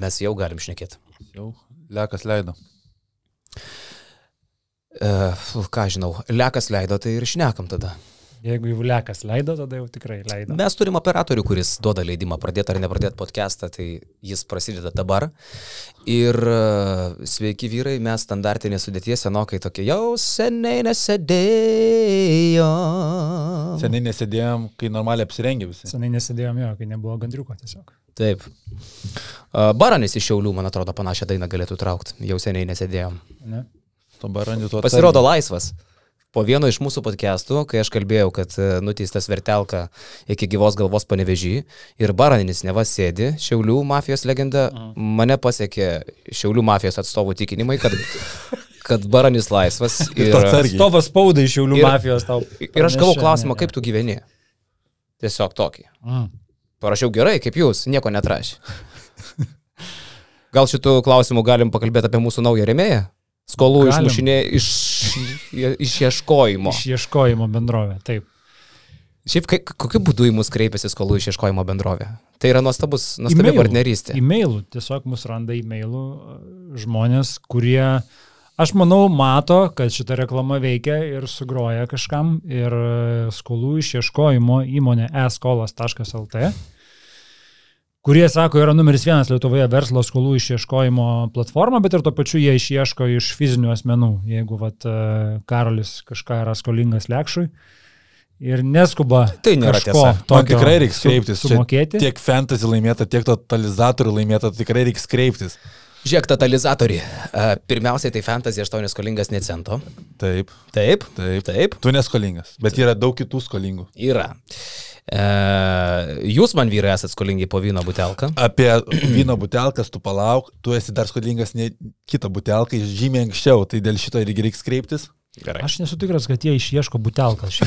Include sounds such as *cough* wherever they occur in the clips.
mes jau galim šnekėti. Jau lekas leido. E, ką žinau, lekas leido, tai ir šnekam tada. Jeigu jau lekas leido, tada jau tikrai leido. Mes turim operatorių, kuris duoda leidimą pradėti ar nepradėti podcastą, tai jis prasideda dabar. Ir e, sveiki vyrai, mes standartinė sudėtie senokai tokie jau seniai nesėdėjo. Seniai nesėdėjom, kai normaliai apsirengė visi. Senai nesėdėjom jo, kai nebuvo gandriuko tiesiog. Taip. E, Baranis iš Šiaulių, man atrodo, panašią dainą galėtų traukti. Jau seniai nesėdėjom. Ne? Pasirodo laisvas. Po vieno iš mūsų podcastų, kai aš kalbėjau, kad e, nuteistas vertelka iki gyvos galvos panevežį ir Baraninis neva sėdi, Šiaulių mafijos legenda, mane pasiekė Šiaulių mafijos atstovų tikinimai, kad, kad Baranis laisvas. *laughs* Ir, tu atsargiai. Stovas spaudai iš Šiaulių Ir- mafijos tau. ir aš gavau klausimą, kaip tu gyveni. Tiesiog tokį. Mm. Parašiau gerai, kaip jūs, nieko netrašė. Gal šitų klausimų galim pakalbėti apie mūsų naują remėją? Skolų išmušinė iš, *laughs* išieškojimo. Išieškojimo bendrovė, taip. Šiaip kai, kokiu būdu į mus kreipiasi skolų išieškojimo bendrovė? Tai yra nuostabus, nuostabi partnerystė. E-mailų, tiesiog mus randa e-mailų e, žmonės, kurie, aš manau, mato, kad šita reklama veikia ir sugroja kažkam ir e, skolų išieškojimo įmonė eskolas.lt, kurie, sako, yra numeris vienas Lietuvoje verslo skolų išieškojimo platforma, bet ir tuo pačiu jie išieško iš fizinių asmenų, jeigu vat, e, Karolis kažką yra skolingas lekšui. Ir neskuba. Tai nėra kažko tiesa. Man tokio tikrai reiks su- kreiptis. Čia Sumokėti. Tiek fantasy laimėta, tiek totalizatorių laimėta, tai tikrai reiks kreiptis. Žiūrėk, totalizatorių. Pirmiausiai tai fantasy, aš tau neskolingas ne cento. Taip, Taip, taip. taip, Tu neskolingas, bet yra daug kitų skolingų. yra. E, jūs man vyrai esate skolingi po vyno butelką. Apie *clears throat* vyno butelkas tu palauk, tu esi dar skolingas ne kitą butelką, žymiai anksčiau, tai dėl šito irgi reiks kreiptis. Gerai. Aš nesu tikras, kad jie išieško butelkas.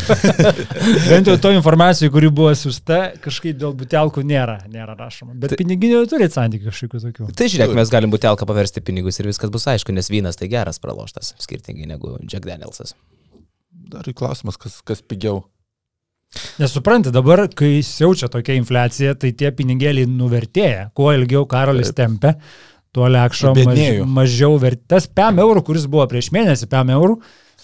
*laughs* Bent jau to informacijų, kuri buvo siūsta, kažkaip dėl butelkų nėra, nėra rašoma. Bet piniginio turi santykių kažkokių tokių. Tai žiūrėk, mes galim butelką paversti pinigus ir viskas bus aišku, nes vynas tai geras praloštas, skirtingai negu Jack Danielsas. Dar į klausimas, kas, kas pigiau. Nesupranti, dabar, kai siaučia tokia infliacija, tai tie pinigėliai nuvertėja. Kuo ilgiau karolis tempia, tuo lekšo maž, mažiau vertas. 5 eurų, kuris buvo prieš mėnesį 5 eurų,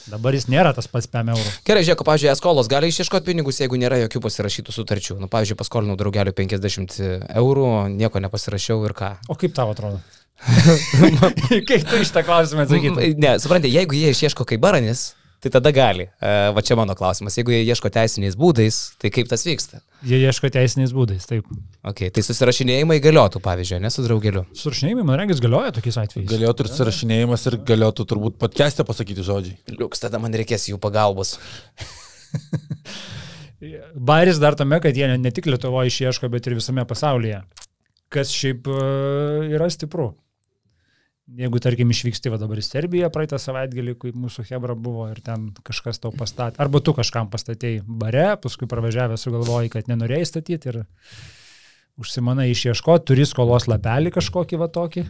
dabar jis nėra tas pats 5 eurų. Gerai, žiūrėk, pavyzdžiui, skolos gali išieškoti pinigus, jeigu nėra jokių pasirašytų sutarčių. Nu, pavyzdžiui, paskolinau draugeliu 50 eurų, nieko nepasirašiau ir ką. O kaip tau atrodo? *laughs* kaip tu iš tą klausimą atsakytum? Ne, suprantate, jeigu jie išieško kaip baranis, tai tada gali. E, Va čia mano klausimas. Jeigu jie ieško teisiniais būdais, tai kaip tas vyksta? Jie ieško teisiniais būdais, taip. Okay, tai susirašinėjimai galiotų, pavyzdžiui, ne su draugeliu. Suršinėjimai, man regis, galioja tokiais atvejais. Galėtų ir surašinėjimas ir galėtų turbūt podcast'e pasakyti žodžiai. Liuks, tada man reikės jų pagalbos. *laughs* Bairis dar tame, kad jie ne, ne tik Lietuvoje išieško, bet ir visame pasaulyje. Kas šiaip e, yra stipru. Jeigu, tarkim, išvyksti va dabar į Serbiją praeitą savaitgalį, kai mūsų Hebra buvo ir ten kažkas tau pastatė, arba tu kažkam pastatėjai bare, paskui pravažiavę sugalvojai, kad nenorėjai statyti ir užsimanai išieškoti, turi skolos lapelį kažkokį va tokį.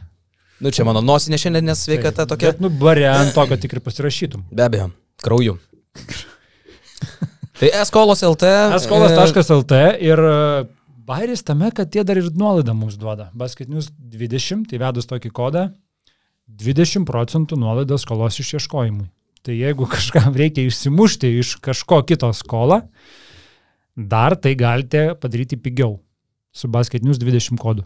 Nu, čia mano nosinė šiandien nesveikata Taip, tokia. Bet, nu, bare ant to, kad tik ir pasirašytum. Be abejo, krauju. tai eskolos LT. *laughs* Eskolas.lt ir e, bairis tame, kad tie dar ir nuolaidą mums duoda. Basket News 20, tai vedus tokį kodą, 20 procentų nuolaida skolos išieškojimui. Tai jeigu kažkam reikia išsimušti iš kažko kito skolą, dar tai galite padaryti pigiau su Basket News 20 kodu.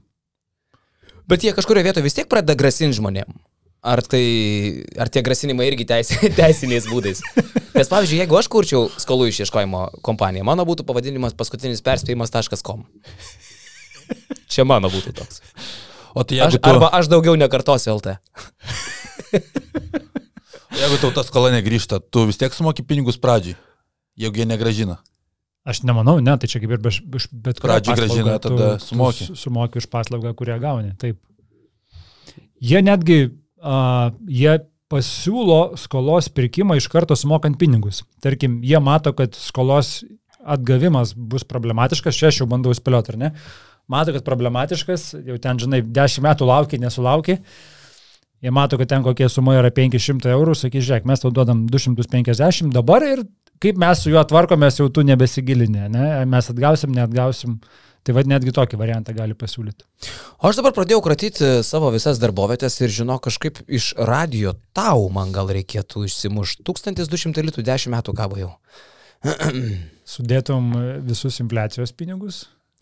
Bet jie kažkurioje vietoje vis tiek pradeda grasinti žmonėm. Ar, tai, ar tie grasinimai irgi teisi, *laughs* teisiniais būdais? Nes pavyzdžiui, jeigu aš kurčiau skolų išieškojimo kompaniją, mano būtų pavadinimas paskutinis perspėjimas.com. Čia mano būtų toks. O tai Aš, jeigu, tu, arba aš daugiau nekartosiu LT. jeigu tau ta skola negrįžta, tu vis tiek sumoki pinigus pradžiai, jeigu jie negražina. Aš nemanau, ne, tai čia kaip ir be, iš bet paslaugą grąžina, tu- tada sumoki. su- Sumoki už paslaugą, kurią gauni, taip. Jie netgi, uh, jie pasiūlo skolos pirkimą iš karto sumokant pinigus. Tarkim, jie mato, kad skolos atgavimas bus problematiškas, čia aš jau bandau spėlioti, ar ne? Mato, kad problematiškas, jau ten, žinai, 10 metų laukia, nesulaukia. Jie mato, kad ten kokie suma yra 500 eurų, sakys, žiūrėk, mes tau duodam 250 dabar ir kaip mes su juo tvarkomės, jau tu nebesigilinė, ne? mes atgausim, neatgausim. Tai vad netgi tokį variantą gali pasiūlyti. O aš dabar pradėjau kratyti savo visas darbovietės ir žinau, kažkaip iš radio tau man gal reikėtų išsimušti. 1200 litų 10 metų kabo jau. *clears throat* Sudėtum visus infliacijos pinigus,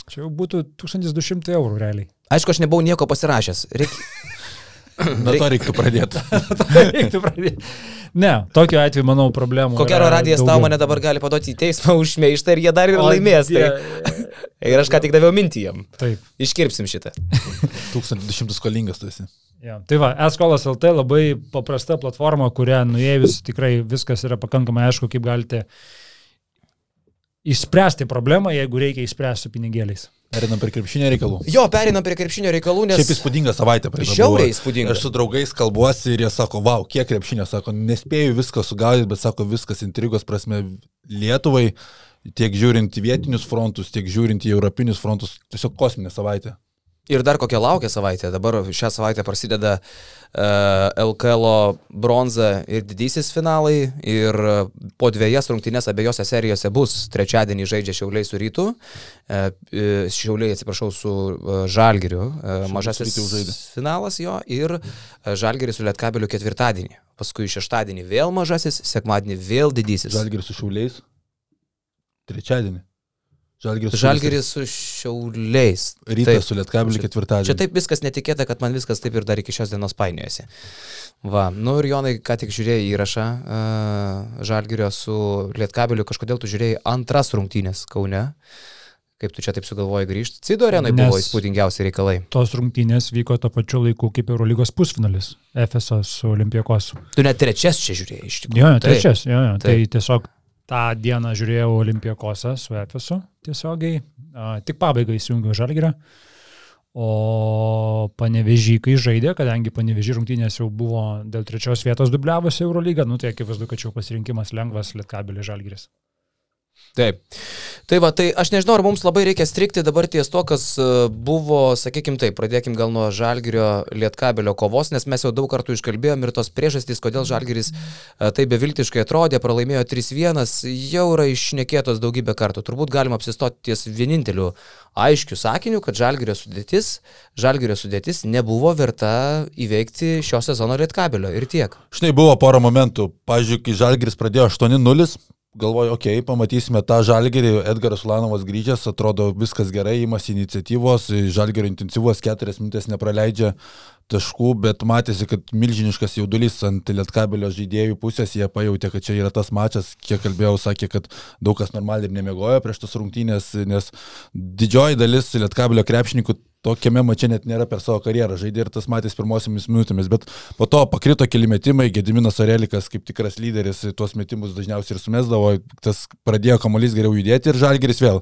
čia jau būtų 1200 eurų realiai. Aišku, aš nebuvau nieko pasirašęs. Reik... *laughs* *laughs* Nuo to reiktų pradėti. reiktų pradėti. Ne, tokiu atveju, manau, problemų. Ko gero, radijas tau mane dabar gali paduoti į teismą *laughs* už šmeištą ir jie dar ir o, laimės. Tai... ir aš ką tik daviau mintį jam. Taip. Iškirpsim šitą. 1200 skolingas tu esi. Ja. Tai va, eskolas LT labai paprasta platforma, kurią nuėjus tikrai viskas yra pakankamai aišku, kaip galite išspręsti problemą, jeigu reikia išspręsti su pinigėliais. Perinam prie krepšinio reikalų. Jo, perinam prie krepšinio reikalų, nes... Šiaip įspūdinga savaitė praeitą. Žiauriai įspūdinga. Aš su draugais kalbuosi ir jie sako, wow, kiek krepšinio, sako, nespėjau viską sugaudyti, bet sako, viskas intrigos prasme Lietuvai, tiek žiūrint į vietinius frontus, tiek žiūrint į europinius frontus, tiesiog kosminė savaitė. Ir dar kokia laukia savaitė. Dabar šią savaitę prasideda uh, e, LKL bronza ir didysis finalai. Ir e, po dviejas rungtynės abiejose serijose bus. Trečiadienį žaidžia Šiauliai su Rytu. Uh, šiauliai, atsiprašau, su uh, Žalgiriu. Uh, mažasis finalas jo. Ir uh, Žalgiris su Lietkabeliu ketvirtadienį. Paskui šeštadienį vėl mažasis, sekmadienį vėl didysis. Žalgiris su Šiauliais. Trečiadienį. Žalgiris, Žalgiris su šiauliais. Rytas taip, su Lietkabeliu ketvirtadienį. Čia taip viskas netikėta, kad man viskas taip ir dar iki šios dienos painiojasi. Va, nu ir Jonai, ką tik žiūrėjai įrašą uh, Žalgirio su Lietkabeliu, kažkodėl tu žiūrėjai antras rungtynės Kaune. Kaip tu čia taip sugalvoji grįžti? Cido arenai buvo įspūdingiausi reikalai. Tos rungtynės vyko to pačiu laiku kaip Eurolygos pusfinalis. Efesas su Olimpijakos. Tu net trečias čia žiūrėjai iš tikrųjų. Jo, trečias, jo, jo. Tai tiesiog tą dieną žiūrėjau Olimpijakose su Efesu tiesiogiai, tik pabaigą įsijungiau Žalgirą. O panevežį, kai žaidė, kadangi panevežį rungtynės jau buvo dėl trečios vietos dubliavosi Eurolygą, nu tai akivaizdu, kad čia pasirinkimas lengvas Lietkabilis Žalgiris. Taip. Tai va, tai aš nežinau, ar mums labai reikia strikti dabar ties to, kas e, buvo, sakykim taip, pradėkim gal nuo Žalgirio Lietkabelio kovos, nes mes jau daug kartų iškalbėjom ir tos priežastys, kodėl Žalgiris e, taip beviltiškai atrodė, pralaimėjo 3-1, jau yra išnekėtos daugybę kartų. Turbūt galima apsistoti ties vieninteliu aiškiu sakiniu, kad Žalgirio sudėtis, Žalgirio sudėtis nebuvo verta įveikti šio sezono Lietkabelio ir tiek. Štai buvo pora momentų. Pavyzdžiui, kai Žalgiris pradėjo 8-0, galvoju, okei, okay, pamatysime tą žalgerį, Edgaras Ulanovas grįžęs, atrodo viskas gerai, įmasi iniciatyvos, žalgerio intensyvos keturias minutės nepraleidžia taškų, bet matėsi, kad milžiniškas jaudulys ant lietkabelio žaidėjų pusės, jie pajutė, kad čia yra tas mačas, kiek kalbėjau, sakė, kad daug kas normaliai ir nemiegojo prieš tas rungtynės, nes didžioji dalis lietkabelio krepšininkų tokiame mače net nėra per savo karjerą žaidė ir tas matys pirmosiomis minutėmis, bet po to pakrito keli metimai, Gediminas Arelikas kaip tikras lyderis tuos metimus dažniausiai ir sumesdavo, tas pradėjo kamuolys geriau judėti ir Žalgeris vėl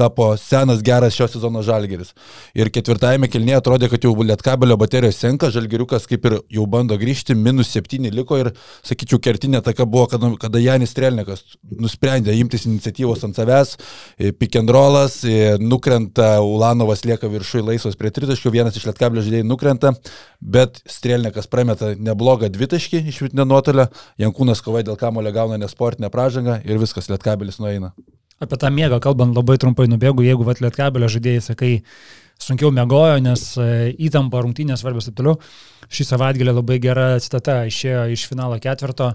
tapo senas geras šio sezono žalgeris. Ir ketvirtajame kelnyje atrodė, kad jau lietkabelio baterijos senka, žalgeriukas kaip ir jau bando grįžti, minus septyni liko ir, sakyčiau, kertinė taka buvo, kada, kada Janis Strelnikas nusprendė imtis iniciatyvos ant savęs, e, pikendrolas, e, nukrenta, Ulanovas lieka viršui laisvas prie tritaškių, vienas iš lietkabelio žaidėjų nukrenta, bet Strelnikas prameta neblogą dvitaškį iš vidutinio nuotolio, Jankūnas kovai dėl kamulio gauna nesportinę pražangą ir viskas, lietkabelis nueina. Apie tą miegą kalbant labai trumpai nubėgu, jeigu vat lietkabelio žaidėjai, sakai, sunkiau mėgojo, nes e, įtampa rungtynės svarbios ir toliau. Šį savaitgalį labai gera citata išėjo iš finalo ketvirto.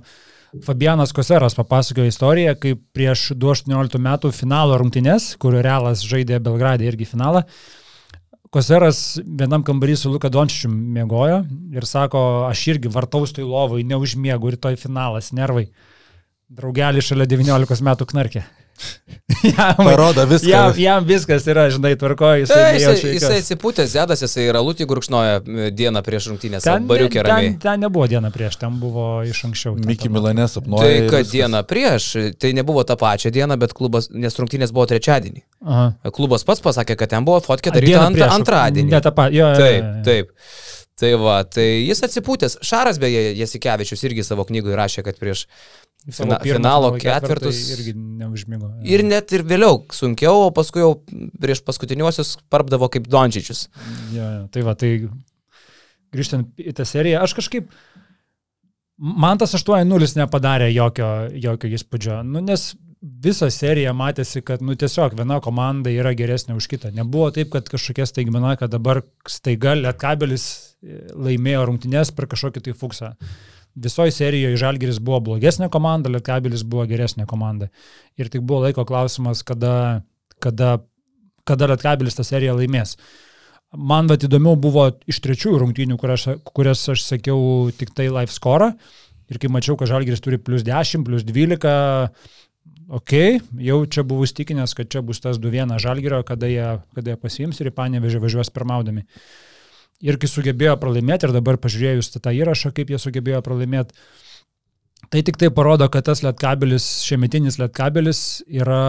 Fabianas Koseras papasakojo istoriją, kaip prieš 2018 metų finalo rungtynės, kur Realas žaidė Belgradė irgi finalą. Koseras vienam kambarį su Luka Dončičiu mėgojo ir sako, aš irgi vartaus tai lovai, neužmiegu, rytoj finalas, nervai. Draugelį šalia 19 metų knarkė *laughs* jam, Parodo viską. Jam, jam viskas yra, žinai, tvarkoja. Jisai, tai, jisai, jisai atsipūtęs, zėdas, jisai yra lūtį gurkšnoja dieną prieš rungtynės. Ten, bariukė ramiai. Ten, ten nebuvo diena prieš, ten buvo iš anksčiau. Miki Milanė sapnuoja. Tai kad diena prieš, tai nebuvo tą pačią dieną, bet klubas, nes rungtynės buvo trečiadienį. Aha. Klubas pats pasakė, kad ten buvo fotkė daryta ant, antradienį. Ne, tą patį. Taip, taip. Tai va, tai jis atsipūtęs. Šaras beje, Jasikevičius irgi savo knygoje rašė, kad prieš Fina, finalo ketvirtus. Irgi neužmigo. Ir net ir vėliau sunkiau, o paskui jau prieš paskutiniuosius parpdavo kaip Dončičius. Ja, ja, tai va, tai grįžtant į tą seriją, aš kažkaip, man tas 8-0 nepadarė jokio, jokio įspūdžio, nu, nes visą seriją matėsi, kad nu, tiesiog viena komanda yra geresnė už kitą. Nebuvo taip, kad kažkokia staigmena, kad dabar staiga Lietkabelis e, laimėjo rungtynės per kažkokį tai fuksą. Visoje serijoje Žalgeris buvo blogesnė komanda, Lietkabelis buvo geresnė komanda. Ir tik buvo laiko klausimas, kada, kada, kada Lietkabelis tą seriją laimės. Man vat įdomiau buvo iš trečiųjų rungtynių, kurias, kurias aš sakiau tik tai live score. Ir kai mačiau, kad Žalgiris turi plus 10, plus 12, ok, jau čia buvau įstikinęs, kad čia bus tas 2-1 Žalgirio, kada jie, kada jie pasiims ir į Panevežį važiuos pirmaudami. Ir kai sugebėjo pralaimėti, ir dabar pažiūrėjus tą įrašą, kaip jie sugebėjo pralaimėti, tai tik tai parodo, kad tas lietkabelis, šiemetinis lietkabelis yra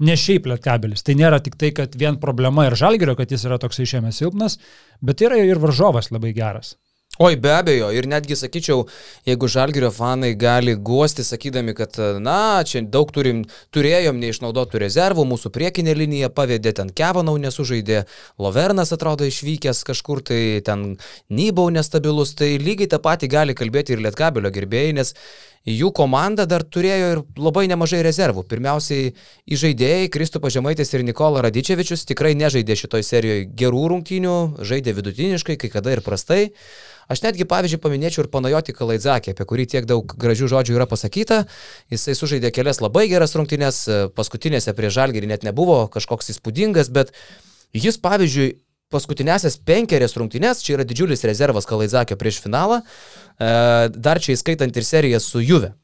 ne šiaip lietkabelis. Tai nėra tik tai, kad vien problema ir Žalgirio, kad jis yra toksai šiame silpnas, bet yra ir varžovas labai geras. Oi, be abejo, ir netgi sakyčiau, jeigu žalgerio fanai gali guosti, sakydami, kad, na, čia daug turim, turėjom neišnaudotų rezervų, mūsų priekinė linija pavedė ten Kevanau nesužaidė, Lovernas atrodo išvykęs kažkur, tai ten Nybau nestabilus, tai lygiai tą patį gali kalbėti ir Lietkabelio gerbėjai, nes jų komanda dar turėjo ir labai nemažai rezervų. Pirmiausiai, įžaidėjai Kristupas Žemaitis ir Nikola Radičevičius tikrai nežaidė šitoj serijoje gerų rungtynių, žaidė vidutiniškai, kai kada ir prastai. Aš netgi, pavyzdžiui, paminėčiau ir panajoti Kalaidzakį, apie kurį tiek daug gražių žodžių yra pasakyta. Jisai sužaidė kelias labai geras rungtynės, paskutinėse prie Žalgirį net nebuvo kažkoks įspūdingas, bet jis, pavyzdžiui, paskutinėsias penkerias rungtynės, čia yra didžiulis rezervas Kalaidzakio prieš finalą, e, dar čia įskaitant ir seriją su Juve.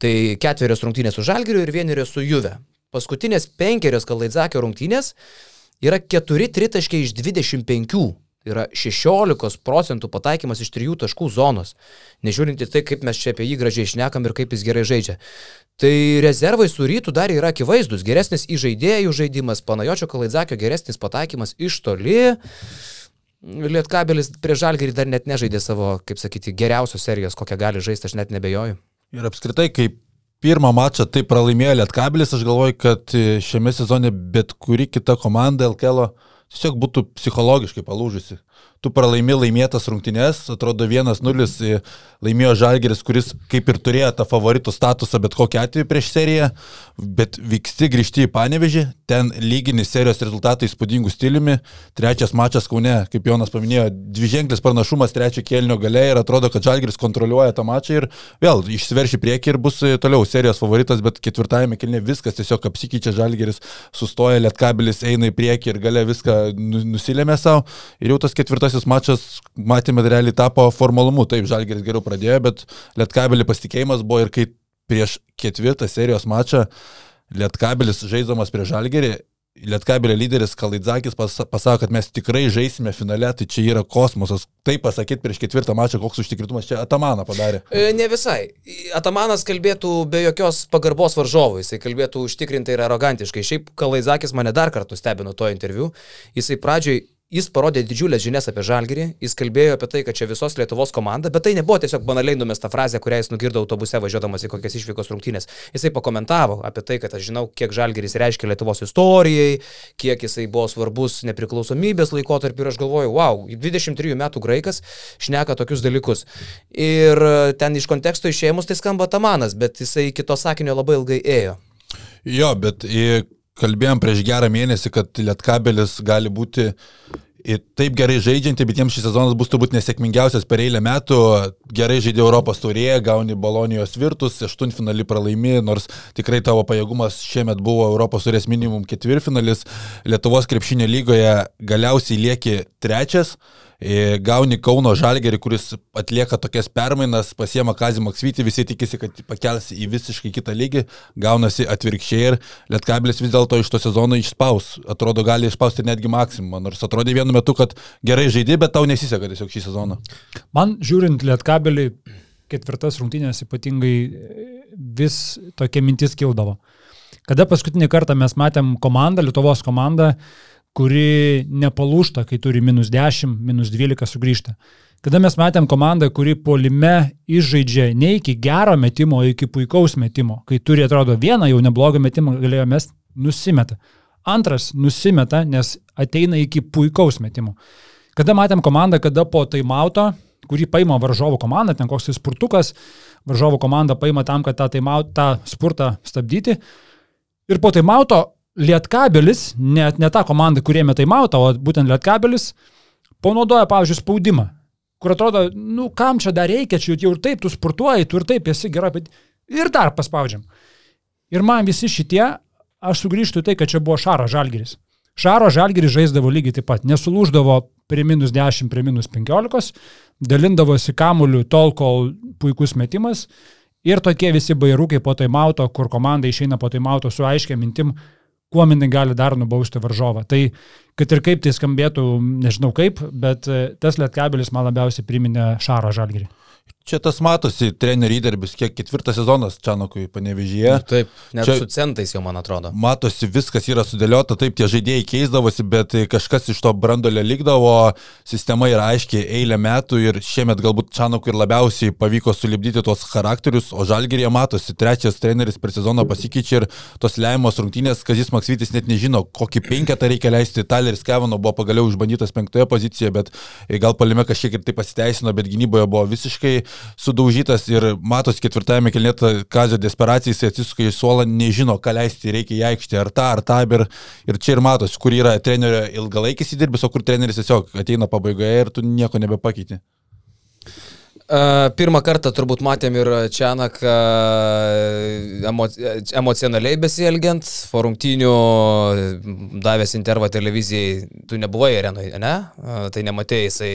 Tai ketverios rungtynės su Žalgiriu ir vienerios su Juve. Paskutinės penkerios Kalaidzakio rungtynės yra keturi tritaškiai iš 25 yra 16 procentų pataikymas iš trijų taškų zonos. Nežiūrint į tai, kaip mes čia apie jį gražiai išnekam ir kaip jis gerai žaidžia. Tai rezervai su rytų dar yra akivaizdus. Geresnis įžaidėjų žaidimas, panajočio Kalaidzakio geresnis pataikymas iš toli. Lietkabelis prie Žalgerį dar net nežaidė savo, kaip sakyti, geriausios serijos, kokią gali žaisti, aš net nebejoju. Ir apskritai, kaip pirmą mačą tai pralaimėjo Lietkabelis, aš galvoju, kad šiame sezone bet kuri kita komanda LKL tiesiog būtų psichologiškai palūžusi tu pralaimi laimėtas rungtynės, atrodo 1-0 laimėjo Žalgeris, kuris kaip ir turėjo tą favoritų statusą bet kokiu atveju prieš seriją, bet vyksti grįžti į Panevežį, ten lyginis serijos rezultatai įspūdingų stiliumi, trečias mačas Kaune, kaip Jonas paminėjo, dviženklis pranašumas trečio kėlinio gale ir atrodo, kad Žalgeris kontroliuoja tą mačą ir vėl išsiverši prieki ir bus toliau serijos favoritas, bet ketvirtajame kėlinė viskas tiesiog apsikeičia, Žalgeris sustoja, Lietkabelis eina į priekį ir gale viską nu, nusilėmė savo ir jau tas ketvirtas pirmasis mačas, matėme, realiai tapo formalumu. Taip, Žalgeris geriau pradėjo, bet Lietkabelį pasitikėjimas buvo ir kai prieš ketvirtą serijos mačą Lietkabelis žaiddamas prie Žalgerį, Lietkabelio lyderis Kalaidzakis pas, pasako, kad mes tikrai žaisime finale, tai čia yra kosmosas. Tai pasakyti prieš ketvirtą mačą, koks užtikrintumas čia Atamaną padarė. E, ne visai. Atamanas kalbėtų be jokios pagarbos varžovui, jisai kalbėtų užtikrintai ir arogantiškai. Šiaip Kalaidzakis mane dar kartą stebino to interviu. Jisai pradžioj Jis parodė didžiulės žinias apie Žalgirį, jis kalbėjo apie tai, kad čia visos Lietuvos komanda, bet tai nebuvo tiesiog banaliai numesta frazė, kurią jis nugirdo autobuse važiuodamas į kokias išvykos rungtynės. Jisai pakomentavo apie tai, kad aš žinau, kiek Žalgiris reiškia Lietuvos istorijai, kiek jisai buvo svarbus nepriklausomybės laikotarpiu ir aš galvoju, wow, 23 metų graikas šneka tokius dalykus. Ir ten iš konteksto išėmus tai skamba Tamanas, bet jisai kito sakinio labai ilgai ėjo. Jo, bet kalbėjom prieš gerą mėnesį, kad Lietkabelis gali būti taip gerai žaidžianti, bet jiems šis sezonas bus turbūt nesėkmingiausias per eilę metų. Gerai žaidė Europos turėje, gauni Bolonijos virtus, aštuntfinalį pralaimi, nors tikrai tavo pajėgumas šiemet buvo Europos turės minimum ketvirtfinalis. Lietuvos krepšinio lygoje galiausiai lieki trečias gauni Kauno Žalgerį, kuris atlieka tokias permainas, pasiema Kazį Maksvitį, visi tikisi, kad pakels į visiškai kitą lygį, gaunasi atvirkščiai ir Lietkabilis vis dėlto iš to sezono išspaus. Atrodo, gali išspausti netgi maksimumą, nors atrodė vienu metu, kad gerai žaidė, bet tau nesiseka tiesiog šį sezoną. Man žiūrint Lietkabilii ketvirtas rungtynės ypatingai vis tokia mintis kildavo. Kada paskutinį kartą mes matėm komandą, Lietuvos komandą, kuri nepalūšta, kai turi minus 10, minus 12 sugrįžta. Kada mes matėm komandą, kuri polime išžaidžia ne iki gero metimo, iki puikaus metimo. Kai turi, atrodo, vieną jau neblogą metimą galėjo mest, nusimeta. Antras nusimeta, nes ateina iki puikaus metimo. Kada matėm komandą, kada po taimauto, kurį paima varžovų komanda, ten koks tai spurtukas, varžovų komanda paima tam, kad tą, taimaut, tą spurtą stabdyti, Ir po taimauto Lietkabelis, net ne ta komanda, kurie metai mautą, o būtent Lietkabelis, panaudoja, pavyzdžiui, spaudimą, kur atrodo, nu kam čia dar reikia, čia jau ir taip tu sportuoji, tu ir taip esi gerai, bet ir dar paspaudžiam. Ir man visi šitie, aš sugrįžtu tai, kad čia buvo Šaro Žalgiris. Šaro Žalgiris žaisdavo lygiai taip pat, nesulūždavo prie minus 10, prie minus 15, dalindavosi kamuoliu tol, kol puikus metimas. Ir tokie visi bairukai po taimauto, kur komanda išeina po taimauto su aiškia mintim, kuo jinai gali dar nubausti varžovą. Tai kad ir kaip tai skambėtų, nežinau kaip, bet tas lietkabelis man labiausiai priminė Šaro Žalgirį. Čia tas matosi, trenerių įdarbis, kiek ketvirtas sezonas Čanokui panevežyje. Taip, net Čia su centais jau man atrodo. Matosi, viskas yra sudėliota, taip tie žaidėjai keisdavosi, bet kažkas iš to brandolio likdavo, sistema yra aiškiai eilę metų ir šiemet galbūt Čanokui ir labiausiai pavyko sulibdyti tuos charakterius, o Žalgerėje matosi, trečias treneris per sezoną pasikeičia ir tos leimos rungtynės, Kazis Maksytis net nežino, kokį penketą reikia leisti. Taleris Kevano buvo pagaliau išbandytas penktoje pozicijoje, bet gal palime kažkiek ir tai pasiteisino, bet gynyboje buvo visiškai sudaužytas ir matos ketvirtajame kelnėta Kazio desperacija, jis atsisuka į suolą, nežino, ką leisti, reikia į aikštę, ar tą, ar tą, ir, ir čia ir matos, kur yra trenerio ilgalaikis įdirbis, o kur treneris tiesiog ateina pabaigoje ir tu nieko nebepakeiti. Pirmą kartą turbūt matėm ir Čianak emo, emocionaliai besielgiant, po rungtynių davęs intervą televizijai, tu nebuvai arenoje, ne? Tai nematėjai, jisai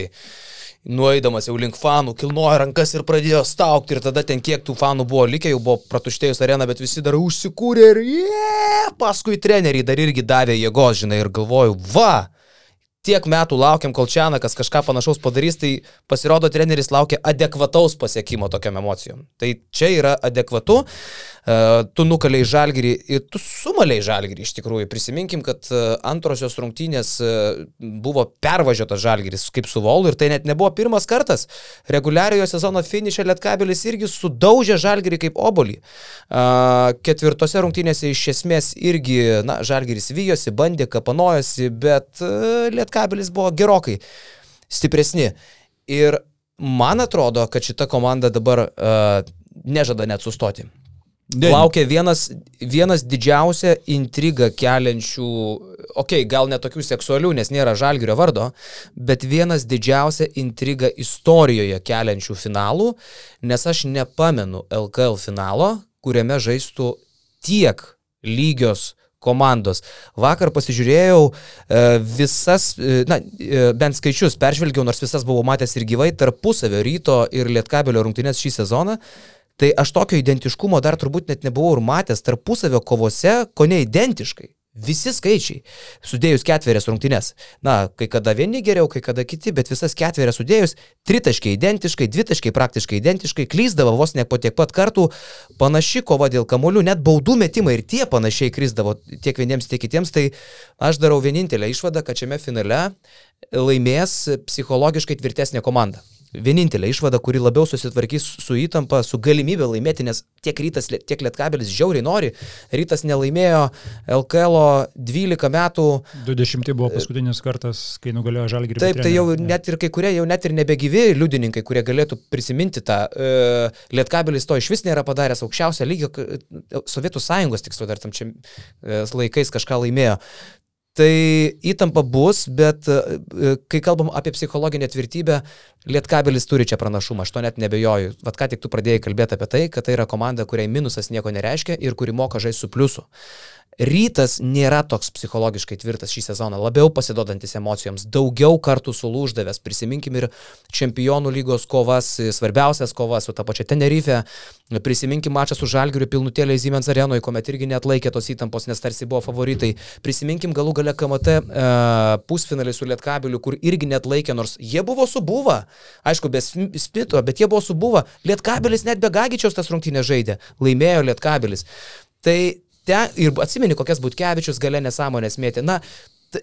nueidamas jau link fanų, kilnojo rankas ir pradėjo staukti ir tada ten kiek tų fanų buvo likę, jau buvo pratuštėjus arena, bet visi dar užsikūrė ir yeah! paskui treneriai dar irgi davė jėgos, žinai, ir galvoju, va, tiek metų laukiam, kol Čianakas kažką panašaus padarys, tai pasirodo treneris laukia adekvataus pasiekimo tokiam emocijom. Tai čia yra adekvatu, tu nukaliai žalgyrį ir tu sumaliai žalgyrį iš tikrųjų. Prisiminkim, kad e, antrosios rungtynės e, buvo pervažiuotas žalgyris kaip su Volu ir tai net nebuvo pirmas kartas. Reguliariojo sezono finišė Lietkabelis irgi sudaužė žalgyrį kaip obolį. Ketvirtose rungtynėse iš esmės irgi, na, žalgyris vyjosi, bandė, kapanojosi, bet Lietkabelis kabelis buvo gerokai stipresni. Ir man atrodo, kad šita komanda dabar uh, nežada net sustoti. Ne. Laukia vienas, vienas didžiausia intriga keliančių, okei, okay, gal netokių seksualių, nes nėra žalgerio vardo, bet vienas didžiausia intriga istorijoje keliančių finalų, nes aš nepamenu LKL finalo, kuriame žaistų tiek lygios komandos. Vakar pasižiūrėjau e, visas, e, na, e, bent skaičius peržvelgiau, nors visas buvau matęs ir gyvai, tarpusavio ryto ir lietkabelio rungtynės šį sezoną. Tai aš tokio identiškumo dar turbūt net nebuvau ir matęs tarpusavio kovose, ko ne identiškai. Visi skaičiai, sudėjus ketverias rungtynes. Na, kai kada vieni geriau, kai kada kiti, bet visas ketverias sudėjus, tritaškai identiškai, dvitaškai praktiškai identiškai, klyzdavo vos ne po tiek pat kartų, panaši kova dėl kamolių, net baudų metimai ir tie panašiai klyzdavo tiek vieniems, tiek kitiems. Tai aš darau vienintelę išvadą, kad šiame finale laimės psichologiškai tvirtesnė komanda vienintelė išvada, kuri labiau susitvarkys su įtampa, su galimybė laimėti, nes tiek rytas, tiek lietkabelis žiauriai nori. Rytas nelaimėjo LKL 12 metų. 20 buvo paskutinis kartas, kai nugalėjo Žalgirį. Taip, tai jau net ir kai kurie jau net ir nebegyvi liudininkai, kurie galėtų prisiminti tą. E, lietkabelis to iš vis nėra padaręs aukščiausią lygio, Sovietų sąjungos tiksliau dar tam čia e, laikais kažką laimėjo. Tai įtampa bus, bet e, kai kalbam apie psichologinę tvirtybę, Lietkabelis turi čia pranašumą, aš to net nebejoju. Vat ką tik tu pradėjai kalbėti apie tai, kad tai yra komanda, kuriai minusas nieko nereiškia ir kuri moka žaisti su pliusu. Rytas nėra toks psichologiškai tvirtas šį sezoną, labiau pasidodantis emocijoms, daugiau kartų sulūždavęs, prisiminkim ir čempionų lygos kovas, svarbiausias kovas su ta pačia Tenerife, prisiminkim mačą su Žalgiriu pilnutėlė Siemens arenoje, kuomet irgi net laikė tos įtampos, nes tarsi buvo favoritai, prisiminkim galų gale KMT e, pusfinalį su Lietkabiliu, kur irgi net laikė, nors jie buvo subuva, aišku, be spito, bet jie buvo subuva, Lietkabilis net be Gagičiaus tas rungtynės žaidė, laimėjo Lietkabilis. Tai ten, ir atsimeni, kokias Butkevičius gale nesąmonės mėtė. Na,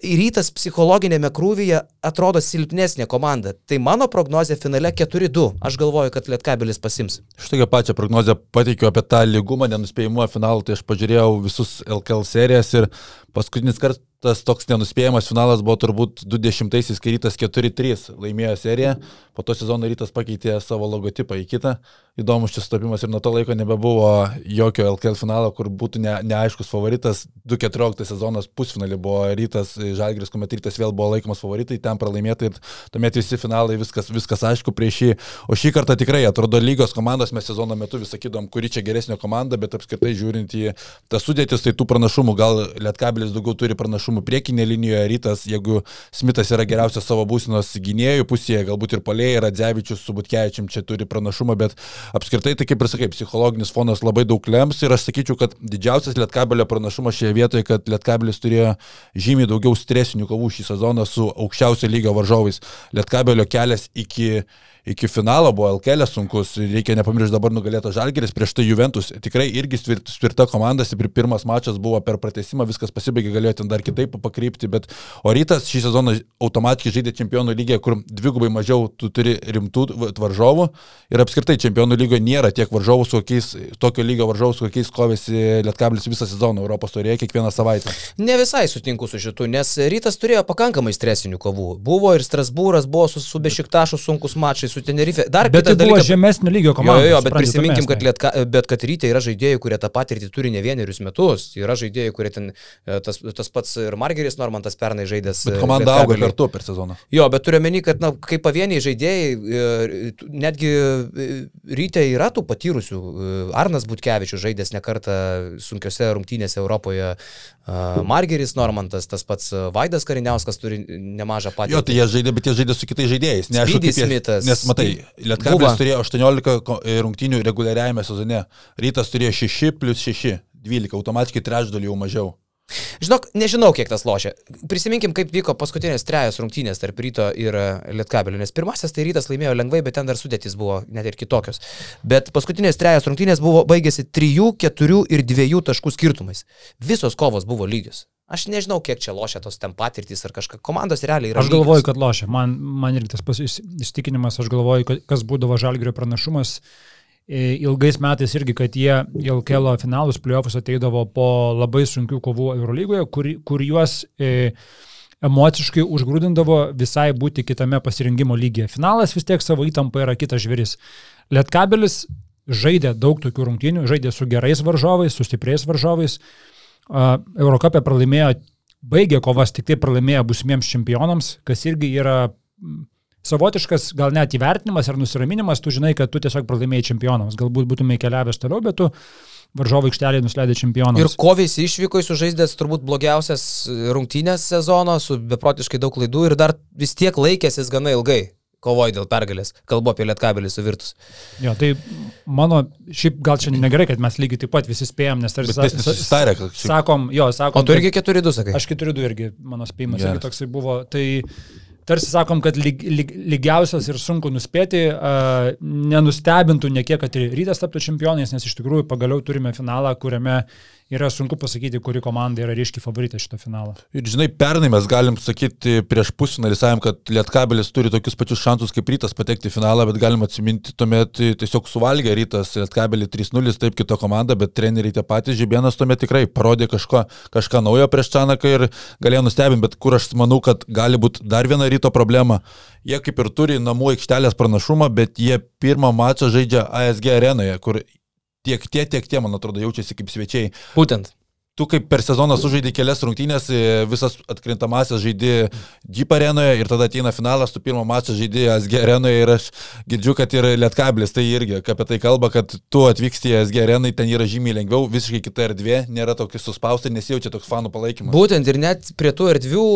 rytas psichologinėme krūvyje atrodo silpnesnė komanda. Tai mano prognozija finale 4-2. Aš galvoju, kad Lietkabelis pasims. Aš tokią pačią prognozę pateikiu apie tą lygumą, nenuspėjimuo finalą, tai aš pažiūrėjau visus LKL serijas ir paskutinis kartas tas toks nenuspėjamas finalas buvo turbūt 20-aisiais, kai rytas 4-3 laimėjo seriją, po to sezono rytas pakeitė savo logotipą į kitą. Įdomus šis tapimas ir nuo to laiko nebebuvo jokio LKL finalo, kur būtų ne, neaiškus favoritas. 2014 sezonas pusfinalį buvo rytas Žalgris, kuomet rytas vėl buvo laikomas favoritai, ten pralaimėtai ir tuomet visi finalai viskas, viskas aišku prieš jį. O šį kartą tikrai atrodo lygos komandos, mes sezono metu vis sakydom, kuri čia geresnė komanda, bet apskritai žiūrint į tas sudėtis, tai tų pranašumų gal Lietkabilis daugiau turi pranašumų priekinė linijoje, rytas, jeigu Smithas yra geriausias savo būsinos gynėjų pusėje, galbūt ir polėjai Radzevičius su Butkevičiam čia turi pranašumą, bet apskritai tai kaip ir sakai, psichologinis fonas labai daug lems ir aš sakyčiau, kad didžiausias Lietkabelio pranašumas šioje vietoje, kad Lietkabelis turėjo žymiai daugiau stresinių kovų šį sezoną su aukščiausio lygio varžovais. Lietkabelio kelias iki iki finalo buvo LKL sunkus, reikia nepamiršti dabar nugalėto Žalgeris, prieš tai Juventus tikrai irgi tvirta komanda, stipri pirmas mačas buvo per pratesimą, viskas pasibaigė, galėjo ten dar kitaip pakrypti, bet o rytas šį sezoną automatiškai žaidė čempionų lygiai, kur dvigubai mažiau tu turi rimtų varžovų ir apskritai čempionų lygoje nėra tiek varžovų, su kokiais, tokio lygio varžovų, su kokiais kovėsi Lietkablis visą sezoną Europos turėjo kiekvieną savaitę. Ne visai sutinku su šitu, nes rytas turėjo pakankamai stresinių kovų. Buvo ir Strasbūras, buvo su, su Bešiktašu sunkus mačai su Tenerife. Dar bet tai buvo dalyka, žemesnio lygio komanda. Jo, jo, bet prisiminkim, kad, lietka, bet kad ryte yra žaidėjai, kurie tą patirtį turi ne vienerius metus. Yra žaidėjai, kurie ten, e, tas, tas pats ir Margeris Normantas pernai žaidęs. Bet e, komanda auga kartu per sezoną. Jo, bet turiu meni, kad na, kaip pavieniai žaidėjai, e, netgi ryte yra tų patyrusių. Arnas Butkevičius žaidęs nekartą sunkiose rungtynėse Europoje. Margeris Normantas, tas pats Vaidas Kariniauskas turi nemažą patirtį. Jo, tai jie žaidė, bet jie žaidė su kitais žaidėjais. Kaip jie, Smithas. Nes matai, Lietkabelis turėjo 18 e, rungtynių reguliariajame sezone, Rytas turėjo 6 plus 6, 12, automatiškai trečdalį jau mažiau. Žinok, nežinau, kiek tas lošia. Prisiminkim, kaip vyko paskutinės trejos rungtynės tarp ryto ir e, Lietkabelio, nes pirmasis tai rytas laimėjo lengvai, bet ten dar sudėtys buvo net ir kitokios. Bet paskutinės trejos rungtynės buvo baigėsi 3, 4 ir 2 taškų skirtumais. Visos kovos buvo lygios. Aš nežinau, kiek čia lošia tos ten patirtys ar kažką. Komandos realiai yra. Aš galvoju, lygios. kad lošia. Man, man irgi tas įsitikinimas, aš galvoju, kas būdavo žalgerio pranašumas e, ilgais metais irgi, kad jie kelo finalus, playoffus ateidavo po labai sunkių kovų Eurolygoje, kur, kur juos e, emociškai užgrūdindavo visai būti kitame pasirinkimo lygyje. Finalas vis tiek savo įtampą yra kitas žvėris. Lietkabelis žaidė daug tokių rungtynių, žaidė su gerais varžovais, su stipriais varžovais. Eurocapė pralaimėjo, baigė kovas, tik tai pralaimėjo busimiems čempionams, kas irgi yra savotiškas gal net įvertinimas ar nusiraminimas, tu žinai, kad tu tiesiog pralaimėjai čempionams, galbūt būtumai keliavęs toliau, bet tu varžovų aikštelėje nusileidė čempionams. Ir kovės išvyko sužaidęs turbūt blogiausias rungtynės sezono su beprotiškai daug klaidų ir dar vis tiek laikėsis gana ilgai kovoja dėl pergalės. Kalbu apie lietkabelį suvirtus. Jo, tai mano, šiaip gal čia negerai, kad mes lygiai taip pat visi spėjom, nes tarsi... Susitarė, kad... Sakom, jo, sakom... O tu irgi 4-2 sakai? Aš 4-2 irgi, mano spėjimas irgi toksai buvo. Tai tarsi sakom, kad lyg, lyg, lygiausias ir sunku nuspėti, uh, nenustebintų nekiek, kad ir rytas taptų čempionais, nes iš tikrųjų pagaliau turime finalą, kuriame yra sunku pasakyti, kuri komanda yra ryškiai favoritė šito finalo. Ir žinai, pernai mes galim sakyti prieš pusfinalį, sakėm, kad Lietkabelis turi tokius pačius šansus kaip rytas patekti į finalą, bet galim atsiminti, tuomet tiesiog suvalgė rytas Lietkabelį 3-0, taip kita komanda, bet treneriai tie patys, Žibienas tuomet tikrai parodė kažko, kažką naujo prieš Čanaką ir galėjo nustebinti, bet kur aš manau, kad gali būti dar viena ryto problema. Jie kaip ir turi namų aikštelės pranašumą, bet jie pirmą mačą žaidžia ASG arenoje, kur tiek tie, tiek tie, man atrodo, jaučiasi kaip svečiai. Būtent tu kaip per sezoną sužaidai kelias rungtynės, e, visas atkrintamasis žaidži Jeep arenoje ir tada ateina finalas, tu pirmą mačą žaidži SG arenoje ir aš girdžiu, kad ir Lietkablis tai irgi apie tai kalba, kad tu atvyksti į SG areną, ten yra žymiai lengviau, visiškai kita erdvė, nėra tokia suspausta, nesijaučia toks fanų palaikymas. Būtent ir net prie tų erdvių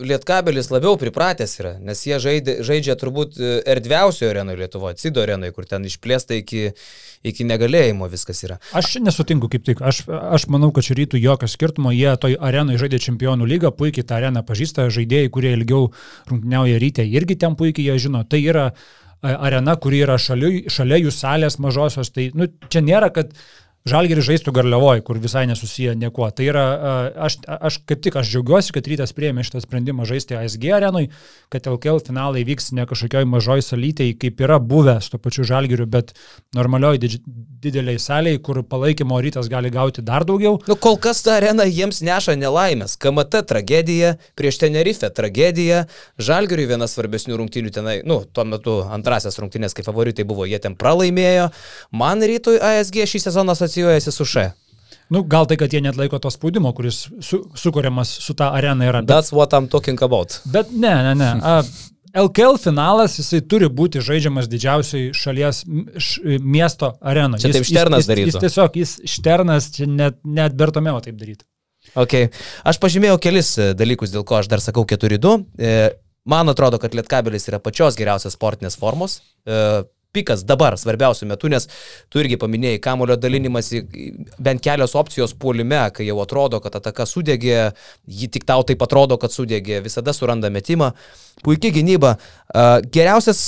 Lietkabilis labiau pripratęs yra, nes jie žaidė, žaidžia turbūt erdviausio arenoje Lietuvoje, Cido arenoje, kur ten išplėsta iki, iki negalėjimo viskas yra. Aš nesutinku kaip tik, aš, aš manau, kad čia nematytų jokio skirtumo, jie toj arenai žaidė čempionų lygą, puikiai tą areną pažįsta, žaidėjai, kurie ilgiau rungtyniauja ryte, irgi ten puikiai jie žino. Tai yra arena, kuri yra šalia, šalia jų salės mažosios, tai nu, čia nėra, kad Žalgeris žaistų Garliavoje, kur visai nesusiję niekuo. Tai yra, aš, aš kaip tik aš džiaugiuosi, kad rytas priėmė šitą sprendimą žaisti ASG arenui, kad LKL finalai vyks ne kažkokioj mažoj salytėje, kaip yra buvę su to pačiu Žalgeriu, bet normalioj dideliai saliai, kur palaikymo rytas gali gauti dar daugiau. Nu, kol kas ta arena jiems neša nelaimės. KMT tragedija, prieš Tenerife tragedija, Žalgeriui vienas svarbesnių rungtynių tenai, nu, tuo metu antrasias rungtynės kaip favoritai buvo, jie ten pralaimėjo. Man rytoj ASG šį sezoną asocijuojasi su Š. Nu, gal tai, kad jie net laiko to spaudimo, kuris su, sukūriamas su tą areną yra. Bet, That's what I'm talking about. Bet ne, ne, ne. A, LKL finalas jisai turi būti žaidžiamas didžiausiai šalies š, miesto arenoje. Čia jis, taip Šternas darytų. Jis, jis tiesiog, jis Šternas, net, net Bertomeo taip darytų. Okay. Aš pažymėjau kelis e, dalykus, dėl ko aš dar sakau 4-2. E, man atrodo, kad Lietkabelis yra pačios geriausios sportinės formos. Pikas dabar svarbiausių metų, nes tu irgi paminėjai kamulio dalinimas, bent kelios opcijos puolime, kai jau atrodo, kad ataka sudegė, ji tik tau taip atrodo, kad sudegė, visada suranda metimą. Puikiai gynyba. Geriausias,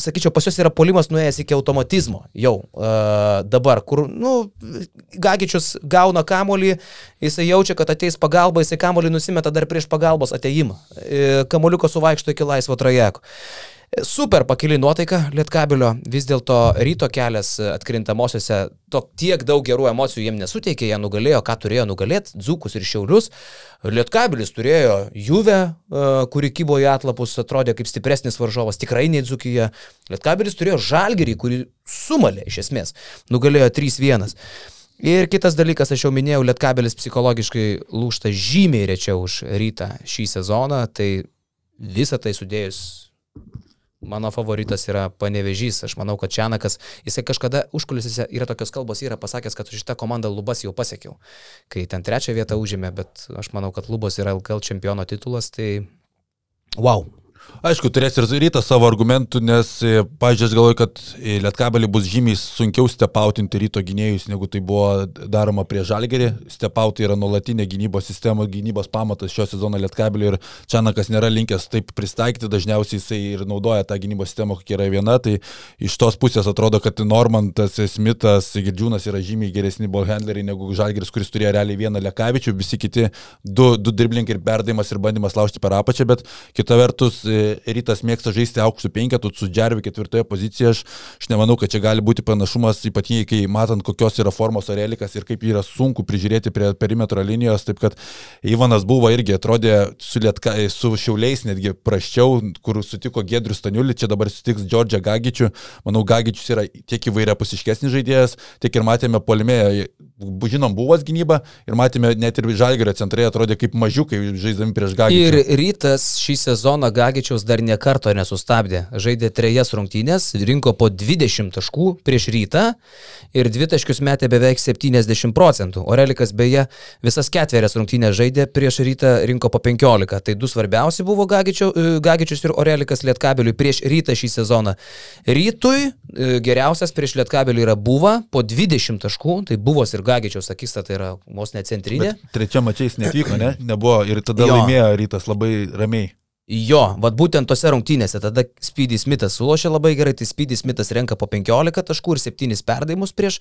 sakyčiau, pas juos yra polimas nuėjęs iki automatizmo. Jau dabar, kur, nu, Gagičius gauna kamolį, jisai jaučia, kad ateis pagalba, jisai kamolį nusimeta dar prieš pagalbos ateimą. E, Kamoliuko suvaikšto iki laisvo trajeko. Super pakili nuotaika Lietkabilio, vis dėlto ryto kelias atkrintamosiose to tiek daug gerų emocijų jiem nesuteikė, jie nugalėjo, ką turėjo nugalėti, Dzukus ir Šiaulius. Lietkabilis turėjo Juve, e, kuri kybo į atlapus, atrodė kaip stipresnis varžovas, tikrai nei Dzukija. Lietkabilis turėjo Žalgerį, kurį sumalė iš esmės, nugalėjo 3-1. Ir kitas dalykas, aš jau minėjau, Lietkabelis psichologiškai lūšta žymiai rečiau už rytą šį sezoną, tai visą tai sudėjus Mano favoritas yra panevežys. Aš manau, kad Čianakas, jisai kažkada užkulisėse yra tokios kalbos, yra pasakęs, kad su šitą komandą Lubas jau pasiekiau. Kai ten trečią vietą užėmė, bet aš manau, kad Lubos yra LKL čempiono titulas, tai wow, Aišku, turės ir rytas savo argumentų, nes, e, pažiūrėjau, aš galvoju, kad Lietkabelį bus žymiai sunkiau stepautinti ryto gynėjus, negu tai buvo daroma prie Žalgerį. Stepautai yra nuolatinė gynybos sistema, gynybos pamatas šio sezono Lietkabelį ir Čianakas nėra linkęs taip pristaikyti, dažniausiai jisai ir naudoja tą gynybos sistemą, kokia yra viena. Tai iš tos pusės atrodo, kad Normantas, Smithas, Girdžiūnas yra žymiai geresni ballhandleriai negu Žalgeris, kuris turėjo realiai vieną Lekavičių, visi kiti du, du dribbling ir perdavimas ir bandymas laužti per apačią, bet kita vertus rytas mėgsta žaisti aukštų penketų su Džerviu ketvirtoje pozicijoje. Aš, aš nemanau, kad čia gali būti panašumas, ypatingai kai matant, kokios yra formos Orelikas ir kaip yra sunku prižiūrėti prie perimetro linijos. Taip kad Ivanas buvo irgi atrodė su, lietka, su šiauliais netgi praščiau, kur sutiko Gedrius Staniulį, čia dabar sutiks Džordžią Gagičių. Manau, Gagičius yra tiek įvairia pusiškesnis žaidėjas, tiek ir matėme polime žinom, buvo gynyba ir matėme net ir Žalgerio centrai atrodė kaip mažiukai žaidžiami prieš Gagičių. Ir rytas šį sezoną Gagičiaus dar nie karto nesustabdė. Žaidė trejas rungtynės, rinko po 20 taškų prieš rytą ir dvi taškius metė beveik 70 procentų. Orelikas beje visas ketverias rungtynės žaidė prieš rytą, rinko po 15. Tai du svarbiausi buvo Gagičio, e, Gagičius ir Orelikas Lietkabeliui prieš rytą šį sezoną. Rytui e, geriausias prieš Lietkabeliui yra buvo po 20 taškų, tai buvo ir Gagičiaus akistata yra vos ne centrinė. Bet trečia mačiais netvyko, *clears throat* ne? Nebuvo ir tada jo. laimėjo rytas labai ramiai. Jo, vad būtent tose rungtynėse tada Speedy Smithas sulošė labai gerai, tai Speedy Smithas renka po 15 taškų ir 7 perdavimus prieš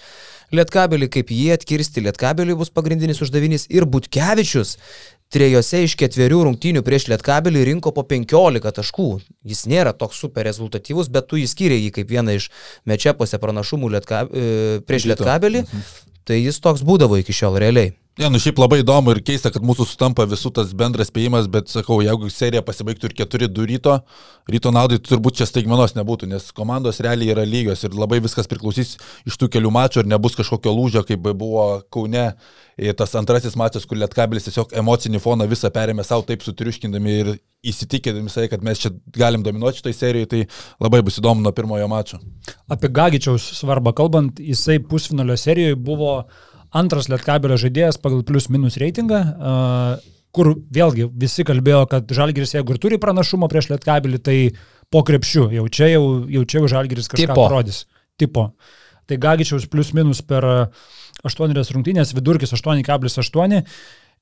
Lietkabelį, kaip jie atkirsti Lietkabelį bus pagrindinis uždavinys ir Butkevičius trejose iš ketverių rungtynių prieš Lietkabelį rinko po 15 taškų. Jis nėra toks super rezultatyvus, bet tu įskyrė jį kaip vieną iš mečepuose pranašumų Lietka, e, prieš Lietkabelį. Mhm. Tai jis toks būdavo iki šiol realiai. Ne, ja, nu šiaip labai įdomu ir keista, kad mūsų sutampa visų tas bendras spėjimas, bet sakau, jeigu serija pasibaigtų ir 4-2 ryto, ryto naudai turbūt čia staigmenos nebūtų, nes komandos realiai yra lygios ir labai viskas priklausys iš tų kelių mačų ir nebus kažkokio lūžio, kaip buvo Kaune tas antrasis mačas, kur Lietkabilis tiesiog emocinį foną visą perėmė savo taip sutriuškindami ir įsitikėdami visai, kad mes čia galim dominuoti šitoj serijai, tai labai bus įdomu nuo pirmojo mačo. Apie Gagičiaus svarbą kalbant, jisai pusfinalio serijoje buvo antras Lietkabelio žaidėjas pagal plius minus reitingą, kur vėlgi visi kalbėjo, kad Žalgiris jeigu ir turi pranašumą prieš Lietkabelį, tai po krepšių, jau čia jau, jau, čia jau Žalgiris kažką tipo. parodys. Tipo. Tai Gagičiaus plius minus per 8 rungtynės, vidurkis 8,8.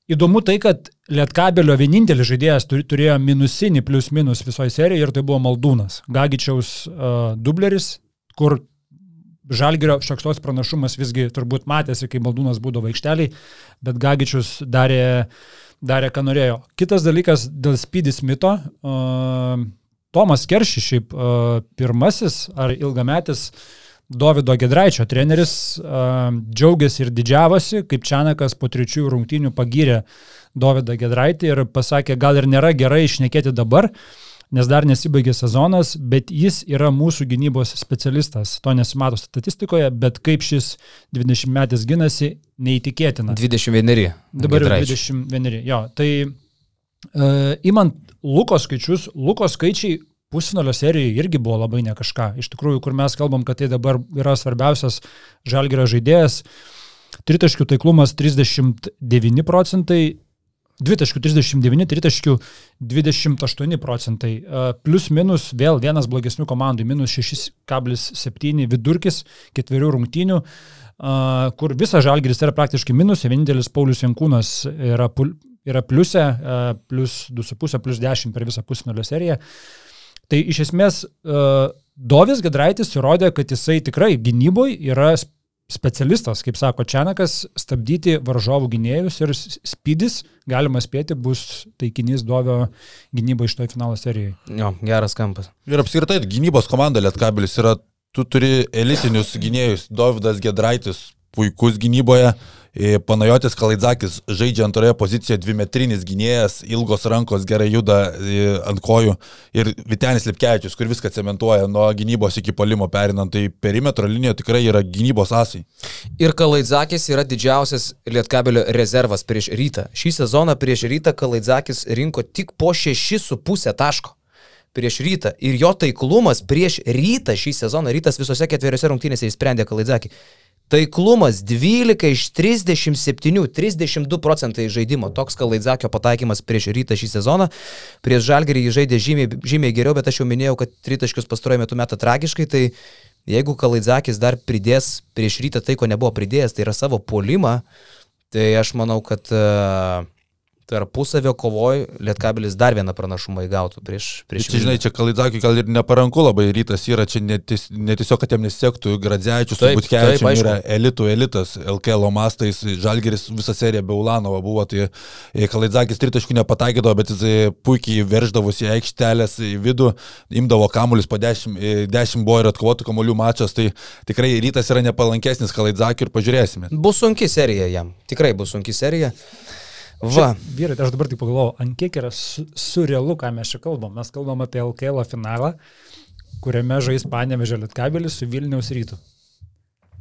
Įdomu tai, kad Lietkabelio vienintelis žaidėjas turėjo minusinį plius minus visoje serijoje ir tai buvo Maldūnas. Gagičiaus uh, dubleris, kur Žalgirio šioks toks pranašumas visgi turbūt matėsi, kai Maldūnas būdavo aikšteliai, bet Gagičius darė, darė, ką norėjo. Kitas dalykas dėl Spydis mito. Uh, Tomas Keršys, šiaip uh, pirmasis ar ilgametis Davido Gedraičio treneris, uh, džiaugiasi ir didžiavosi, kaip Čianakas po trečių rungtynių pagyrė Davidą Gedraitį ir pasakė, gal ir nėra gerai išnekėti dabar, nes dar nesibaigė sezonas, bet jis yra mūsų gynybos specialistas. To nesimato statistikoje, bet kaip šis 20 metais ginasi, neįtikėtina. 21. Dabar jau 21. Jo, tai uh, imant Luko skaičius, Luko skaičiai pusfinalio serijoje irgi buvo labai ne kažką. Iš tikrųjų, kur mes kalbam, kad tai dabar yra svarbiausias žalgerio žaidėjas, tritaškių taiklumas 39 procentai, dvitaškių 39, tritaškių 28 procentai. Plius minus vėl vienas blogesnių komandų, minus 6,7 vidurkis ketverių rungtynių, kur visas žalgeris yra praktiškai minus, vienintelis Paulius Jankūnas yra, yra pliuse, plus 2,5, plus 10 per visą pusfinalio seriją. Tai iš esmės Dovis Gedraitis įrodė, kad jisai tikrai gynyboje yra specialistas, kaip sako Čianakas, stabdyti varžovų gynėjus ir spydis, galima spėti, bus taikinys Dovio gynybo iš to finalo serijoje. Jo, geras kampas. Ir apskritai, gynybos komanda Lietkabilis yra, tu turi elitinius gynėjus, Dovydas Gedraitis, puikus gynyboje, Panajotis Kalaidzakis žaidžia antroje pozicijoje, dvimetrinis gynėjas, ilgos rankos gerai juda ant kojų ir Vitenis Lipkevičius, kur viską cementuoja nuo gynybos iki palimo perinant, tai perimetro linija tikrai yra gynybos asai. Ir Kalaidzakis yra didžiausias Lietkabelio rezervas prieš rytą. Šį sezoną prieš rytą Kalaidzakis rinko tik po 6,5 taško prieš rytą. Ir jo taiklumas prieš rytą šį sezoną, rytas visose ketveriose rungtynėse įsprendė Kalaidzakį. Taiklumas 12 iš 37, 32 procentai žaidimo. Toks Kalaidzakio pataikymas prieš rytą šį sezoną. Prieš Žalgerį jį žaidė žymiai, žymiai geriau, bet aš jau minėjau, kad tritaškius pastaruoju metu metą tragiškai. Tai jeigu Kalaidzakis dar pridės prieš rytą tai, ko nebuvo pridėjęs, tai yra savo polimą, tai aš manau, kad uh, tarpusavio kovoj Lietkabelis dar vieną pranašumą įgautų prieš... prieš čia, žinai, čia Kalidakui gal ir neparanku labai rytas yra, čia netis, netiesiog, kad jam nesektų, Gradzevičius, turbūt Kevičius yra elitų elitas, LKL mastais, Žalgeris visą seriją be Ulanovo buvo, tai e, Kalidakis tritaškų nepataikydavo, bet jis puikiai verždavosi į aikštelės į vidų, imdavo kamuolius po 10, 10 e, buvo ir atkovotų kamuolių mačas, tai tikrai rytas yra nepalankesnis Kalidakui ir pažiūrėsime. Bus sunki serija jam, tikrai bus sunki serija. Va. Čia, vyrai, aš dabar tik pagalvojau, ant kiek yra su, surrealu, ką mes čia kalbam. Mes kalbam apie LKL finalą, kuriame žais Panevežė Lietkabelis su Vilniaus rytu.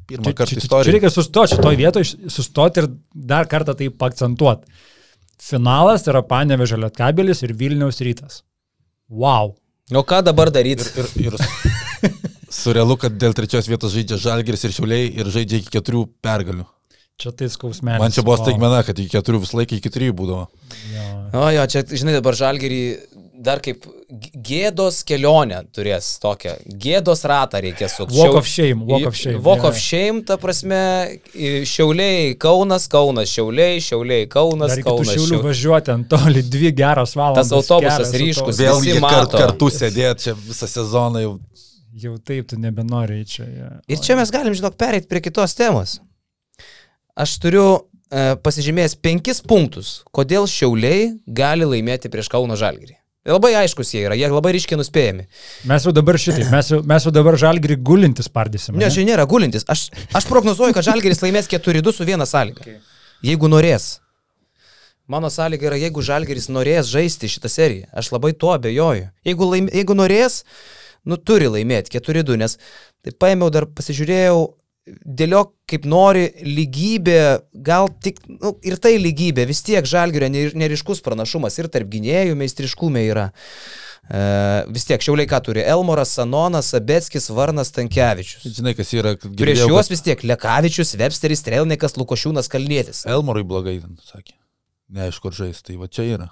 Pirmą kartą istorijoje. Čia reikia sustoti šitoje vietoje, sustoti ir dar kartą tai akcentuoti. Finalas yra Panevežė Lietkabelis ir Vilniaus rytas. Wow. O ką dabar daryti? Ir, ir, ir *laughs* surrealu, kad dėl trečios vietos žaidžia Žalgiris ir Šiauliai ir žaidžia iki keturių pergalių. Čia tai skausmelis. Man čia buvo staigmena, kad iki keturių visą laiką iki trijų būdavo. Jo. O jo, čia, žinai, dabar žalgerį dar kaip gėdos kelionę turės tokią. Gėdos ratą reikės sukti. Walk of shame, walk of shame. Walk yeah. of shame, ta prasme, šiauliai Kaunas, Kaunas, šiauliai, šiauliai Kaunas, dar Kaunas. Šiaulių šiauliai. važiuoti ant toli dvi geros valandos. Tas autobusas ryškus. Vėlgi kart, kartu sėdėti čia visą sezoną jau. Jau taip, tu nebenori čia. Ja. Ir čia mes galim, žinok, pereiti prie kitos temos aš turiu e, pasižymėjęs penkis punktus, kodėl Šiauliai gali laimėti prieš Kauno Žalgirį. Labai aiškus jie yra, jie labai ryškiai nuspėjami. Mes jau dabar šitai, mes jau, mes jau dabar žalgerį gulintis pardysime. Ne, čia nėra gulintis. Aš, aš prognozuoju, kad žalgeris laimės 4-2 su viena sąlyga. Okay. Jeigu norės. Mano sąlyga yra, jeigu žalgeris norės žaisti šitą seriją. Aš labai tuo abejoju. Jeigu, laim, jeigu norės, nu turi laimėti 4-2, nes tai paėmiau dar pasižiūrėjau dėliok kaip nori lygybė, gal tik, nu, ir tai lygybė, vis tiek žalgerio neriškus pranašumas ir tarp gynėjų meistriškume yra. E, vis tiek šiauliai ką turi? Elmoras, Sanonas, Abetskis, Varnas, Tankievičius. Žinai, kas yra. Girdėjau, Prieš juos vis tiek Lekavičius, Websteris, Trelnikas, Lukošiūnas, Kalnėtis. Elmorui blogai, sakė. Neaišku, kur žais, tai va čia yra.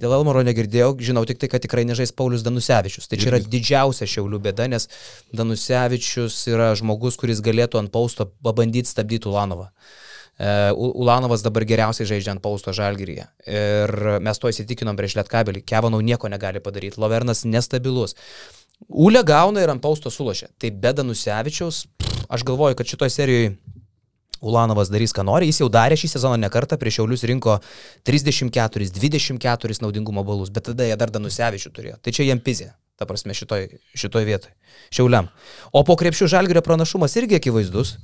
Dėl Elmaro negirdėjau, žinau tik tai, kad tikrai nežais Paulius Danusevičius. Tai čia yra didžiausia šiaulių bėda, nes Danusevičius yra žmogus, kuris galėtų ant pausto pabandyti stabdyti Ulanovą. Uh, Ulanovas dabar geriausiai žaidžia ant pausto žalgyryje. Ir mes to įsitikinom prieš Lietkabelį. Kevanau nieko negali padaryti. Lovernas nestabilus. Ule gauna ir ant pausto sulošia. Tai be Danusevičiaus... Aš galvoju, kad šitoje serijoje Ulanovas darys, ką nori. Jis jau darė šį sezoną ne kartą, prieš Šiaulius rinko 34, 24 naudingumo balus, bet tada jie dar Danusevičių turėjo. Tai čia jiem pizė, ta prasme, šitoj, šitoj vietoj. Šiauliam. O po krepšių žalgerio pranašumas irgi akivaizdus.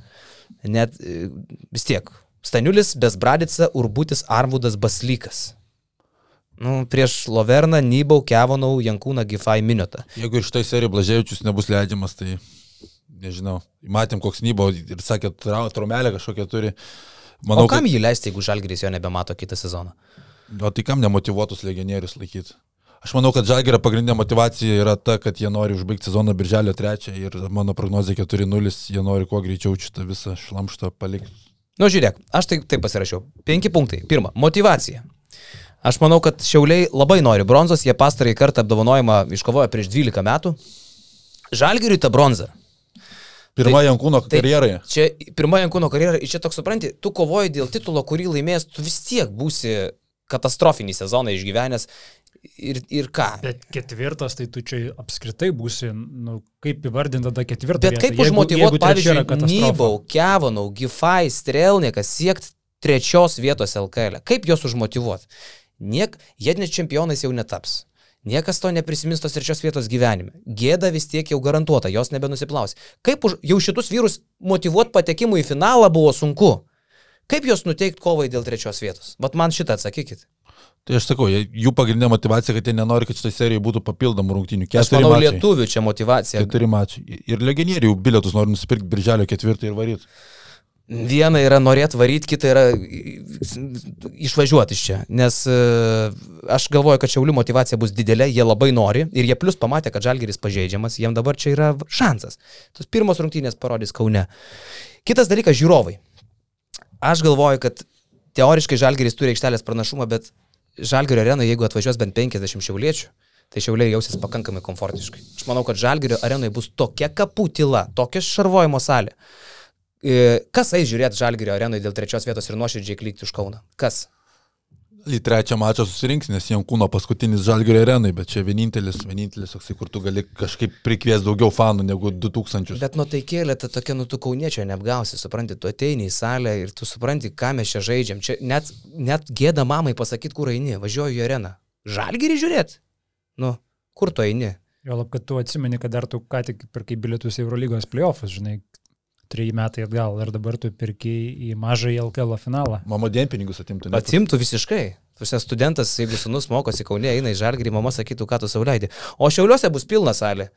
Net e, vis tiek. Staniulis, Besbradica, Urbutis, Arvudas, Baslykas. Nu, prieš Loverną, Nybau, Kevonau, Jankūną, Gifai, Minotą. Jeigu iš tai serijų Blaževičius nebus leidžiamas, tai nežinau. Matėm, koks Nybau ir sakė, traumelę kažkokią turi. Manau, o kam kad... jį leisti, jeigu Žalgiris jo nebemato kitą sezoną? O tai kam nemotivuotus legionierius laikyti? Aš manau, kad Žalgerio pagrindinė motivacija yra ta, kad jie nori užbaigti sezoną birželio 3 ir mano prognozija 4-0, jie nori kuo greičiau šitą visą šlamštą palikti. Nu, žiūrėk, aš tai taip pasirašiau. Penki punktai. Pirma, motivacija. Aš manau, kad Šiauliai labai nori bronzos, jie pastarąjį kartą apdovanojimą iškovojo prieš 12 metų. Žalgiriui ta bronza Pirma tai, Jankūno tai, karjeroje. Čia pirma Jankūno karjera, čia toks supranti, tu kovoji dėl titulo, kurį laimės, tu vis tiek būsi katastrofinį sezoną išgyvenęs. Ir, ir ką? Bet ketvirtas, tai tu čia apskritai būsi, nu, kaip įvardinti tada ketvirtą. Bet kaip užmotivuoti, pavyzdžiui, Nybau, Kevanau, Gifai, Strelnikas siekti trečios vietos LKL. Kaip juos užmotivuoti? Niek, jie net čempionais jau netaps. Niekas to neprisimins tos trečios vietos gyvenime. Gėda vis tiek jau garantuota, jos nebenusiplaus. Kaip už, jau šitus vyrus motivuoti patekimui į finalą buvo sunku. Kaip juos nuteikti kovai dėl trečios vietos? Vat man šitą atsakykit. Tai aš sakau, jų pagrindinė motivacija, kad jie nenori, kad šitą seriją būtų papildomų rungtynių. Keturi aš manau, mačiai. lietuvių čia motivacija. Keturi mačiai. Ir legionierių bilietus nori nusipirkti birželio ketvirtą ir varyti. Viena yra norėti varyti, kita yra išvažiuoti iš čia. Nes e, aš galvoju, kad Šiaulių motivacija bus didelė, jie labai nori ir jie plus pamatė, kad Žalgeris pažeidžiamas, jiems dabar čia yra šansas. Tos pirmos rungtynės parodys Kaune. Kitas dalykas - žiūrovai. Aš galvoju, kad teoriškai Žalgeris turi aikštelės pranašumą, bet Žalgerio arenoje, jeigu atvažiuos bent 50 šiauliečių, tai šiauliai jausis pakankamai komfortiškai. Aš manau, kad Žalgerio arenoje bus tokia kapų tyla, tokia šarvojimo salė kas eis žiūrėti Žalgirio arenui dėl trečios vietos ir nuoširdžiai klikti už Kauną? Kas? Į trečią mačą susirinks, nes jiem kūno paskutinis Žalgirio arenai, bet čia vienintelis, vienintelis, toksai, kur tu gali kažkaip prikvies daugiau fanų negu 2000. Bet nuo tai kėlė, ta tokia, nu tu kauniečio neapgausi, supranti, tu ateini į salę ir tu supranti, ką mes čia žaidžiam. Čia net, net gėda mamai pasakyti, kur eini, važiuoju į areną. Žalgirį žiūrėti? Nu, kur tu eini? Jo lab, kad tu atsimeni, kad dar tu ką tik pirkai bilietus į Eurolygos playoffs, žinai, treji metai atgal ir dabar tu pirkiai į mažąjį LKL finalą. Mama dienpinigus atimtų. Ne? Atimtų visiškai. Tu esi studentas, jeigu sunus mokosi Kaunė, eina į Žalgirį, mama sakytų, ką tu sauliaidį. O Šiauliuose bus pilna salė.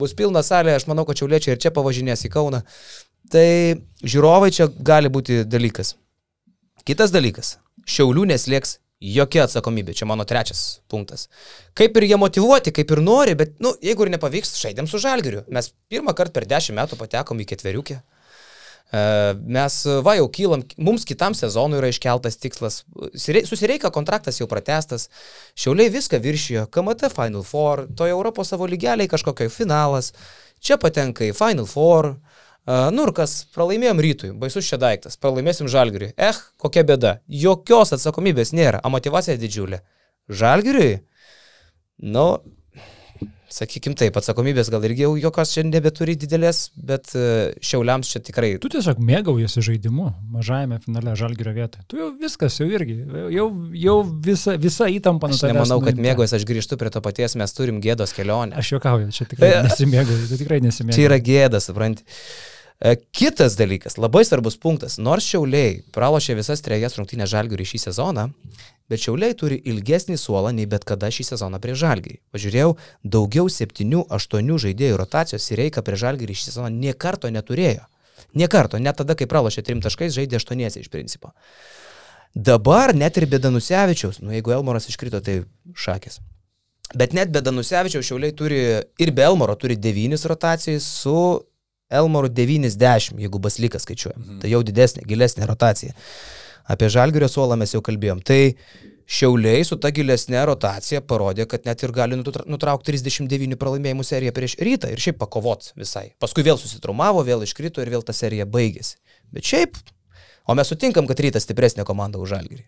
Bus pilna salė, aš manau, kad Šiauliečiai ir čia pavažinės į Kauną. Tai žiūrovai čia gali būti dalykas. Kitas dalykas. Šiaulių neslėgs jokia atsakomybė. Čia mano trečias punktas. Kaip ir jie motivuoti, kaip ir nori, bet, nu, jeigu ir nepavyks, žaidėm su žalgiriu. Mes pirmą kartą per dešimt metų patekom į ketveriukę. E, mes va jau kylam, mums kitam sezonui yra iškeltas tikslas, susireika kontraktas jau pratestas, šiauliai viską viršijo, KMT Final Four, toje Europos savo lygeliai kažkokio finalas, čia patenka į Final Four, uh, Nu ir kas, pralaimėjom rytui, baisus čia daiktas, pralaimėsim žalgiriui. Eh, kokia bėda, jokios atsakomybės nėra, o motivacija didžiulė. Žalgiriui, nu, sakykim taip, atsakomybės gal irgi jau jokios čia nebeturi didelės, bet šiauliams čia tikrai. Tu tiesiog mėgaujasi žaidimu mažajame finale žalgirio vietoje. Tu jau viskas, jau irgi, jau, jau visa, visa įtampa nuo tavęs. Aš nemanau, kad mėgaujasi, aš grįžtu prie to paties, mes turim gėdos kelionę. Aš juokauju, čia tikrai *laughs* nesimėgauju, tai tikrai nesimėgauju. Čia yra gėda, supranti. E, kitas dalykas, labai svarbus punktas, nors Šiauliai pralošė visas trejas rungtynės žalgiui šį sezoną, bet Šiauliai turi ilgesnį suolą nei bet kada šį sezoną prie žalgiai. Pažiūrėjau, daugiau 7-8 žaidėjų rotacijos į reiką prie žalgiui šį sezoną niekarto neturėjo. Niekarto, net tada, kai pralošė trim taškais, žaidė 8 iš principo. Dabar net ir Bedanusevičiaus, nu jeigu Elmoras iškrito, tai šakės. Bet net Bedanusevičiaus šiauliai turi ir be Elmoro turi 9 rotacijai su Elmorų 90, jeigu Baslikas skaičiuojam. Mhm. Tai jau didesnė, gilesnė rotacija. Apie Žalgirio suolą mes jau kalbėjom. Tai Šiauliai su ta gilesnė rotacija parodė, kad net ir gali nutraukti 39 pralaimėjimų seriją prieš rytą ir šiaip pakovot visai. Paskui vėl susitraumavo, vėl iškrito ir vėl ta serija baigėsi. Bet šiaip, o mes sutinkam, kad rytas stipresnė komanda už Žalgirį.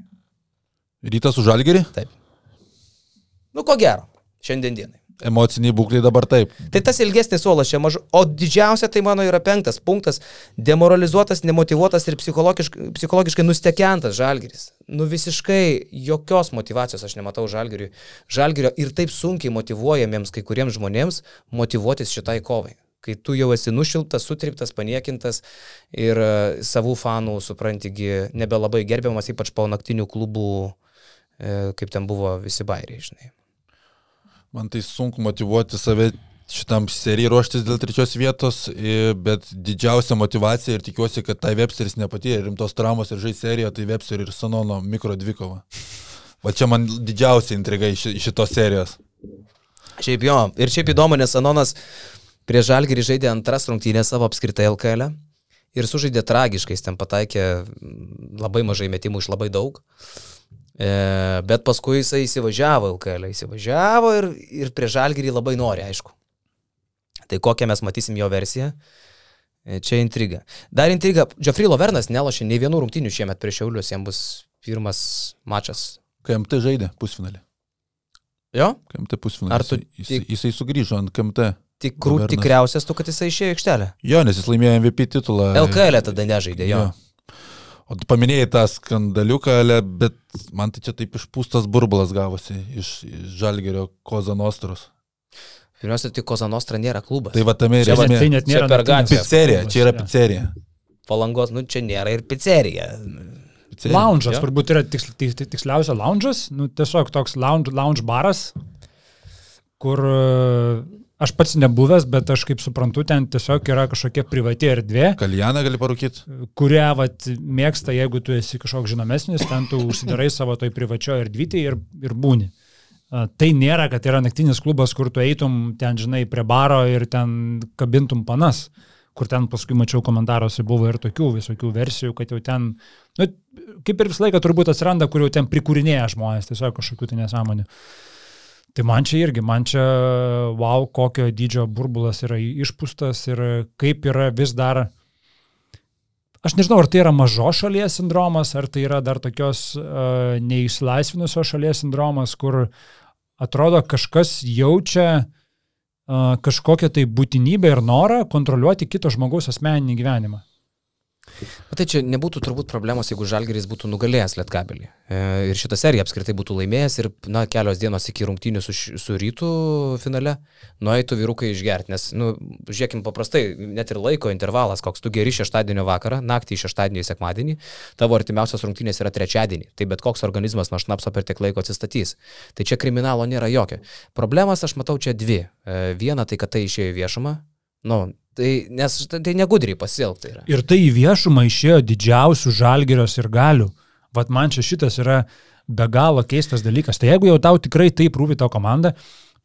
Rytas už Žalgirį? Taip. Nu ko gero, šiandien dienai. Emociniai būkliai dabar taip. Tai tas ilgesnis suolas čia mažu. O didžiausia tai mano yra penktas punktas - demoralizuotas, nemotivuotas ir psichologiškai, psichologiškai nustekentas žalgeris. Nu visiškai jokios motivacijos aš nematau žalgeriui. Žalgerio ir taip sunkiai motivuojamiems kai kuriems žmonėms motivuotis šitai kovai. Kai tu jau esi nušiltas, sutriptas, paniekintas ir e, savų fanų, suprantigi, nebelabai gerbiamas, ypač po naktinių klubų, e, kaip ten buvo visi bairiai, žinai. Man tai sunku motivuoti save šitam serijai ruoštis dėl trečios vietos, bet didžiausia motivacija ir tikiuosi, kad tai Websteris nepatyrė rimtos traumos ir žais seriją, tai Webster ir Sanono mikro dvikova. Va čia man didžiausia intriga iš šitos serijos. Šiaip jo, ir šiaip įdomu, nes Anonas prie Žalgirį žaidė antras rungtynės savo apskritai LKL -e ir sužaidė tragiškai, jis ten pataikė labai mažai metimų iš labai daug. E, bet paskui jisai įsivažiavo LKL, įsivažiavo ir, ir prie Žalgirį labai nori, aišku. Tai kokią mes matysim jo versiją? E, Čia intriga. Dar intriga. Džofrey Lovernas nelošė nei vienų rungtynių šiemet prieš Šiaulius, jam bus pirmas mačas. KMT žaidė pusfinalį. Jo? KMT pusfinalį. Ar tu jis, tik- jisai sugrįžo ant KMT. Tikrų Lovernas. tikriausias tu, kad jisai išėjo aikštelę. Jo, nes jis laimėjo MVP titulą. LKL tada nežaidė, jo. O tu paminėjai tą skandaliuką, Ale, bet man tai čia taip išpūstas burbulas gavosi iš, iš Žalgerio Koza Nostros. Pirmiausia, tik Kozanostra nėra klubas. Tai va tame ir net, tai esmė. net Čia nėra per naktinis gatvę. Pizzerija, čia yra pizzerija. Palangos, nu čia nėra ir pizzerija. Lounge'as, turbūt yra tiks, tiks, tiksliausia lounge'as, nu, tiesiog toks lounge, lounge baras, kur aš pats nebuvęs, bet aš kaip suprantu, ten tiesiog yra kažkokia privati erdvė, Kaljaną gali parūkyti. kurią vat, mėgsta, jeigu tu esi kažkoks žinomesnis, ten tu užsidarai savo toj privačioje erdvytėje ir, ir būni. Tai nėra, kad yra naktinis klubas, kur tu eitum ten, žinai, prie baro ir ten kabintum panas, kur ten paskui mačiau komentaruose buvo ir tokių visokių versijų, kad jau ten, nu, kaip ir visą laiką turbūt atsiranda, kur jau ten prikūrinėja žmonės, tiesiog kažkokių tai nesąmonių. Tai man čia irgi, man čia, wow, kokio dydžio burbulas yra išpūstas ir kaip yra vis dar Aš nežinau, ar tai yra mažos šalies sindromas, ar tai yra dar tokios uh, neįsilaisvinusios šalies sindromas, kur atrodo kažkas jaučia uh, kažkokią tai būtinybę ir norą kontroliuoti kito žmogaus asmeninį gyvenimą. Bet tai čia nebūtų turbūt problemos, jeigu Žalgeris būtų nugalėjęs Lietkabelį. E, ir šitą seriją apskritai būtų laimėjęs ir, na, kelios dienos iki rungtynių su, su rytų finale nueitų vyrukai išgerti. Nes, nu, žiūrėkim, paprastai, net ir laiko intervalas, koks tu geri šeštadienio vakarą, naktį iš šeštadienio į sekmadienį, tavo artimiausias rungtynės yra trečiadienį. Tai bet koks organizmas nuo šnapso per tiek laiko atsistatys. Tai čia kriminalo nėra jokio. Problemas aš matau čia dvi. E, viena tai, kad tai išėjo viešumą. Nu, tai, nes tai, tai negudriai pasielgta yra. Ir tai į viešumą išėjo didžiausių žalgerios ir galių. Vat man čia šitas yra be galo keistas dalykas. Tai jeigu jau tau tikrai taip rūpi tavo komanda,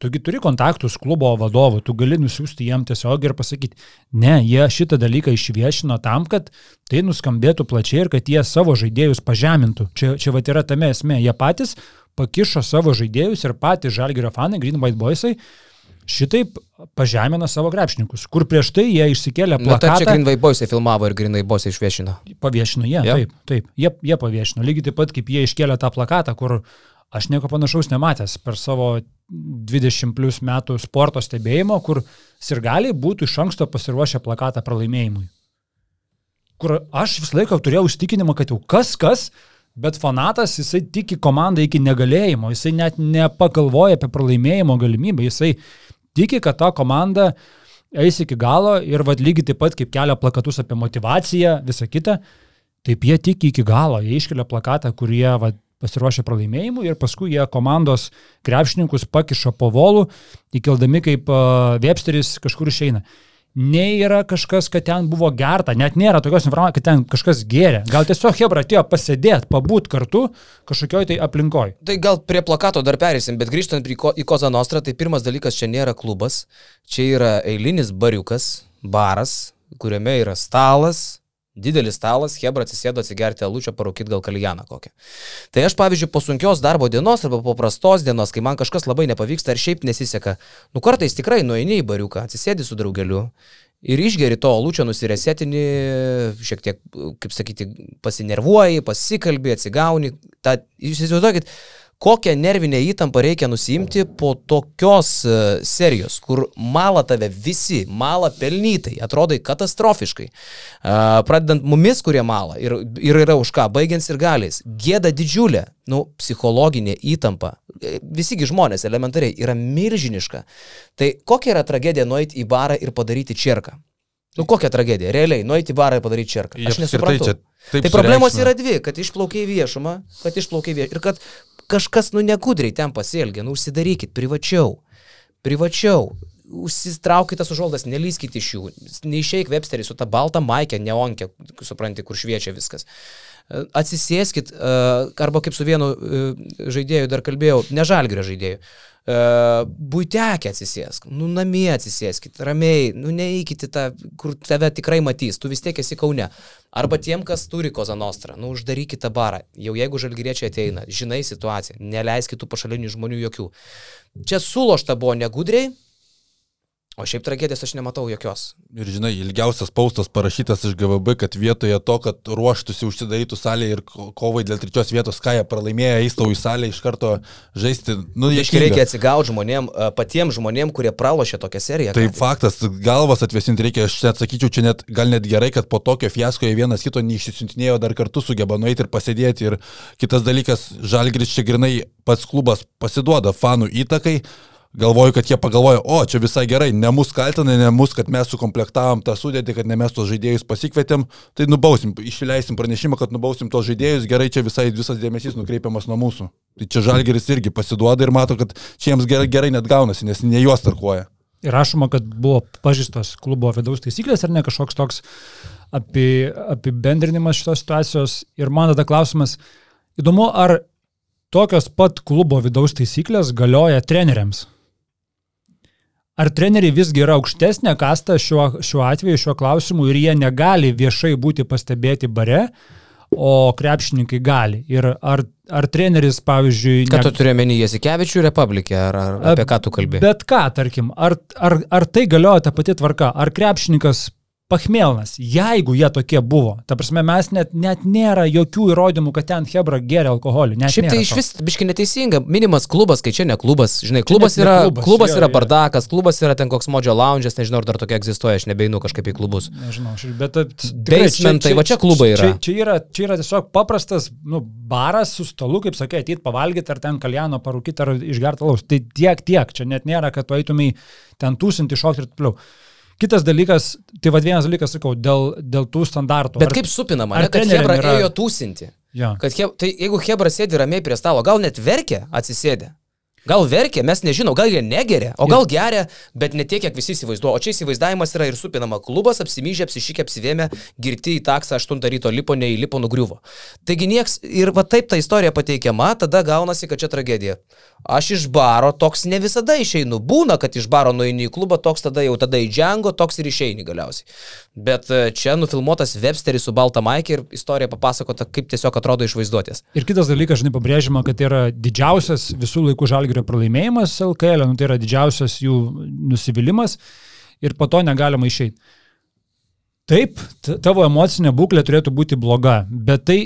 tugi turi kontaktus klubo vadovu, tu gali nusiųsti jam tiesiog ir pasakyti, ne, jie šitą dalyką išviešino tam, kad tai nuskambėtų plačiai ir kad jie savo žaidėjus pažemintų. Čia, čia vat yra tame esmė. Jie patys pakišo savo žaidėjus ir patys žalgerio fanai, Green White Boysai, šitaip pažemina savo krepšininkus, kur prieš tai jie išsikėlė Na, tai plakatą. čia Grinvai Boisai filmavo ir Grinvai Boisai išviešino. Paviešino jie, yeah. taip, taip, jie, jie paviešino. Lygiai taip pat, kaip jie iškėlė tą plakatą, kur aš nieko panašaus nematęs per savo 20 plus metų sporto stebėjimo, kur sirgaliai būtų iš anksto pasiruošę plakatą pralaimėjimui. Kur aš visą laiką turėjau įstikinimą, kad jau kas kas, bet fanatas jisai tiki komandą iki negalėjimo, jisai net nepagalvoja apie pralaimėjimo galimybę, jisai tiki, kad ta komanda eis iki galo ir vad lygiai taip pat kaip kelia plakatus apie motivaciją, visą kitą, taip jie tiki iki galo, jie iškelia plakatą, kurie vat, pasiruošę pralaimėjimui ir paskui jie komandos krepšininkus pakiša po volų, įkeldami kaip uh, Websteris kažkur išeina. Nei yra kažkas, kad ten buvo gerta, net nėra tokios informacijos, kad ten kažkas gėrė. Gal tiesiog Hebra atėjo pasėdėti, pabūt kartu kažkokioj tai aplinkoj. Tai gal prie plakato dar perėsim, bet grįžtant ko- į Koza Nostra, tai pirmas dalykas čia nėra klubas, čia yra eilinis bariukas, baras, kuriame yra stalas, didelis stalas, Hebra atsisėdo atsigerti alučio, parūkit gal kaljaną kokią. Tai aš, pavyzdžiui, po sunkios darbo dienos arba po prastos dienos, kai man kažkas labai nepavyksta ar šiaip nesiseka, nu kartais tikrai nueini į bariuką, atsisėdi su draugeliu. Ir išgeri to lūčio nusiresetini, šiek tiek, kaip sakyti, pasinervuoji, pasikalbi, atsigauni. Ta, jūs įsivaizduokit, kokią nervinę įtampą reikia nusimti po tokios e, serijos, kur mala tave visi, mala pelnytai, atrodai katastrofiškai. Pradedant mumis, kurie mala ir, ir yra už ką, baigiant ir galiais. Gėda didžiulė, nu, psichologinė įtampa. E, visigi žmonės elementariai yra milžiniška. Tai kokia yra tragedija nueiti į barą ir padaryti čerką? Nu kokia tragedija? Realiai, nueiti į barą ir padaryti čerką. Aš nesuprantu. Čia, tai problemos yra dvi, kad išplaukiai viešumą, kad išplaukiai viešumą ir kad kažkas, nu, negudriai ten pasielgia, nu, užsidarykit privačiau. Privačiau. Užsitraukite tas užuoldas, nelyskite iš jų. Neišeik Websterį su ta balta maikė, neonkė, supranti, kur šviečia viskas. Atsisėskit, arba kaip su vienu žaidėju dar kalbėjau, nežalgrio žaidėju būtekė atsisėsk, nu namie atsisėskit, ramiai, nu neįkite tą, kur tave tikrai matys, tu vis tiek esi kaune. Arba tiem, kas turi Kozanostrą, nu uždarykite barą, jau jeigu žalgyriečiai ateina, žinai situaciją, neleiskit tų pašalinių žmonių jokių. Čia sulošta buvo negudriai, O šiaip tragedijos aš nematau jokios. Ir žinai, ilgiausias paustas parašytas iš GVB, kad vietoje to, kad ruoštųsi užsidarytų salėje ir kovai dėl trečios vietos, ką jie pralaimėjo, eistau į salę iš karto žaisti. Nu, Iškai reikia atsigauti žmonėm, patiems žmonėm, kurie pralošė tokią seriją. Tai faktas, galvas atvesinti reikia, aš net sakyčiau, čia net, gal net gerai, kad po tokio fiasko jie vienas kito neišsisintinėjo, dar kartu sugeba nueiti ir pasėdėti. Ir kitas dalykas, Žalgris čia grinai pats klubas pasiduoda fanų įtakai galvoju, kad jie pagalvojo, o čia visai gerai, ne mus kaltina, ne mus, kad mes sukomplektavom tą sudėtį, kad ne mes tos žaidėjus pasikvietėm, tai nubausim, išleisim pranešimą, kad nubausim tos žaidėjus, gerai, čia visai visas dėmesys nukreipiamas nuo mūsų. Tai čia Žalgeris irgi pasiduoda ir mato, kad čia jiems gerai, gerai net gaunasi, nes ne juos tarkuoja. Ir rašoma, kad buvo pažįstos klubo vidaus taisyklės ar ne kažkoks toks api, apibendrinimas šitos situacijos. Ir man tada klausimas, įdomu, ar tokios pat klubo vidaus taisyklės galioja treneriams? Ar treneriai visgi yra aukštesnė kasta šiuo, šiuo atveju, šiuo klausimu ir jie negali viešai būti pastebėti bare, o krepšininkai gali. Ir ar, ar treneris, pavyzdžiui... Ką ne... tu turi menį Jasikevičių Republikę, ar, ar apie ką tu kalbėjai? Bet ką, tarkim, ar, ar, ar tai galioja ta pati tvarka, ar krepšininkas Pachmelnas, jeigu jie tokie buvo, ta prasme, mes net, net nėra jokių įrodymų, kad ten Hebra geria alkoholį. Šiaip tai iš vis biškai neteisinga, minimas klubas, kai čia ne klubas, žinai, klubas yra, klubas, klubas jo, yra bardakas, klubas yra ten koks modžio lounge'as, nežinau, ar dar tokia egzistuoja, aš nebeinu kažkaip į klubus. Nežinau, bet... Basementai, va čia klubai yra. Čia, čia, yra. čia yra tiesiog paprastas, nu, baras su stalu, kaip sakai, ateit pavalgyti, ar ten kaljano parūkyti, ar išgerti alaus. Tai tiek, tiek, čia net nėra, kad tu eitumai ten tūsinti, šokti ir taip toliau. Kitas dalykas, tai vad vienas dalykas, sakau, dėl, dėl tų standartų. Bet ar, kaip supinama, ar ne, kad Hebra yra... ėjo tūsinti? Ja. Kad he, tai jeigu Hebra sėdi ramiai prie stalo, gal net verkia atsisėdė. Gal verkia, mes nežinom, gal jie negeria, o gal geria, bet ne tiek, kiek visi įsivaizduoja. O čia įsivaizdavimas yra ir supinama. Klubas apsimyžė, apsišykė, apsivėmė, girti į taksą 8 ryto lipo, neįlipo, nugriuvo. Taigi nieks, ir va taip ta istorija pateikiama, tada gaunasi, kad čia tragedija. Aš iš baro toks ne visada išeinu. Būna, kad iš baro nueini į klubą, toks tada jau tada į džengo, toks ir išeini galiausiai. Bet e, čia nufilmuotas Websteris su balta maikė ir istorija papasakota, kaip tiesiog atrodo iš vaizduotės. Ir kitas dalykas, žinai, pabrėžima, kad tai yra didžiausias visų laikų žalgerio pralaimėjimas LKL, nu, tai yra didžiausias jų nusivylimas ir po to negalima išeiti. Taip, tavo emocinė būklė turėtų būti bloga, bet tai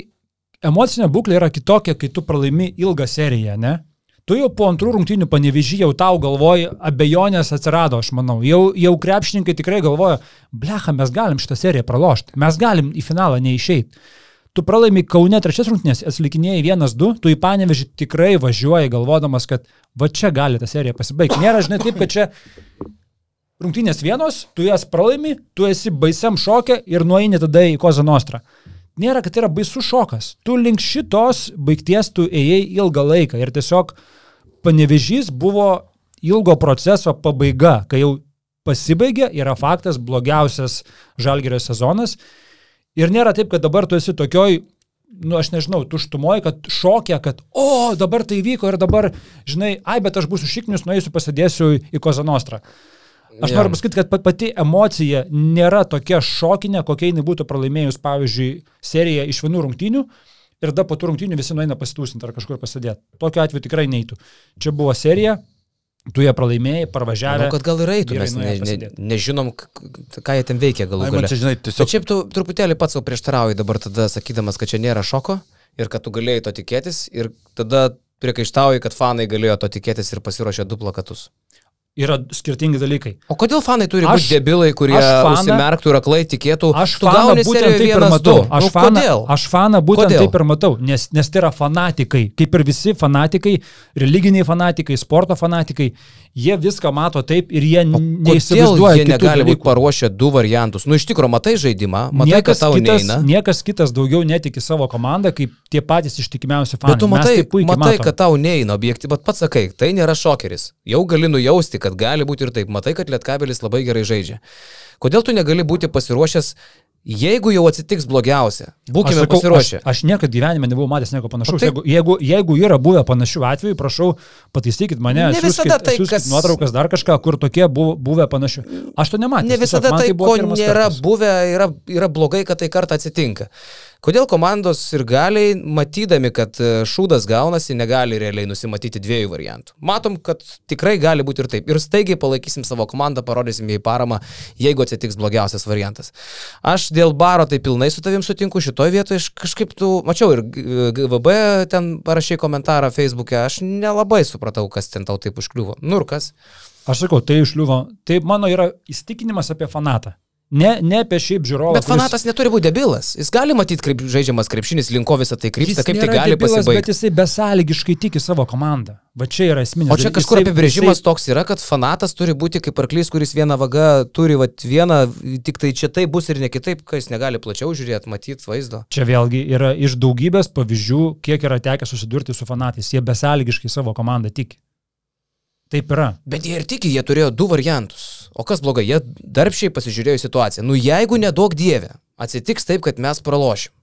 emocinė būklė yra kitokia, kai tu pralaimi ilgą seriją, ne? Tu jau po antrų rungtynių panevežį jau tau galvoji, abejonės atsirado, aš manau. Jau, jau krepšininkai tikrai galvoja, blecha, mes galim šitą seriją pralošti, mes galim į finalą neišeiti. Tu pralaimi Kaune trečias rungtynės, atsilikinėjai 1-2, tu į panevežį tikrai važiuoji galvodamas, kad va čia gali ta serija pasibaigti. Nėra, žinai, taip, kad čia rungtynės vienos, tu jas pralaimi, tu esi baisiam šokė ir nueini tada į Koza Nostra nėra, kad tai yra baisus šokas. Tu link šitos baigties tu ėjai ilgą laiką ir tiesiog panevežys buvo ilgo proceso pabaiga, kai jau pasibaigė, yra faktas blogiausias žalgerio sezonas. Ir nėra taip, kad dabar tu esi tokioj, nu aš nežinau, tuštumoje, kad šokė, kad, o, dabar tai vyko ir dabar, žinai, ai, bet aš būsiu šiknius, nueisiu, pasidėsiu į Kozanostrą. Aš yeah. noriu pasakyti, kad pati emocija nėra tokia šokinė, kokia jinai būtų pralaimėjus, pavyzdžiui, seriją iš vienų rungtynių ir tada po tų rungtynių visi nueina pasitūsinti ar kažkur pasidėti. Tokiu atveju tikrai neįtų. Čia buvo serija, tu ją pralaimėjai, parvažiavai. Manau, kad gal ir eitų, mes ne, ne, nežinom, ką jie ten veikia galų gale. Čia, žinai, tiesiog... Bet šiaip tu truputėlį pats savo prieštarauji dabar tada, sakydamas, kad čia nėra šoko ir kad tu galėjai to tikėtis ir tada priekaištauji, kad fanai galėjo to tikėtis ir pasiruošė du plakatus. Yra skirtingi dalykai. O kodėl fanai turi Aš- būti debilai, kurie užsimerktų ir aklai tikėtų? Aš faną būtent taip ir matau. du. Aš, Nu, faną, kodėl? aš faną būtent Kodėl? taip ir matau, nes, nes tai yra fanatikai. Kaip ir visi fanatikai, religiniai fanatikai, sporto fanatikai, jie viską mato taip ir jie neįsivaizduoja. jie negali būti paruošę du variantus? Nu, iš tikrųjų, matai žaidimą, matai, kad tau kitas, neina. niekas kitas daugiau netiki savo komandą, kaip tie patys ištikimiausi fanai. Bet tu matai, tai matai matom. kad tau neina objektyviai, bet pats sakai, tai nėra šokeris. Jau gali nujausti, kad gali būti ir taip. Matai, kad Lietkabelis labai gerai žaidžia. Kodėl tu negali būti pasiruošęs, jeigu jau atsitiks blogiausia? Būkime Aš sakau, pasiruošę. Aš, aš niekada gyvenime nebuvau matęs nieko panašaus. Tai- Jeigu, jeigu, jeigu yra buvę panašių atvejų, prašau, pataisykit mane, Ne visada siųskit- tai, siųskit kas- nuotraukas dar kažką, kur tokie buvo, buvę panašių. Aš to nematau. Ne visada tai, ko nėra buvę, yra, yra blogai, kad tai kartą atsitinka. Kodėl komandos ir galiai, matydami, kad e, šūdas gaunasi, negali realiai nusimatyti dviejų variantų? Matom, kad tikrai gali būti ir taip. Ir staigiai palaikysim savo komandą, parodysim jai paramą, jeigu atsitiks blogiausias variantas. Aš dėl baro tai pilnai su tavim sutinku, šitoje vietoje kažkaip tu, mačiau ir GVB ten parašė komentarą Facebook'e, aš nelabai supratau, kas ten tau taip užkliuvo. Nu ir kas? Aš sakau, tai išliuvo. Tai mano yra įstikinimas apie fanatą. Ne, ne apie šiaip žiūrovą. Bet fanatas neturi būti debilas. Jis gali matyti, kaip žaidžiamas krepšinis, linko visą tai krypsta, kaip tai gali debilas, Bet pasibaigti. jisai besąlygiškai tiki savo komandą. Va čia yra esminis. O čia dalykas. kažkur Jisai- apibrėžimas jisai- toks yra, kad fanatas turi būti kaip arklys, kuris vieną vagą turi, vat, vieną, tik tai čia tai bus ir ne kitaip, kai jis negali plačiau žiūrėti, matyti vaizdo. Čia vėlgi yra iš daugybės pavyzdžių, kiek yra tekę susidurti su fanatais. Jie besąlygiškai savo komandą tiki. Taip yra. Bet jie ir tiki, jie turėjo du variantus. O kas blogai, jie darbščiai pasižiūrėjo situaciją. Nu jeigu nedaug dievė, atsitiks taip, kad mes pralošim.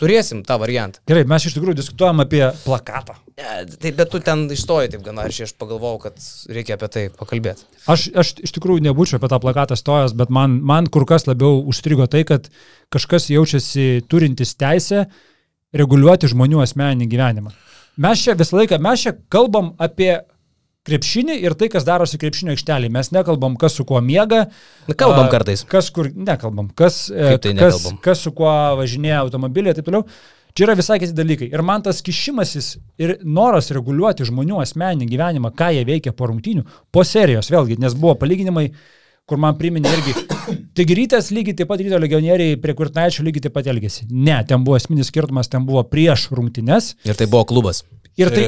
Turėsim tą variantą. Gerai, mes iš tikrųjų diskutuojam apie plakatą. Ne, tai bet tu ten išstoji taip gana, aš aš pagalvojau, kad reikia apie tai pakalbėti. Aš, aš iš tikrųjų nebūčiau apie tą plakatą stojęs, bet man, man kur kas labiau užstrigo tai, kad kažkas jaučiasi turintis teisę reguliuoti žmonių asmeninį gyvenimą. Mes čia visą laiką, mes čia kalbam apie krepšinį ir tai, kas darosi krepšinio aikštelėje. Mes nekalbam, kas su kuo miega. Na, kalbam a, kartais. Kas kur, nekalbam. Kas, e, tai kas, kas su kuo važinėja automobiliai ir taip toliau. Čia yra visai kiti dalykai. Ir man tas kišimasis ir noras reguliuoti žmonių asmeninį gyvenimą, ką jie veikia po rungtynių, po serijos vėlgi, nes buvo palyginimai, kur man priminė irgi. *coughs* Taigi rytas lygiai taip pat ryto legionieriai prie kurtnaičio lygiai taip pat elgėsi. Ne, ten buvo esminis skirtumas, ten buvo prieš rungtynes. Ir tai buvo klubas. Ir tai,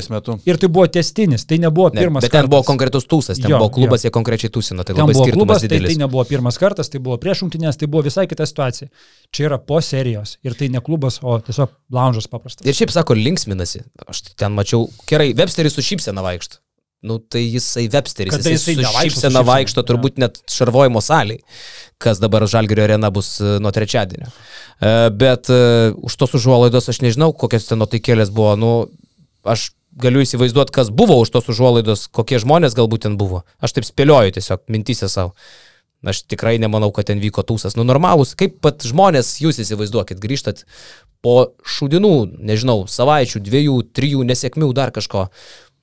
ir tai buvo testinis, tai nebuvo Ne, pirmas bet ten buvo kartas. konkretus tūsas, ten Jo, buvo klubas, jo. jie konkrečiai tūsino, tai Ten labai buvo skirtumas klubas, tai, didelis. tai nebuvo pirmas kartas, tai buvo prieš rungtynės, tai buvo visai kita situacija. Čia yra po serijos ir tai ne klubas, o tiesiog lounge'as paprastas. Ir šiaip sako, linksminasi. Aš ten mačiau, gerai, Websteris su šypsena vaikšto. Nu, tai jisai Websteris, Kada jisai, jisai su šypsena vaikšto turbūt net šarvojimo saliai, kas dabar Žalgirio arena bus e, nuo trečiadienio. E, Bet e, už tos užuolaidos aš nežinau, kokios ten nuotaikėlės buvo. Nu, aš galiu įsivaizduoti, kas buvo už tos užuolaidos, kokie žmonės galbūt ten buvo. Aš taip spėlioju tiesiog mintysę savo. Aš tikrai nemanau, kad ten vyko tūsas. Nu, normalūs, kaip pat žmonės jūs įsivaizduokit, grįžtat po šūdinų, nežinau, savaičių, dviejų, trijų nesėkmių, dar kažko.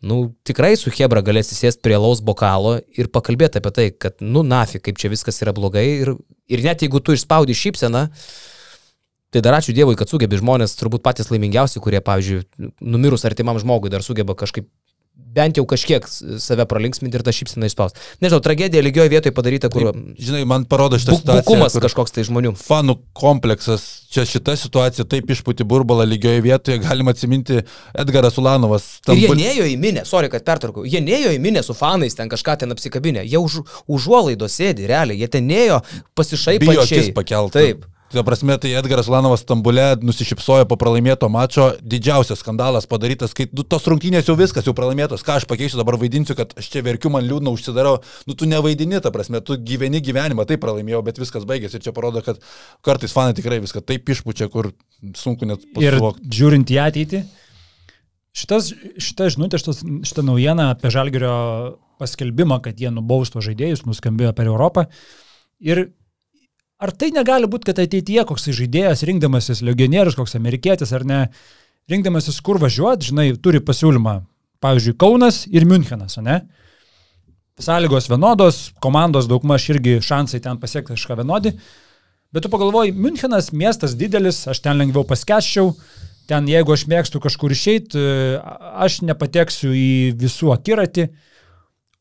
Nu, tikrai su Hebra galėsi sėsti prie laus bokalo ir pakalbėti apie tai, kad, nu, nafi, kaip čia viskas yra blogai. Ir, ir net jeigu tu išspaudi šypseną, tai dar ačiū Dievui, kad sugebi žmonės, turbūt patys laimingiausi, kurie, pavyzdžiui, numirus artimam žmogui dar sugeba kažkaip bent jau kažkiek save pralinksminti ir tą šypseną išspausti. Nežinau, tragedija lygioje vietoje padaryta, kur Žinai, man parodo šitą bu- situaciją. bukumas kažkoks tai žmonių. Fanų kompleksas. Čia šita situacija taip išpūti burbalą lygioje vietoje. Galima atsiminti Edgaras Ulanovas. Ir jie neėjo į minę, sorry, kad pertraukau, jie neėjo į minę su fanais, ten kažką ten apsikabinę, jie už, užuolaido sėdi, realiai, jie ten neėjo bijo pasišaipančiai. akis pakelt. Taip. Ta prasme, tai Edgaras Ulanovas Stambule nusišypsojo po pralaimėto mačo. Didžiausias skandalas padarytas, kai nu, tos rungtynės jau viskas, jau pralaimėtos. Ką aš pakeisiu, dabar vaidinsiu, kad aš čia verkiu, man liūdna, užsidarau. Nu, tu nevaidini, ta prasme, tu gyveni gyvenimą, tai pralaimėjau, bet viskas baigėsi. Ir čia parodo, kad kartais fanai tikrai viską taip išpučia, kur sunku net Ir pasuvokti. žiūrint į ateitį, šitas, šita žinutė, šitas, šita naujiena apie Žalgerio paskelbimą, kad jie nubausto žaidėjus, nuskambėjo per Europą. Ir ar tai negali būti, kad ateityje koks tai žaidėjas, rinkdamasis legionierius, koks amerikietis ar ne, rinkdamasis kur važiuoti, žinai, turi pasiūlymą. Pavyzdžiui, Kaunas ir Münchenas, ne? Sąlygos vienodos, komandos daugmaž irgi šansai ten pasiekti kažką vienodi. Bet tu pagalvoji, Münchenas miestas didelis, aš ten lengviau paskeščiau, ten jeigu aš mėgstu kažkur išeiti, aš nepateksiu į visų akiratį.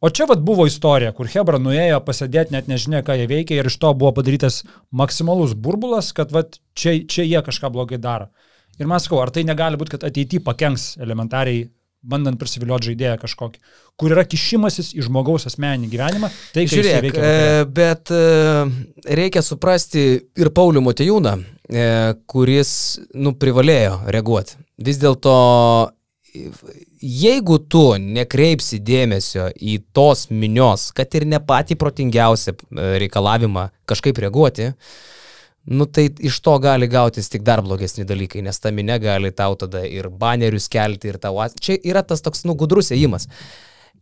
O čia vad buvo istorija, kur Hebra nuėjo pasėdėti, net nežinia, ką jie veikia ir iš to buvo padarytas maksimalus burbulas, kad vat, čia, čia jie kažką blogai daro. Ir man sakau, ar tai negali būti, kad ateityje pakenks elementariai bandant prisivilioti žaidėją kažkokį, kur yra kišimasis į žmogaus asmeninį gyvenimą. Tai Žiūrėk, veikia, e, bet e, reikia suprasti ir Paulių Motejūną, e, kuris, nu, privalėjo reaguoti. Vis dėlto, jeigu tu nekreipsi dėmesio į tos minios, kad ir ne patį protingiausią reikalavimą kažkaip reaguoti, nu tai iš to gali gautis tik dar blogesni dalykai, nes ta minė gali tau tada ir banerius kelti, ir tau... Čia yra tas toks, nu, gudrus ėjimas.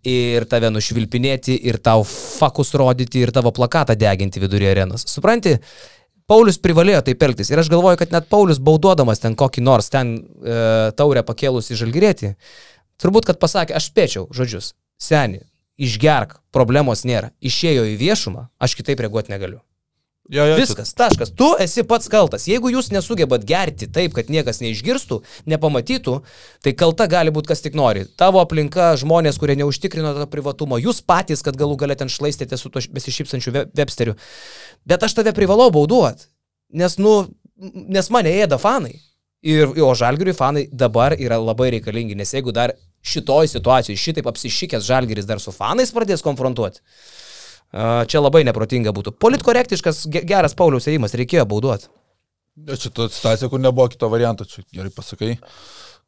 Ir tave nušvilpinėti, ir tau fakus rodyti, ir tavo plakatą deginti vidury arenos. Supranti, Paulius privalėjo taip elgtis. Ir aš galvoju, kad net Paulius bauduodamas ten kokį nors ten e, taurę pakėlus į žalgyrėtį, turbūt, kad pasakė, aš spėčiau žodžius, seni, išgerk, problemos nėra. Išėjo į viešumą, aš kitaip reaguoti negaliu. Jo, jo, Viskas, taškas. Tu esi pats kaltas. Jeigu jūs nesugebat gerti taip, kad niekas neišgirstų, nepamatytų, tai kalta gali būti kas tik nori. Tavo aplinka, žmonės, kurie neužtikrino to privatumo, jūs patys, kad galų galėt ten šlaistėte su to besišypsančiu websteriu. Bet aš tave privalau bauduot, nes, nu, nes mane ėda fanai. Ir, o žalgiriui fanai dabar yra labai reikalingi, nes jeigu dar šitoj situacijoje šitaip apsišykęs žalgiris dar su fanais pradės konfrontuoti, Čia labai neprotinga būtų. Politkorektiškas geras Pauliaus ėjimas, reikėjo bauduoti. Čia ta situacija, kur nebuvo kito varianto, čia gerai pasakai.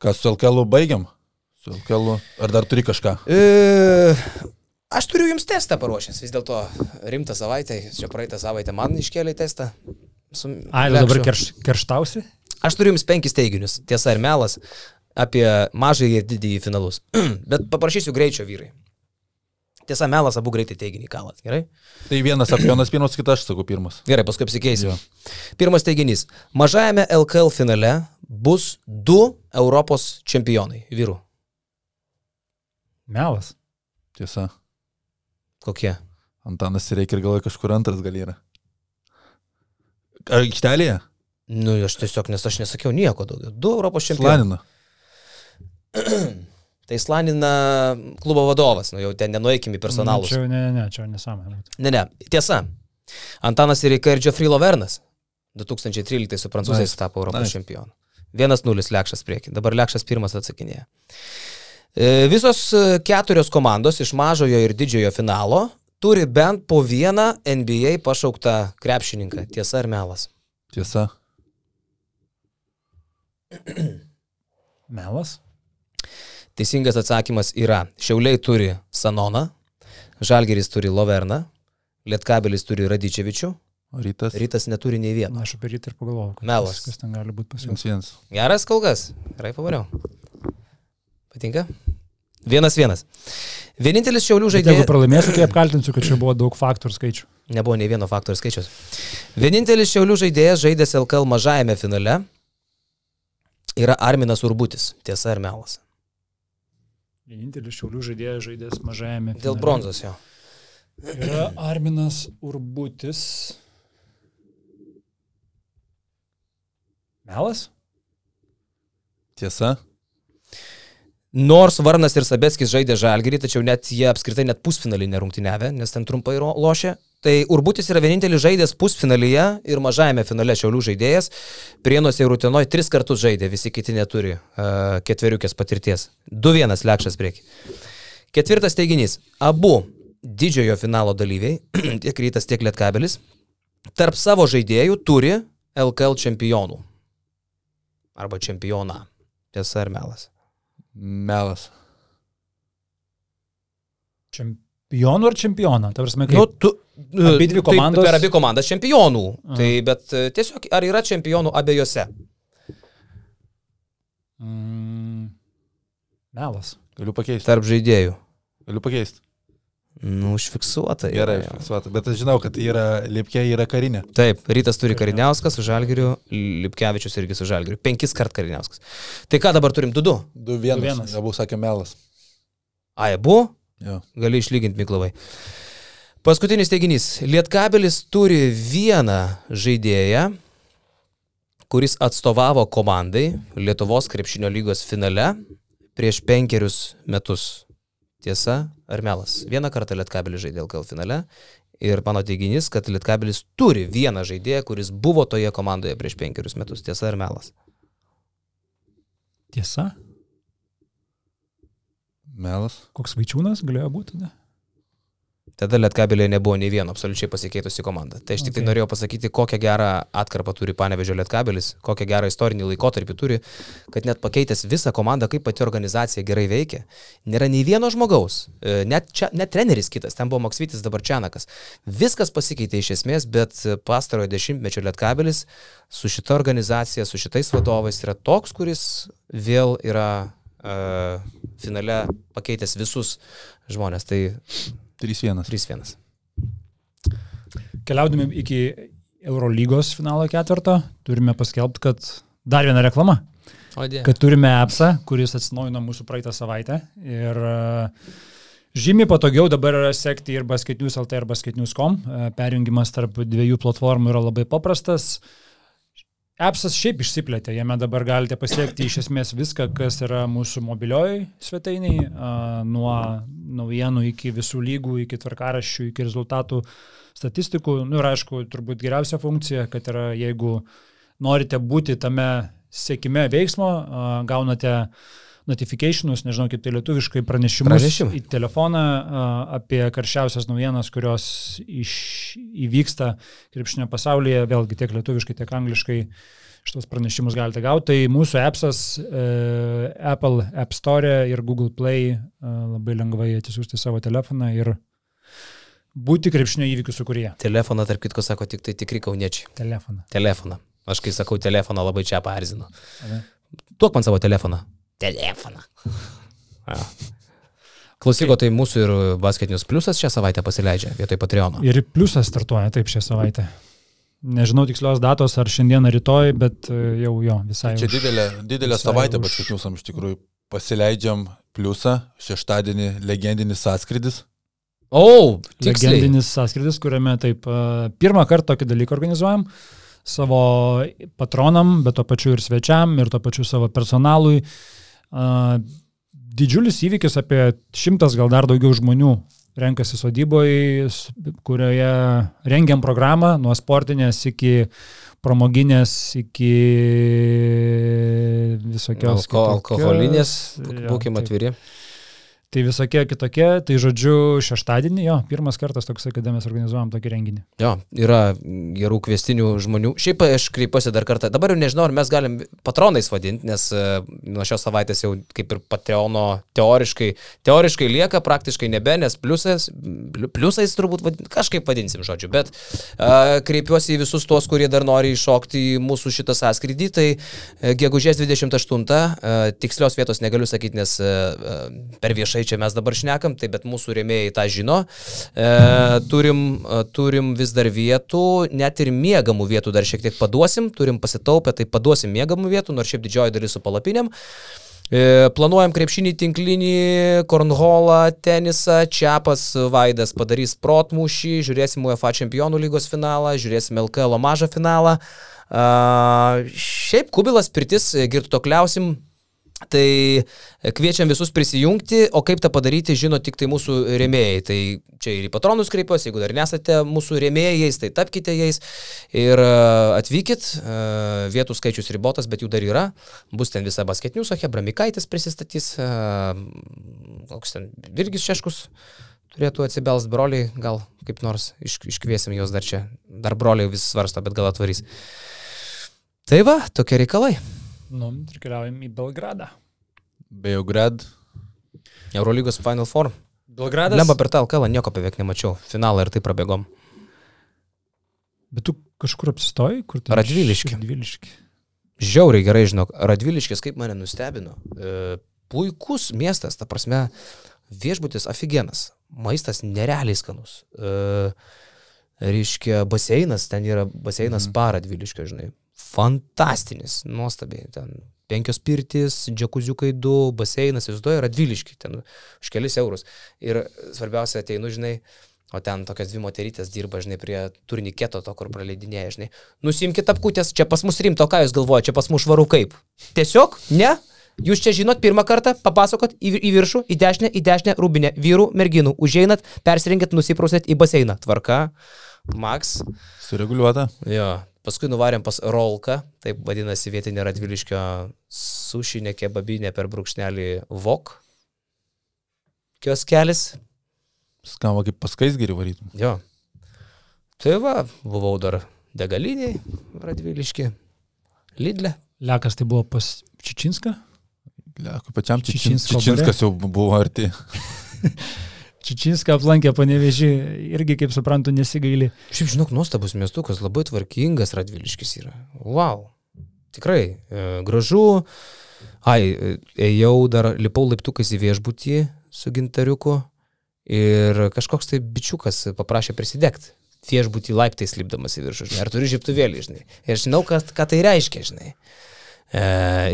Ką su LKL baigiam? Su LKL, ar dar turi kažką? E, aš turiu jums testą paruošęs, vis dėlto rimtą savaitę, čia praeitą savaitę man iškėlė testą. Ai, dabar kerš, kerštausi? Aš turiu jums penkis teiginius, tiesa ir melas, apie mažąjį ir didįjį finalus. *clears throat* Bet paprašysiu greičio vyrai. Tiesa, melas abu greitai teiginį kalat, gerai? Tai vienas apjonas pirmas, kitas aš sakau pirmas. Gerai, paskui apsikeisiu. Pirmas teiginys. Mažajame LKL finale bus du Europos čempionai vyrų. Melas. Tiesa. Kokie? Antanas reikia ir galvoja kažkur antras gal yra. Ar aikštelėje? Nu, aš tiesiog, nes aš nesakiau nieko daugiau. Du Europos čempionai. Slanina. *clears throat* Tai Slanina klubo vadovas, nu jau ten nenuėkime į personalus. Ne, ne, ne, čia nesąmonė. Ne, ne, tiesa. Antanas Irika ir Geoffrey Lovernas 2013 su prancūzais nice. tapo Europos nice. čempionu. 1-0 Lekšas prieki, dabar Lekšas pirmas atsakinėja. E, visos keturios komandos iš mažojo ir didžiojo finalo turi bent po vieną NBA pašauktą krepšininką. Tiesa ar melas? Tiesa. *clears throat* Melas? Teisingas atsakymas yra, Šiauliai turi Sanoną, Žalgeris turi Loverną, Lietkabelis turi Radičevičių, O rytas? Rytas neturi nei vieno. Na, aš apie rytą ir pagalvojau. Melas. Kas ten gali būti pasiūlymas? Vienas. Geras kolgas. Gerai pavariau. Patinka? Vienas vienas. Vienintelis šiaulių žaidėjas. Jeigu pralaimėsiu, tai apkaltinsiu, kad čia buvo daug faktorių skaičių. Nebuvo nei vieno faktorių skaičius. Vienintelis šiaulių žaidėjas žaidęs LKL mažajame finale yra Arminas Urbutis. Tiesa ar melas? Vienintelis šiaulių žaidėjas žaidės mažajame. Dėl finale. bronzos jo. Yra Arminas Urbutis. Melas? Tiesa. Nors Varnas ir Sabetskis žaidė žalgerį, tačiau net jie apskritai net pusfinalį nerungtyniavę, nes ten trumpai lošė. Tai Urbutis yra vienintelis žaidėjas pusfinalyje ir mažajame finale šiaulių žaidėjas. Prienuose ir Rutinoje tris kartus žaidė, visi kiti neturi uh, ketveriukės patirties. 2-1 lekšas prieki. Ketvirtas teiginys. Abu didžiojo finalo dalyviai, *clears throat* tiek Rytas, tiek Lietkabelis, tarp savo žaidėjų turi LKL čempionų. Arba čempioną. Tiesa ar melas? Melas. Čempionų ar čempioną? Ta prasme, kaip... Nu, tu, Abi dvi komandos. Tai per abi komandas čempionų. Aha. Tai, bet e, tiesiog, ar yra čempionų abiejose? Mm, melas. Galiu pakeisti. Tarp žaidėjų. Galiu pakeisti. Nu, užfiksuota. Gerai, užfiksuota. Bet aš žinau, kad yra Lipkė yra karinė. Taip, Rytas turi Kariniauskas su Žalgiriu, Lipkevičius irgi su Žalgiriu. Penkis kart Kariniauskas. Tai ką dabar turim? 2-2. 2-1. Abu sakė melas. A, abu? Jo. Gali išlyginti Miklovai. Paskutinis teiginys. Lietkabelis turi vieną žaidėją, kuris atstovavo komandai Lietuvos krepšinio lygos finale prieš penkerius metus. Tiesa ar melas? Vieną kartą Lietkabelis žaidė LKL finale ir mano teiginys, kad Lietkabelis turi vieną žaidėją, kuris buvo toje komandoje prieš penkerius metus. Tiesa ar melas? Tiesa? Melas. Koks vaičiūnas galėjo būti tada? Tada Lietkabelėje nebuvo nei vieno absoliučiai pasikeitusi komanda. Tai aš tik okay. tai norėjau pasakyti, kokią gerą atkarpą turi Panevežio Lietkabelis, kokią gerą istorinį laikotarpį turi, kad net pakeitęs visą komandą, kaip pati organizacija gerai veikia, nėra nei vieno žmogaus, e, net, čia, net treneris kitas, ten buvo Maksvitis, dabar Čianakas. Viskas pasikeitė iš esmės, bet pastarojo dešimtmečio Lietkabelis su šita organizacija, su šitais vadovais yra toks, kuris vėl yra uh, finale pakeitęs visus žmonės. Tai 3-1. 3-1. Keliaudami iki Eurolygos finalo ketvirto, turime paskelbti, kad dar viena reklama. O dėl. kad turime appsą, kuris atsinaujino mūsų praeitą savaitę. Ir e, žymiai patogiau dabar yra sekti ir basketnews LT ir basketnews.com. E, Perjungimas tarp dviejų platformų yra labai paprastas. Appsas šiaip išsiplėtė, jame dabar galite pasiekti iš esmės viską, kas yra mūsų mobiliojai svetainiai, nuo naujienų iki visų lygų, iki tvarkaraščių, iki rezultatų statistikų. Nu, ir aišku, turbūt geriausia funkcija, kad yra, jeigu norite būti tame sėkime veiksmo, gaunate notificationus, nežinau kaip tai lietuviškai, pranešimus Pranešimai. į telefoną a, apie karščiausias naujienas, kurios iš, įvyksta krepšinio pasaulyje, vėlgi tiek lietuviškai, tiek angliškai šitos pranešimus galite gauti. Tai mūsų appsas e, Apple App Store ir Google Play e, labai lengvai atsisiųsti savo telefoną ir būti krepšinio įvykių sukūrėje. Telefoną, tarp kitko, sako tik tai tikri kauniečiai. Telefoną. Telefoną. Aš kai sakau telefoną, labai čia parzinu. Ane? Duok man savo telefoną. Telefoną. *laughs* Ja. Klausyko, tai mūsų ir basketinius pliusas šią savaitę pasileidžia vietoj Patreono. Ir pliusas startuoja taip šią savaitę. Nežinau tikslios datos ar šiandien ar rytoj, bet e, jau jo visai. Čia už- didelė, didelė visai savaitė už- paskutiniusam iš tikrųjų. Pasileidžiam pliusą, šeštadienį legendinis sąskridis. O, tiksliai. legendinis sąskridis, kuriame taip e, pirmą kartą tokį dalyką organizuojam savo patronam, bet to pačiu ir svečiam, ir to pačiu savo personalui. E, Didžiulis įvykis, apie šimtas gal dar daugiau žmonių renkasi sodyboje, kurioje rengiam programą nuo sportinės iki pramoginės, iki visokios Alko, kitokios. alkoholinės, būkime taip. Tai visokie kitokie, tai žodžiu, šeštadienį, jo, pirmas kartas toksai, kada mes organizuojam tokį renginį. Jo, yra gerų kvestinių žmonių. Šiaip aš kreipiuosi dar kartą. Dabar jau nežinau, ar mes galim patronais vadinti, nes e, nuo šios savaitės jau kaip ir Patreono teoriškai, teoriškai lieka, praktiškai nebe, nes pliusais, pliusais turbūt vadin, kažkaip vadinsim žodžiu. Bet uh, kreipiuosi į visus tuos, kurie dar nori iššokti į mūsų šitą sąskrydį. Tai e, gegužės 28, uh, tikslios vietos negaliu sakyti, nes uh, per viešai čia mes dabar šnekam, tai bet mūsų rėmėjai tą žino. E, turim, e, turim vis dar vietų, net ir mėgamų vietų dar šiek tiek paduosim, turim pasitaupę, tai paduosim mėgamų vietų, nors šiaip didžioji dalis su palapinėm. E, Planuojam krepšinį, tinklinį, kornholą, tenisą, Čiapas Vaidas padarys protmušį, žiūrėsim UEFA čempionų lygos finalą, žiūrėsim LKL mažą finalą. A, šiaip Kubilas pirtis, girto kliausim, Tai kviečiam visus prisijungti, o kaip tą padaryti, žino tik tai mūsų rėmėjai. Tai čia ir į patronus kreipiuosi, jeigu dar nesate mūsų rėmėjais, tai tapkite jais ir e, atvykit. E, Vietų skaičius ribotas, bet jų dar yra. Bus ten visa basketniuso, Hebra Mikaitis prisistatys, e, koks ten Virgis Šeškus turėtų atsibels broliai, gal kaip nors iš, iškviesim juos dar čia. Dar broliai vis svarsto, bet gal atvarys. Tai va, tokie reikalai. Nu, ir keliaujam į Belgradą. Beograd. Eurolygos Final Four. Belgradas. Lemba per tą LKL nieko beveik nemačiau. Finalą ir tai prabėgom. Bet tu kažkur apsistojai, kur ten? Radvilišky. Radviliški. Žiauriai gerai žinok, Radviliškis kaip mane nustebino. E, puikus miestas, ta prasme, viešbutis aфиgenas, maistas nerealiai skanus. E, reiškia, baseinas, ten yra baseinas mhm. Paradviliškio, žinai. Fantastinis, nuostabiai. Ten penkios pirtis, džekuziukai du, baseinas, įsivaizduoju, Radviliški, ten už kelis eurus. Ir svarbiausia, ateinu, žinai, O ten tokios dvi moterytės dirba, žinai, prie turniketo to, kur praleidinėja, žinai. Nusimkite apkutės, čia pas mus rimto, ką jūs galvojate, čia pas mus švaru kaip. Tiesiog, ne? Jūs čia žinot pirmą kartą, papasakot į, į viršų, į dešinę, į dešinę, rūbinę, vyrų, merginų, užeinat, persirinkit, nusiprausėt į baseiną. Tvarka, Max. Sureguliuota. Jo, paskui nuvarėm pas Rolką, taip vadinasi vietinė Radviliškio sušinė kebabinė per brūkšnelį Vok. Kioskelis, Skamba kaip paskaisgerį varytum. Jo. Tai va, buvau dar degaliniai, Radviliški, Lidle. Lekas tai buvo pas Čičinską. Lieko, pačiam Čičinsko Čičinskas jau buvo arti. *laughs* Čičinską aplankė panevežį, irgi, kaip suprantu, nesigaili. Šiaip žinok, nuostabus miestukas, labai tvarkingas Radviliškis yra. Wow. Tikrai, e, gražu. Ai, e, ėjau dar, lipau laiptukais į viešbutį su gintariuku ir kažkoks tai bičiukas paprašė prisidegti. Viešbutį laiptais lipdamas į viršų, žinai, ar turi žiptuvėlį, žinai. Ir žinau, kas, ką tai reiškia, žinai. E,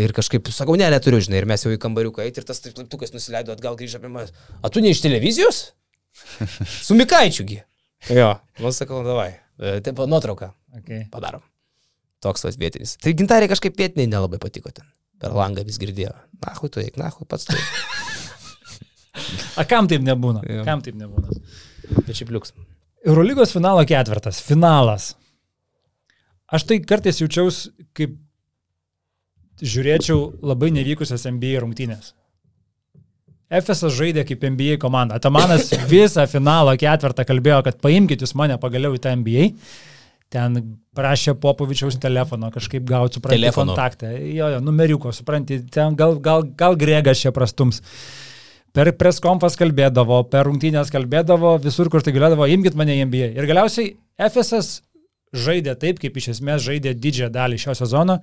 ir kažkaip sakau, ne, neturiu, žinai, ir mes jau į kambariuką eiti ir tas taip laiptukas nusileido atgal grįžę apie mane. A tu ne iš televizijos? *laughs* Su Mikaičiugi. Jo, nu sakau, davai. E, taip, nuotrauką Okay. padarom. Toks vas vietinis. Tai gintarė kažkaip vietiniai nelabai patiko ten. Per langą vis girdėjo. Nahui tu eik, nahui pats tu. *laughs* A kam taip nebūna? Jo. Kam taip nebūna? Bet šiaip liuks. Eurolygos finalo ketvirtas. Finalas. Aš tai kartais jaučiausi, kaip žiūrėčiau labai nevykusias NBA rungtynės. FSS žaidė kaip NBA komanda. Atamanas *laughs* visą finalo ketvirtą kalbėjo, kad paimkite jūs mane pagaliau į tą NBA. Ten prašė Popovičiaus telefono kažkaip gauti, supranti, Telefono. kontaktą. Jo, jo, numeriuko, supranti, ten gal, gal, gal gregas čia prastums. Per preskompas kalbėdavo, per rungtynės kalbėdavo, visur, kur tai galėdavo, imkite mane į NBA. Ir galiausiai FSS žaidė taip, kaip iš esmės žaidė didžiąją dalį šio sezono,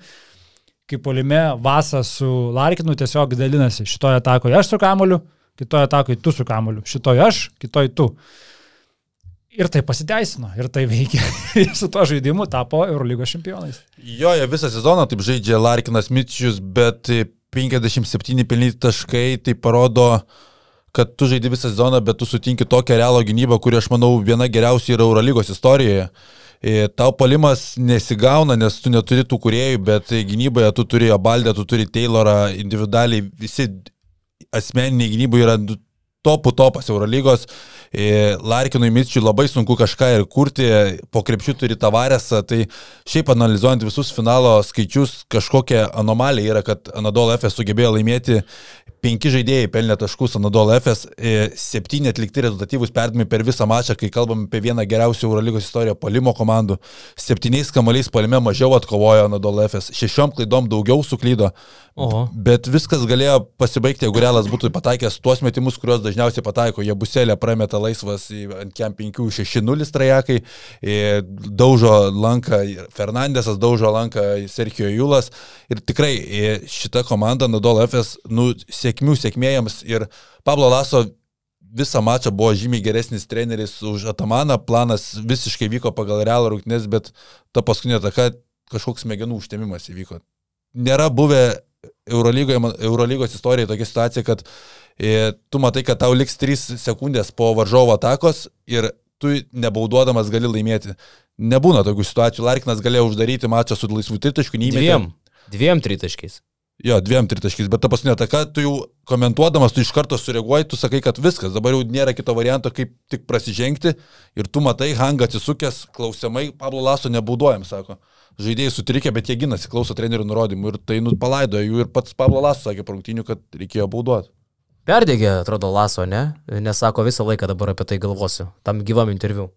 kai polime Vasa su Larkinu tiesiog dalinasi. Šitoje atakoje aš su kamoliu, kitoje atakoje tu su kamoliu, šitoje aš, kitoje tu. Ir tai pasiteisino, ir tai veikia. *laughs* Ir su to žaidimu tapo Eurolygos čempionais. Jo, jie visą sezoną taip žaidžia Larkinas Mičius, bet 57 pelnyti taškai tai parodo, kad tu žaidži visą sezoną, bet tu sutinki tokią realo gynybą, kuri aš manau viena geriausia yra Eurolygos istorijoje. E, Tau palimas nesigauna, nes tu neturi tų kuriejų, bet gynyboje tu turi Abaldę, tu turi Taylorą, individualiai visi asmeniniai gynybai yra topų topas Eurolygos. E, Larkinui Mitčiui labai sunku kažką ir kurti, po krepšių turi tavarėsą, tai šiaip analizuojant visus finalo skaičius, kažkokia anomalija yra, kad Anadol FS sugebėjo laimėti penki žaidėjai pelnė taškus Anadol FS, e, septyni atlikti rezultatyvūs perdami per visą mačą, kai kalbam apie vieną geriausių Eurolygos istorijoje palimo komandų. Septyniais kamaliais palime mažiau atkovojo Anadol FS, šešiom klaidom daugiau suklydo. Oho. Bet viskas galėjo pasibaigti, jeigu Realas būtų pataikęs tuos metimus, kuriuos dažniausiai pataiko. Jie buselė prameta laisvas ant kem 5-6-0 trajekai, daužo lanką Fernandesas, daužo lanką Sergio Julas. Ir tikrai e, šita komanda Nadol FS, nu, sėkmių sėkmėjams ir Pablo Laso visą mačą buvo žymiai geresnis treneris už Atamaną, planas visiškai vyko pagal realą rungtynės, bet ta paskutinė taka kažkoks smegenų užtemimas įvyko. Nėra buvę Eurolygoje, Eurolygos istorijoje tokia situacija, kad e, tu matai, kad tau liks 3 sekundės po varžovo atakos ir tu nebauduodamas gali laimėti. Nebūna tokių situacijų. Larkinas galėjo uždaryti mačą su laisvų tritaškų, neįmė. Dviem. Dviem tritaškiais. Jo, dviem tritaškiais, bet ta paskutinė ataka, tu jau komentuodamas, tu iš karto sureaguoji, tu sakai, kad viskas, dabar jau nėra kito varianto, kaip tik prasižengti ir tu matai, hanga atsisukęs, klausimai, Pablo Laso nebauduojam, sako. Žaidėjai sutrikė, bet jie ginasi, klauso trenerių nurodymų ir tai nu palaidojo jų ir pats Pablo Laso sakė prungtinių, kad reikėjo bauduoti. Perdėgė, atrodo, laso, ne? Nesako visą laiką dabar apie tai galvosiu. Tam gyvam interviu.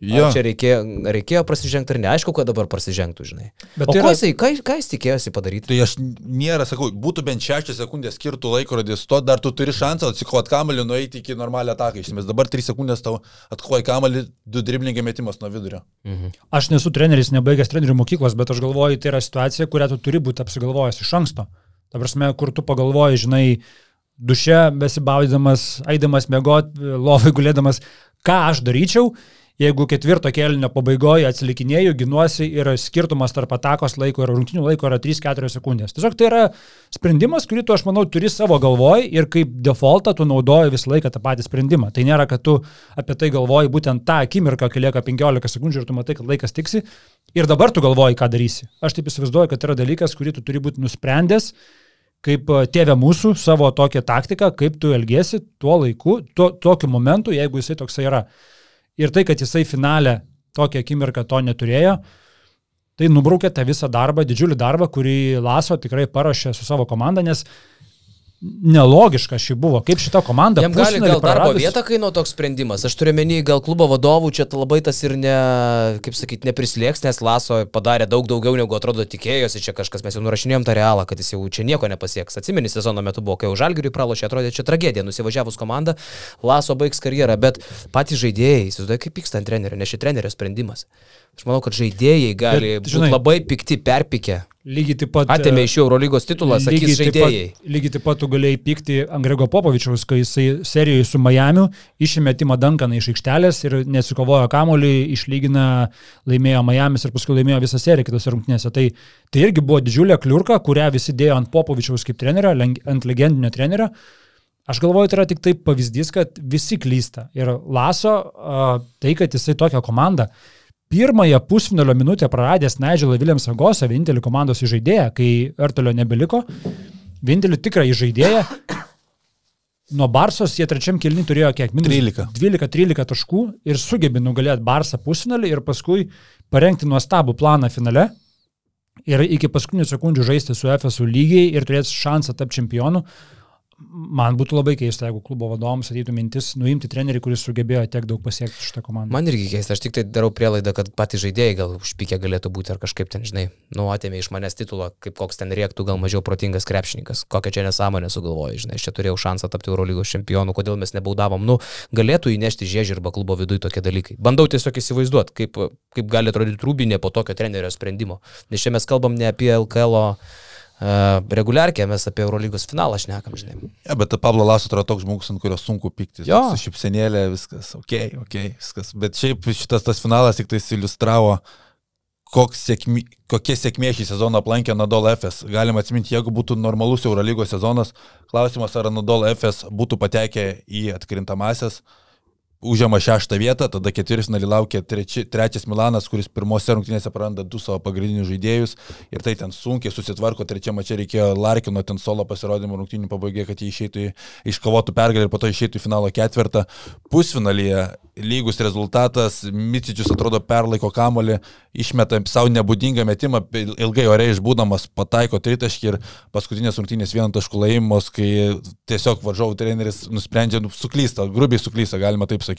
Jo, Ar čia reikėjo, reikėjo prasižengti ar ne? Aišku, kad dabar prasižengtų, žinai. Bet o tai yra... jisai, ką, ką jis tikėjosi padaryti? tai aš nėra, sakau, būtų bent šešias sekundės skirtų laikrodis, to dar tu turi šansą atsikovot kamalį, nueiti iki normalią ataką. Iš esmės dabar 3 sekundės tau atkovoji kamalį, du driblingai metimas nuo vidurio. Mhm. Aš nesu treneris, nebaigęs trenerių mokyklos, bet aš galvoju, tai yra situacija, kurią tu turi būti apsigalvojęs iš anksto. Ta prasme, kur tu pagalvoji, žinai, duše besibaudydamas, eidamas mėgot, lovai gulėdamas, ką aš daryčiau, jeigu ketvirto kelnio pabaigoje atsilikinėjau, ginuosi ir skirtumas tarp atakos laiko ir rungtinių laiko yra 3-4 sekundės. Tiesiog tai yra sprendimas, kurį tu, aš manau, turi savo galvoj ir kaip defaultą tu naudoji visą laiką tą patį sprendimą. Tai nėra, kad tu apie tai galvoji būtent tą akimirką, kai lieka 15 sekundžių ir tu matai, kad laikas tiksi ir dabar tu galvoji, ką darysi. Aš taip įsivaizduoju, kad tai yra dalykas, kurį tu turi būti nusprendęs kaip tėvė mūsų savo tokią taktiką, kaip tu elgesi tuo laiku, tuo, tokiu momentu, jeigu jisai toksai yra. Ir tai, kad jisai finale tokią akimirką to neturėjo, tai nubraukė tą visą darbą, didžiulį darbą, kurį Laso tikrai parašė su savo komanda, nes nelogiška šį buvo. Kaip šita komanda. Jam gali gal darbo vietą kainuo toks sprendimas. Aš turiu menį, gal klubo vadovų čia labai tas ir ne, kaip sakyti, neprislėgs, nes Laso padarė daug daugiau negu atrodo tikėjosi. Čia kažkas mes jau nurašinėjom tą realą, kad jis jau čia nieko nepasieks. Atsimeni, sezono metu buvo, kai jau Žalgiriui pralošė, atrodė čia tragedija. Nusivažiavus komanda, Laso baigs karjerą, bet patys žaidėjai, įsivaizduoju, kaip pyksta ant trenerio, nes ši trenerio sprendimas. Aš manau, kad žaidėjai gali būti labai pikti, perpikę. Lygiai taip pat. Atėmė iš Eurolygos titulą, sakys žaidėjai. Taip pat, lygiai taip pat tu galėjai pykti ant Grego Popovičiaus, kai jisai serijoje su Miamiu išėmė Timą Dankaną iš aikštelės ir nesikovojo kamolį, išlygina, laimėjo Miamis ir paskui laimėjo visą seriją kitose rungtynėse. Tai, tai irgi buvo didžiulė kliurka, kurią visi dėjo ant Popovičiaus kaip trenerio, ant legendinio trenerio. Aš galvoju, tai yra tik taip pavyzdys, kad visi klysta. Ir Laso, tai, kad jisai tokią komandą pirmąją pusfinalio minutę praradęs Nigelą Williamsą Gosą, vienintelį komandos žaidėją, kai Ertelio nebeliko, vienintelį tikrą žaidėją. Nuo Barsos jie trečiam kilni turėjo kiek? 12-13 taškų ir sugebė nugalėti Barsą pusfinalį ir paskui parengti nuostabų planą finale ir iki paskutinių sekundžių žaisti su FSU lygiai ir turėti šansą tapti čempionu man būtų labai keista, jeigu klubo vadovams ateitų mintis nuimti trenerį, kuris sugebėjo tiek daug pasiekti šitą komandą. Man irgi keista, aš tik tai darau prielaidą, kad patys žaidėjai gal užpykę galėtų būti ar kažkaip ten, žinai, nu atėmė iš manęs titulą, kaip koks ten rėktų, gal mažiau protingas krepšininkas, kokią čia nesąmonę sugalvoja, žinai, aš čia turėjau šansą tapti Eurolygos čempionu, kodėl mes nebaudavom, nu, galėtų įnešti žiežirbą klubo viduje tokie dalykai. Bandau tiesiog įsivaizduoti, kaip, kaip gali atrodyti rūbinė po tokio trenerio sprendimo. Nes čia mes kalbam ne apie LKL reguliarkė, mes apie Eurolygos finalą šnekam, žinai. Ja, bet Pablo Laso yra toks žmogus, ant kurio sunku pykti. Jo. Šipsenėlė, viskas, ok, ok, viskas. Bet šiaip šitas tas finalas tik tai iliustravo, sėkmi, kokie sėkmė šį sezoną aplankė Nadol FS. Galima atsiminti, jeigu būtų normalus Eurolygos sezonas, klausimas, ar Nadol FS būtų patekę į atkrintamasias užima šeštą vietą, tada ketvirtfinalį laukia treči, trečias Milanas, kuris pirmose rungtynėse praranda du savo pagrindinius žaidėjus ir tai ten sunkiai susitvarko, trečiame čia reikėjo Larkino ten solo pasirodymų rungtynių pabaigoje, kad jie išeitų iškovotų pergalę ir po to išeitų į finalo ketvirtą. Pusfinalyje lygus rezultatas, Micičius atrodo perlaiko kamolį, išmeta savo nebūdingą metimą, ilgai ore išbūdamas pataiko tritaškį ir paskutinės rungtynės vieno taškų laimos, kai tiesiog varžovų treneris nusprendžia, nu, suklysta, grubiai suklysta, galima taip sakyti.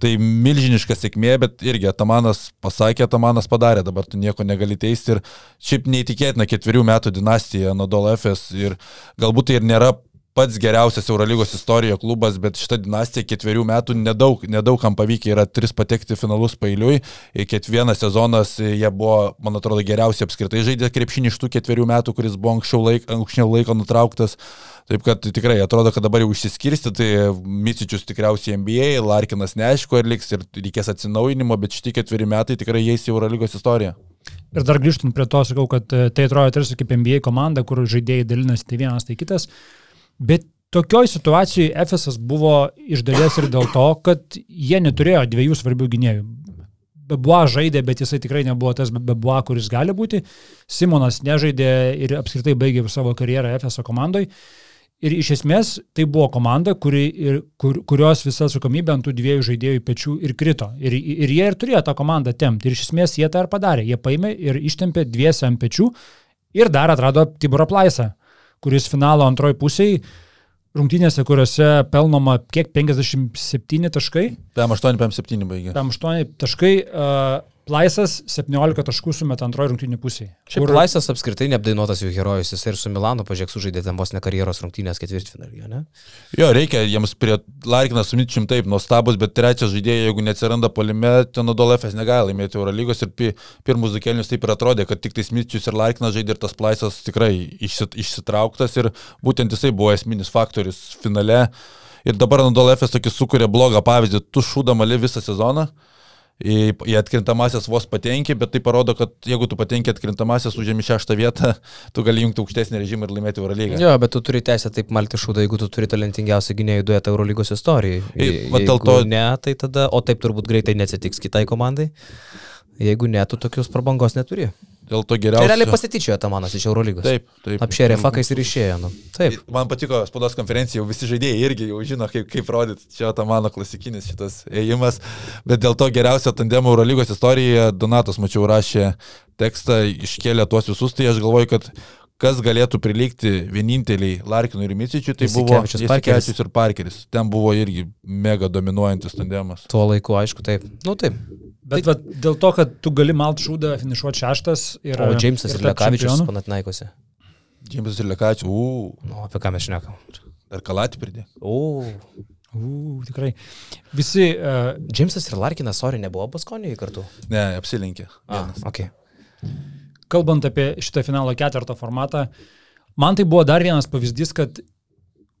Tai milžiniška sėkmė, bet irgi Atamanas pasakė, Atamanas padarė, dabar tu nieko negali teisti ir šiaip neįtikėtina ketverių metų dinastija Nadol FS ir galbūt tai ir nėra pats geriausias Eurolygos istorijoje klubas, bet šitą dinastiją ketverių metų nedaug, nedaug kam pavykę yra tris patekti finalus pailiui. Kiekvienas sezonas jie buvo, man atrodo, geriausiai apskritai žaidė krepšinį iš tų ketverių metų, kuris buvo anksčiau, laik, anksčiau laiko nutrauktas. Taip kad tikrai atrodo, kad dabar jau išsiskirsti, tai Micičius tikriausiai NBA, Larkinas neaišku, ar liks ir reikės atsinaujinimo, bet šitie ketveri metai tikrai eis į Eurolygos istoriją. Ir dar grįžtant prie to, sakau, kad tai atrodo tarsi kaip NBA komanda, kur žaidėjai dalinasi tai vienas, tai kitas. Bet tokioj situacijoje Efesas buvo iš dalies ir dėl to, kad jie neturėjo dviejų svarbių gynėjų. Bebua žaidė, bet jisai tikrai nebuvo tas Bebua, kuris gali būti. Simonas nežaidė ir apskritai baigė savo karjerą Efeso komandai. Ir iš esmės tai buvo komanda, kuri, ir, kur, kurios visa atsakomybė ant tų dviejų žaidėjų pečių ir krito. Ir, ir jie ir turėjo tą komandą temti. Ir iš esmės jie tą ir padarė. Jie paėmė ir ištempė dviese ant pečių ir dar atrado Tiborą Plaisą kuris finalo antroji pusėje rungtynėse, kuriuose pelnoma kiek 57 taškai. PM8, PM7 baigė. PM8 taškai. Uh, Laisas 17 taškų sumeta antroji rungtynių pusėje. Šiaip kur... Laisas apskritai neapdainuotas jų herojus, jis ir su Milanu pažiūrėk sužaidė ten vos ne karjeros rungtynės ketvirtfinalyje, ne? Jo, reikia jiems prie Larkinas su Mitčim taip, nuostabus, bet trečias žaidėjas, jeigu neatsiranda polime, ten Nodolefės negali laimėti Eurolygos ir pi, pirmus du kelnius taip ir atrodė, kad tik tais Mitčius ir Larkinas žaidė ir tas Laisas tikrai išsit, išsitrauktas ir būtent jisai buvo esminis faktorius finale. Ir dabar Nodolefės tokį sukuria blogą pavyzdį, tu šūdamali visą sezoną į, į atkrintamasias vos patenki, bet tai parodo, kad jeigu tu patenki atkrintamasias, užėmi šeštą vietą, *laughs* tu gali jungti aukštesnį režimą ir laimėti Eurolygą. Jo, bet tu turi teisę taip malti šūdą, jeigu tu turi talentingiausią gynėjų duetą Eurolygos istorijai. Va dėl to- Ne, tai tada, o taip turbūt greitai neatsitiks kitai komandai. Jeigu ne, tu tokius prabangos neturi. Dėl to Tai geriausia. realiai pasityčiojo Tamanas iš Eurolygos. Taip, taip. Apšėrė fakais ir išėjo. Nu. Taip. Man patiko spaudos konferencija, jau visi žaidėjai irgi jau žino, kaip, kaip rodyti. Čia ta mano klasikinis šitas ėjimas. Bet dėl to geriausio tandemo Eurolygos istorijoje Donatas, mačiau, rašė tekstą, iškėlė tuos visus, tai aš galvoju, kad kas galėtų prilygti vieninteliai Larkinui ir Micičiui, tai buvo. Jasikevičius ir Parkeris. Ten buvo irgi mega dominuojantis tandemas. Tuo laiku, aišku, taip. Nu taip. Bet va, dėl to, kad tu gali malt šūdą, finišuoti šeštas ir... O Džeimsas ir tapt Lekavičius čempionu. panatnaikose. Džimsas ir Lekačius, uuu, Nu, apie ką mes šnekam. dar kalatį pridė. O. U, tikrai. Visi... Uh, Džeimsas ir Larkinas, sorry, nebuvo Baskonijoje kartu. Ne, apsilinkė. A, Vienas. ok. kalbant apie šitą finalo ketvirto formatą, man tai buvo dar vienas pavyzdys, kad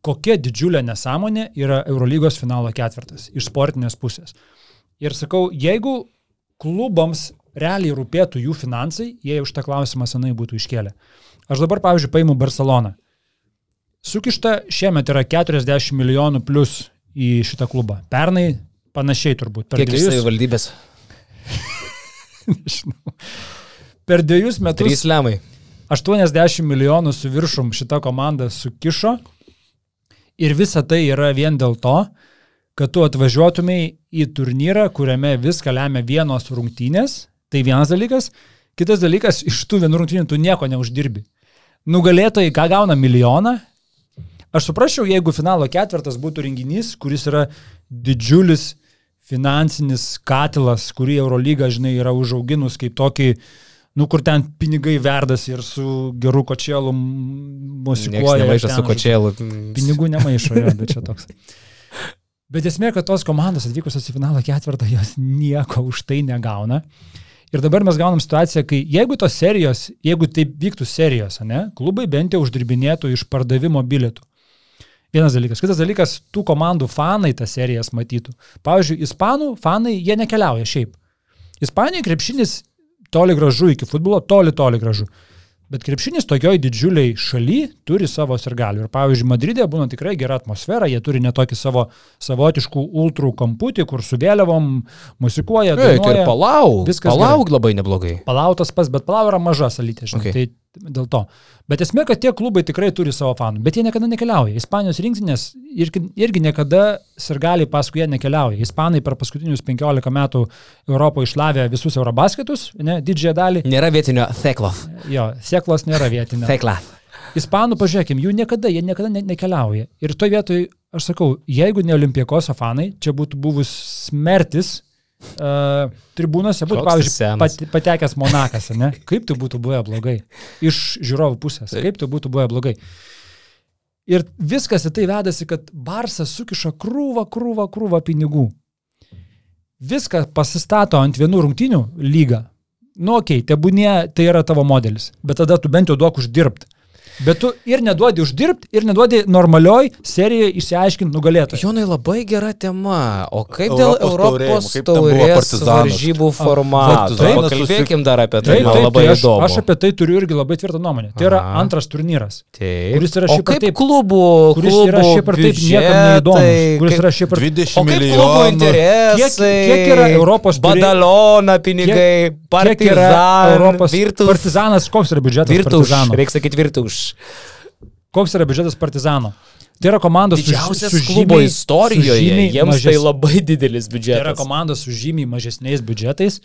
kokia didžiulė nesąmonė yra Eurolygos finalo ketvirtas iš sportinės pusės. Ir sakau, jeigu klubams realiai rūpėtų jų finansai, jie už tą klausimą senai būtų iškėlę. Aš dabar, pavyzdžiui, paimu Barceloną. Sukišta šiemet yra 40 milijonų plus į šitą klubą. Pernai panašiai turbūt. Per Kiek iš dviejus, savivaldybės? *laughs* nežinau, per dviejus metus Trys lemai. 80 milijonų su viršum šita komanda sukišo ir visa tai yra vien dėl to, kad tu atvažiuotumai į turnyrą, kuriame viską lemia vienos rungtynės, tai vienas dalykas, kitas dalykas, iš tų vienų rungtynių tu nieko neuždirbi. Nugalėtojai ką gauna milijoną? Aš suprasčiau, jeigu finalo ketvirtas būtų renginys, kuris yra didžiulis finansinis katilas, kurį Eurolyga, žinai, yra užauginus kaip tokį nu, kur ten pinigai verdas ir su geru kočėlu musikuoja. nemaišo su kočėlu. Pinigų nemaišo, jo, bet čia toks. *laughs* Bet esmė, kad tos komandos atvykusios į finalo ketvirtą, jos nieko už tai negauna. Ir dabar mes gaunam situaciją, kai jeigu tos serijos, jeigu taip vyktų serijos, ne, klubai bent jau uždirbinėtų iš pardavimo bilietų. Vienas dalykas. Kitas dalykas, tų komandų fanai tas serijas matytų. Pavyzdžiui, ispanų fanai, jie nekeliauja šiaip. Ispanijoje krepšinis toli gražu iki futbolo, toli, toli gražu. Bet krepšinis tokioj didžiuliai šaly turi savo sirgalių. Ir pavyzdžiui, Madridė būna tikrai gera atmosfera, jie turi netokį savo savotiškų ultrų kamputį, kur su vėliavom musikuoja. Ei, tai ir palauk. Viskas Palauk labai neblogai. Palautas pas, bet palau yra maža salytė, žinai. Okay. Tai dėl to. Bet esmė, kad tie klubai tikrai turi savo fanų, bet jie niekada nekeliauja. Ispanijos rinktinės irgi, irgi niekada sirgaliai paskui jie nekeliauja. Ispanai per paskutinius 15 metų Europoje išlavė visus Eurobasketus, ne, didžiąją dalį. Nėra vietinio Theklo. Jo, sėklos nėra vietinė. Thekla. Ispanų, pažiūrėkim, jų niekada, jie niekada ne, nekeliauja. Ir toje vietoje, aš sakau, jeigu ne Olimpiekos fanai, čia būtų buvus smertis uh, tribūnose, būtų, pavyzdžiui, pat, patekęs Monakas, ne? *laughs* Kaip tai būtų buvę blogai? Iš žiūrovų pusės. Kaip tai būtų buvę blogai? Ir viskas į tai vedasi, kad Barsas sukiša krūvą, krūvą, krūvą pinigų. Viską pasistato ant vienų rungtinių lygą. Nu, okei, okay, tebūnie tai yra tavo modelis, bet tada tu bent jau duok uždirbti. Bet tu ir neduodi uždirbti, ir neduodi normalioj serijoje išsiaiškinti nugalėtoją. Jonai labai gera tema. O kaip dėl Europos Europos taurės varžybų formato? Partizanas Pakalbėkim dar apie tai. Taip, taip, labai tai aš, įdomu. aš apie tai turiu irgi labai tvirtą nuomonę. Tai yra Aha. antras turnyras, Taip. kuris yra šiaip ar kaip taip- klubų, kuris klubų yra šiaip ar taip niekam neįdomus, kuris yra šiaip ar 20 O kaip klubų milijonų. interesai? Kiek- kiek yra Europos turė- Badalona pinigai, kiek yra partizan, Europos virtus. partizanas, koks yra biudžetas partizano? reikia sakyti virtuš. Koks yra biudžetas partizano? Tai yra komandos su- Didžiausias su klubo žymiai- istorijoje, su žymiai jiems tai mažes- labai didelis Tai yra biudžetas. komandos su žymiai mažesniais biudžetais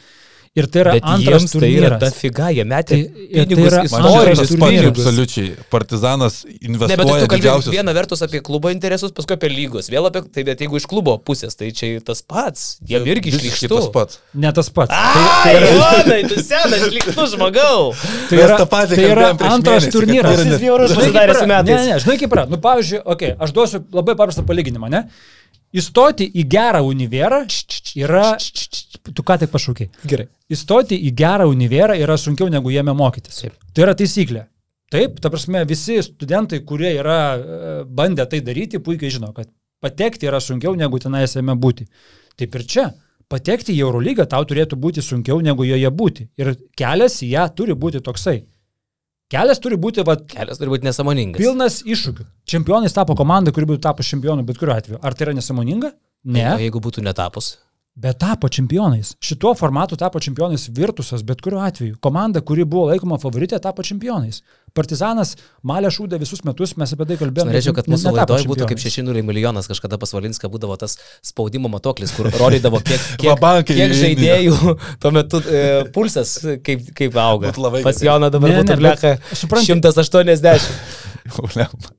ir tai yra Bet antras jiems tai yra turnyras. dafiga, jie metė Tai- tai pinigus yra pats turnyras. absoliučiai. Partizanas Ne, bet tai investuoja tu kalbėjai viena vertus apie klubo interesus, paskui apie lygos. Vėl apie tai, bet jeigu iš klubo pusės, tai čia tas pats. Jie irgi išlikštų. tas pats. Ne tas pats. Ai, Jonai, tu senas išlikštų žmogau. Tai yra, tai yra antras turnyras. tai yra Jis bjaurus pasidarė yra? su metais. Ne, ne, žinai kaip yra. Nu, pavyzdžiui, okay, aš duosiu labai paprastą palyginimą, ne? Įstoti į gerą univerą yra... Tu ką tik pašaukiai. Gerai. Įstoti į gerą univerą yra sunkiau negu jame mokytis. Taip. Tai yra taisyklė. Taip, ta prasme, visi studentai, kurie yra e, bandę tai daryti, puikiai žino, kad patekti yra sunkiau negu tenais jame būti. Taip ir čia. patekti į Eurolygą tau turėtų būti sunkiau negu joje būti. Ir kelias į ją turi būti toksai. Kelias turi būti vat, Kelias turi būti nesąmoningas. pilnas iššūkių. Čempionais tapo komanda, kuri būtų tapo čempionu bet kuriuo atveju. Ar tai yra nesąmoninga? Ne. O jeigu būtų netapus. Bet tapo čempionais. Šituo formatu tapo čempionais Virtusas, bet kuriuo atveju. Komanda, kuri buvo laikoma favoritė, tapo čempionais. Partizanas malė šūdė visus metus, mes apie tai kalbėjome. norėčiau, kad mūsų laidoje būtų kaip čempionais. 6-0 milijonas, kažkada pas Valinską būdavo tas spaudimo matoklis, kur rodydavo, kiek, *laughs* kiek, kiek žaidėjų *laughs* tuo metu e, pulsas kaip, kaip auga. Pas. Joną dabar Ne, būtų blecha bet supranti- 180. *laughs*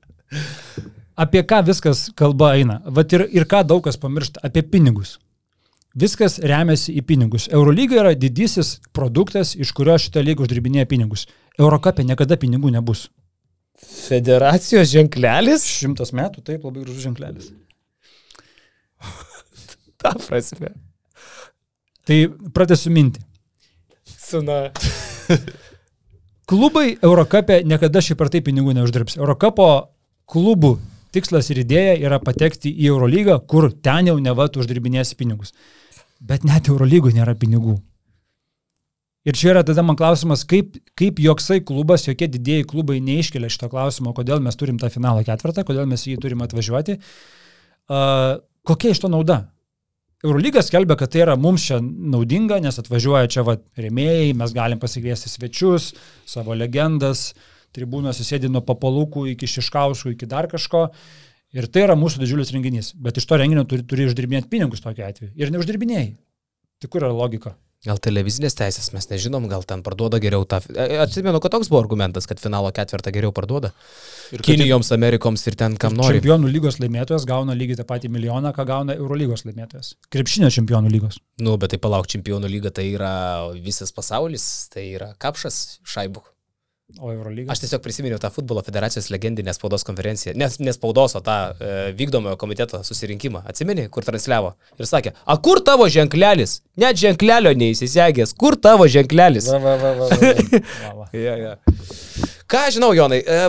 Apie ką viskas kalba eina? Vat ir, ir ką daug kas pamiršta? Apie pinigus. Viskas remiasi į pinigus. Eurolyga yra didysis produktas, iš kurio šitą lygą uždirbinėja pinigus. Eurokapė niekada pinigų nebus. Federacijos ženklelis? Šimtas metų, taip, labai gražus ženklelis. *laughs* Ta prasme. Tai pratęsiu mintį. Suna. *laughs* Klubai Eurokapė niekada šiaip ar taip pinigų neuždirbs. Eurokapo klubų tikslas ir idėja yra patekti į Eurolygą, kur ten jau neva tu uždirbinėsi pinigus. Bet net Eurolygų nėra pinigų. Ir čia yra tada man klausimas, kaip, kaip joksai klubas, jokie didėjai klubai neiškelia šito klausimo, kodėl mes turim tą finalo ketvirtą, kodėl mes jį turim atvažiuoti. Uh, kokia iš to nauda? Eurolygas skelbia, kad tai yra mums čia naudinga, nes atvažiuoja čia va, rėmėjai, mes galim pasikviesti svečius, savo legendas, tribūnose sėdi nuo papalūkų iki šiškauskų, iki dar kažko. Ir tai yra mūsų didžiulis renginys. Bet iš to renginio turi, turi uždirbinėti pinigus tokiu atveju. Ir neuždirbinėjai. Tai kur yra logika? Gal televizinės teisės, mes nežinom, gal ten parduoda geriau tą. Atsimenu, kad toks buvo argumentas, kad finalo ketvirtą geriau parduoda. Ir Kinijoms, Amerikoms ir ten kam nori. Čempionų lygos laimėtojas gauna lygiai tą patį milijoną, ką gauna Eurolygos laimėtojas. Krepšinio čempionų lygos. Nu, bet tai palauk, čempionų lyga tai yra visas pasaulis, tai yra kapšas šaibuk. O Eurolyga. Aš tiesiog prisiminiau tą futbolo federacijos legendinę spaudos konferenciją. Nes ne spaudos, o tą e, vykdomojo komiteto susirinkimą. Atsimeni, kur transliavo. Ir sakė, a kur tavo ženklelis? Net ženklelio neįsisegęs. Kur tavo ženklelis? Va, va, va, va, va, va. *laughs* Va. Ja, ja. Ką žinau, Jonai, e,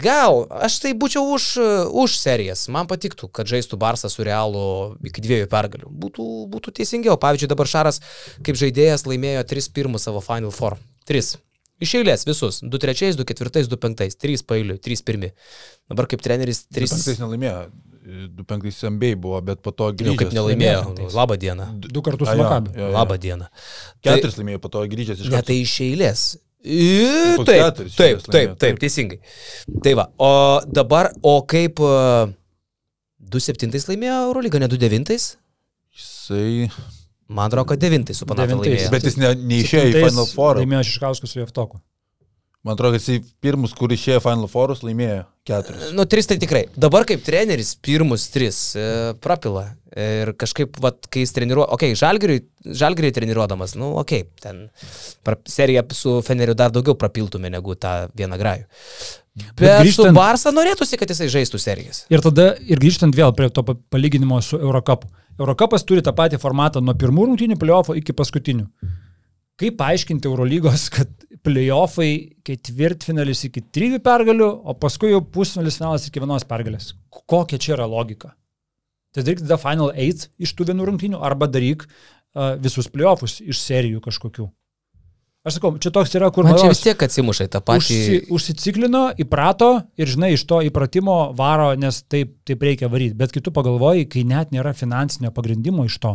gal aš tai būčiau už, už serijas. Man patiktų, kad žaistų Barsą su Realu iki dviejų pergalių. Būtų, būtų teisingiau. Pavyzdžiui, dabar Šaras kaip žaidėjas laimėjo 3 pirmus savo Final Four. 3. Iš eilės visus. 2 trečiais, 2 ketvirtais, 2 penktais. 3 pailiui, 3 pirmi. Dabar kaip treneris 3. 3 nelaimėjo. 25 MBA buvo, bet po to Nu, grįžęs. kaip nelaimėjo. laimėjo. Nu, Labą dieną. Du kartus A, jo, Makabi. jo, jo. Labą dieną. Tai- Keturis laimėjo, po to grįžęs iš Ne, karto. tai iš eilės. I, Taip, taip, taip, laimėjo, taip, taip. teisingai. Tai va, o dabar, o kaip uh, 2-7 laimėjo Eurolygą, ne 2-9? Jisai. Man atrodo, kad 9 su Devintais. laimėjo. Bet jis ne, neišėjo į Final Four. Laimėjo Šiškauskas su Jeftoku. Man atrodo, kad jisai pirmus, kur išėjo Final Fourus, laimėjo keturis. Nu, 3 tai tikrai. Dabar kaip treneris pirmus 3 e, prapila. Ir kažkaip, vat, kai jis treniruoja, okei, okay, žalgiriui treniruodamas, nu, okei, okay, ten pra, seriją su Feneriu dar daugiau prapiltume negu tą vieną grajų. Bet, Bet grįžtant... su Barsa norėtųsi, kad jisai žaistų serijas. Ir tada, ir grįžtant vėl prie to pa- palyginimo su Eurocapu. Eurocapas turi tą patį formatą nuo pirmų rungtynių playoffo iki paskutinių. Kaip paaiškinti Eurolygos, kad playoffai ketvirtfinalis iki trijų pergalių, o paskui jau pusfinalis finalas iki vienos pergalės? Kokia čia yra logika? Tai daryk tada Final 8 iš tų vienų rungtynių arba daryk uh, visus playoffus iš serijų kažkokių. Aš sakau, čia toks yra, kur Man čia vis tiek atsimuša į tą patį. Užsi, užsiciklino, įprato ir, žinai, iš to įpratimo varo, nes taip, taip reikia varyti. Bet kitų pagalvoji, kai net nėra finansinio pagrindimo iš to.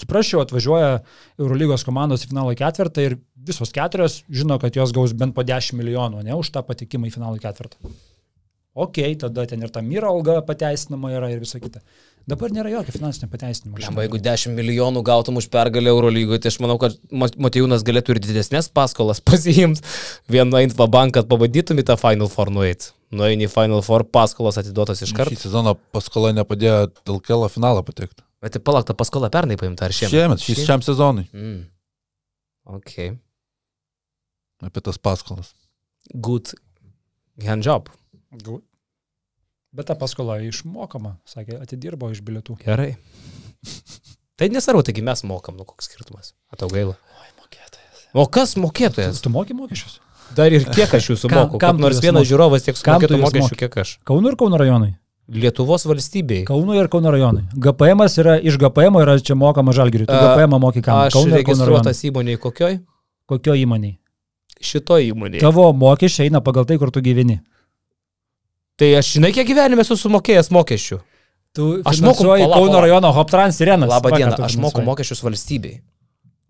Suprasčiau, atvažiuoja Eurolygos komandos į finalo ketvirtą ir visos keturios žino, kad jos gaus bent po 10 milijonų, ne už tą patekimą į finalo ketvirtą. Ok, tada ten ir ta myra alga pateisinama yra ir visa kita. Dabar nėra jokio finansinio pateisinimo. Lemba, jeigu 10 milijonų gautum už pergalę Eurolygoje, tai aš manau, kad Matijūnas galėtų ir didesnės paskolas *laughs* pasiimti. Vien eint va banką, kad pabandytum į tą Final Four nueiti. Nueini į Final Four, paskolas atiduotas iš karto. Šį sezoną paskola nepadėjo LKL finalą patekti. Bet tai palauk, ta paskola pernai paimta ar šiemet? Šiemet, šis šiam sezonui. Mm. Ok. Apie tas paskolas. Good hand job. Gu- Bet ta paskola išmokama, sakė, atidirbo iš bilietų. Gerai. tai nesvarbu, taigi mes mokam, nu koks skirtumas. Atau gaila. Oi, mokėtojas. O kas mokėtojas? Tu moki mokesčius? Dar ir kiek aš jūsų *laughs* moku? kam Kam tu nors vienas žiūrovas tiek tu sumokėtų mokesčių, kiek aš. Kauno ir Kauno rajonai. Lietuvos valstybei. Kauno ir Kauno rajonai. GPM yra iš GPM yra čia mokama žalgiriui. Tu GPM moki kam? Aš Kauno ir Kauno rajonai. įmonėje kokioj? Kokio įmoniai? Šito įmonėje. Tavo mokesčiai eina pagal tai, kur tu gyveni. Tai aš žinai, kiek gyvenime esu sumokėjęs mokesčių. Tu Aš moku- Kauno rajono Hoptrans Sirenas. Labą dieną, aš moku mokesčius valstybei.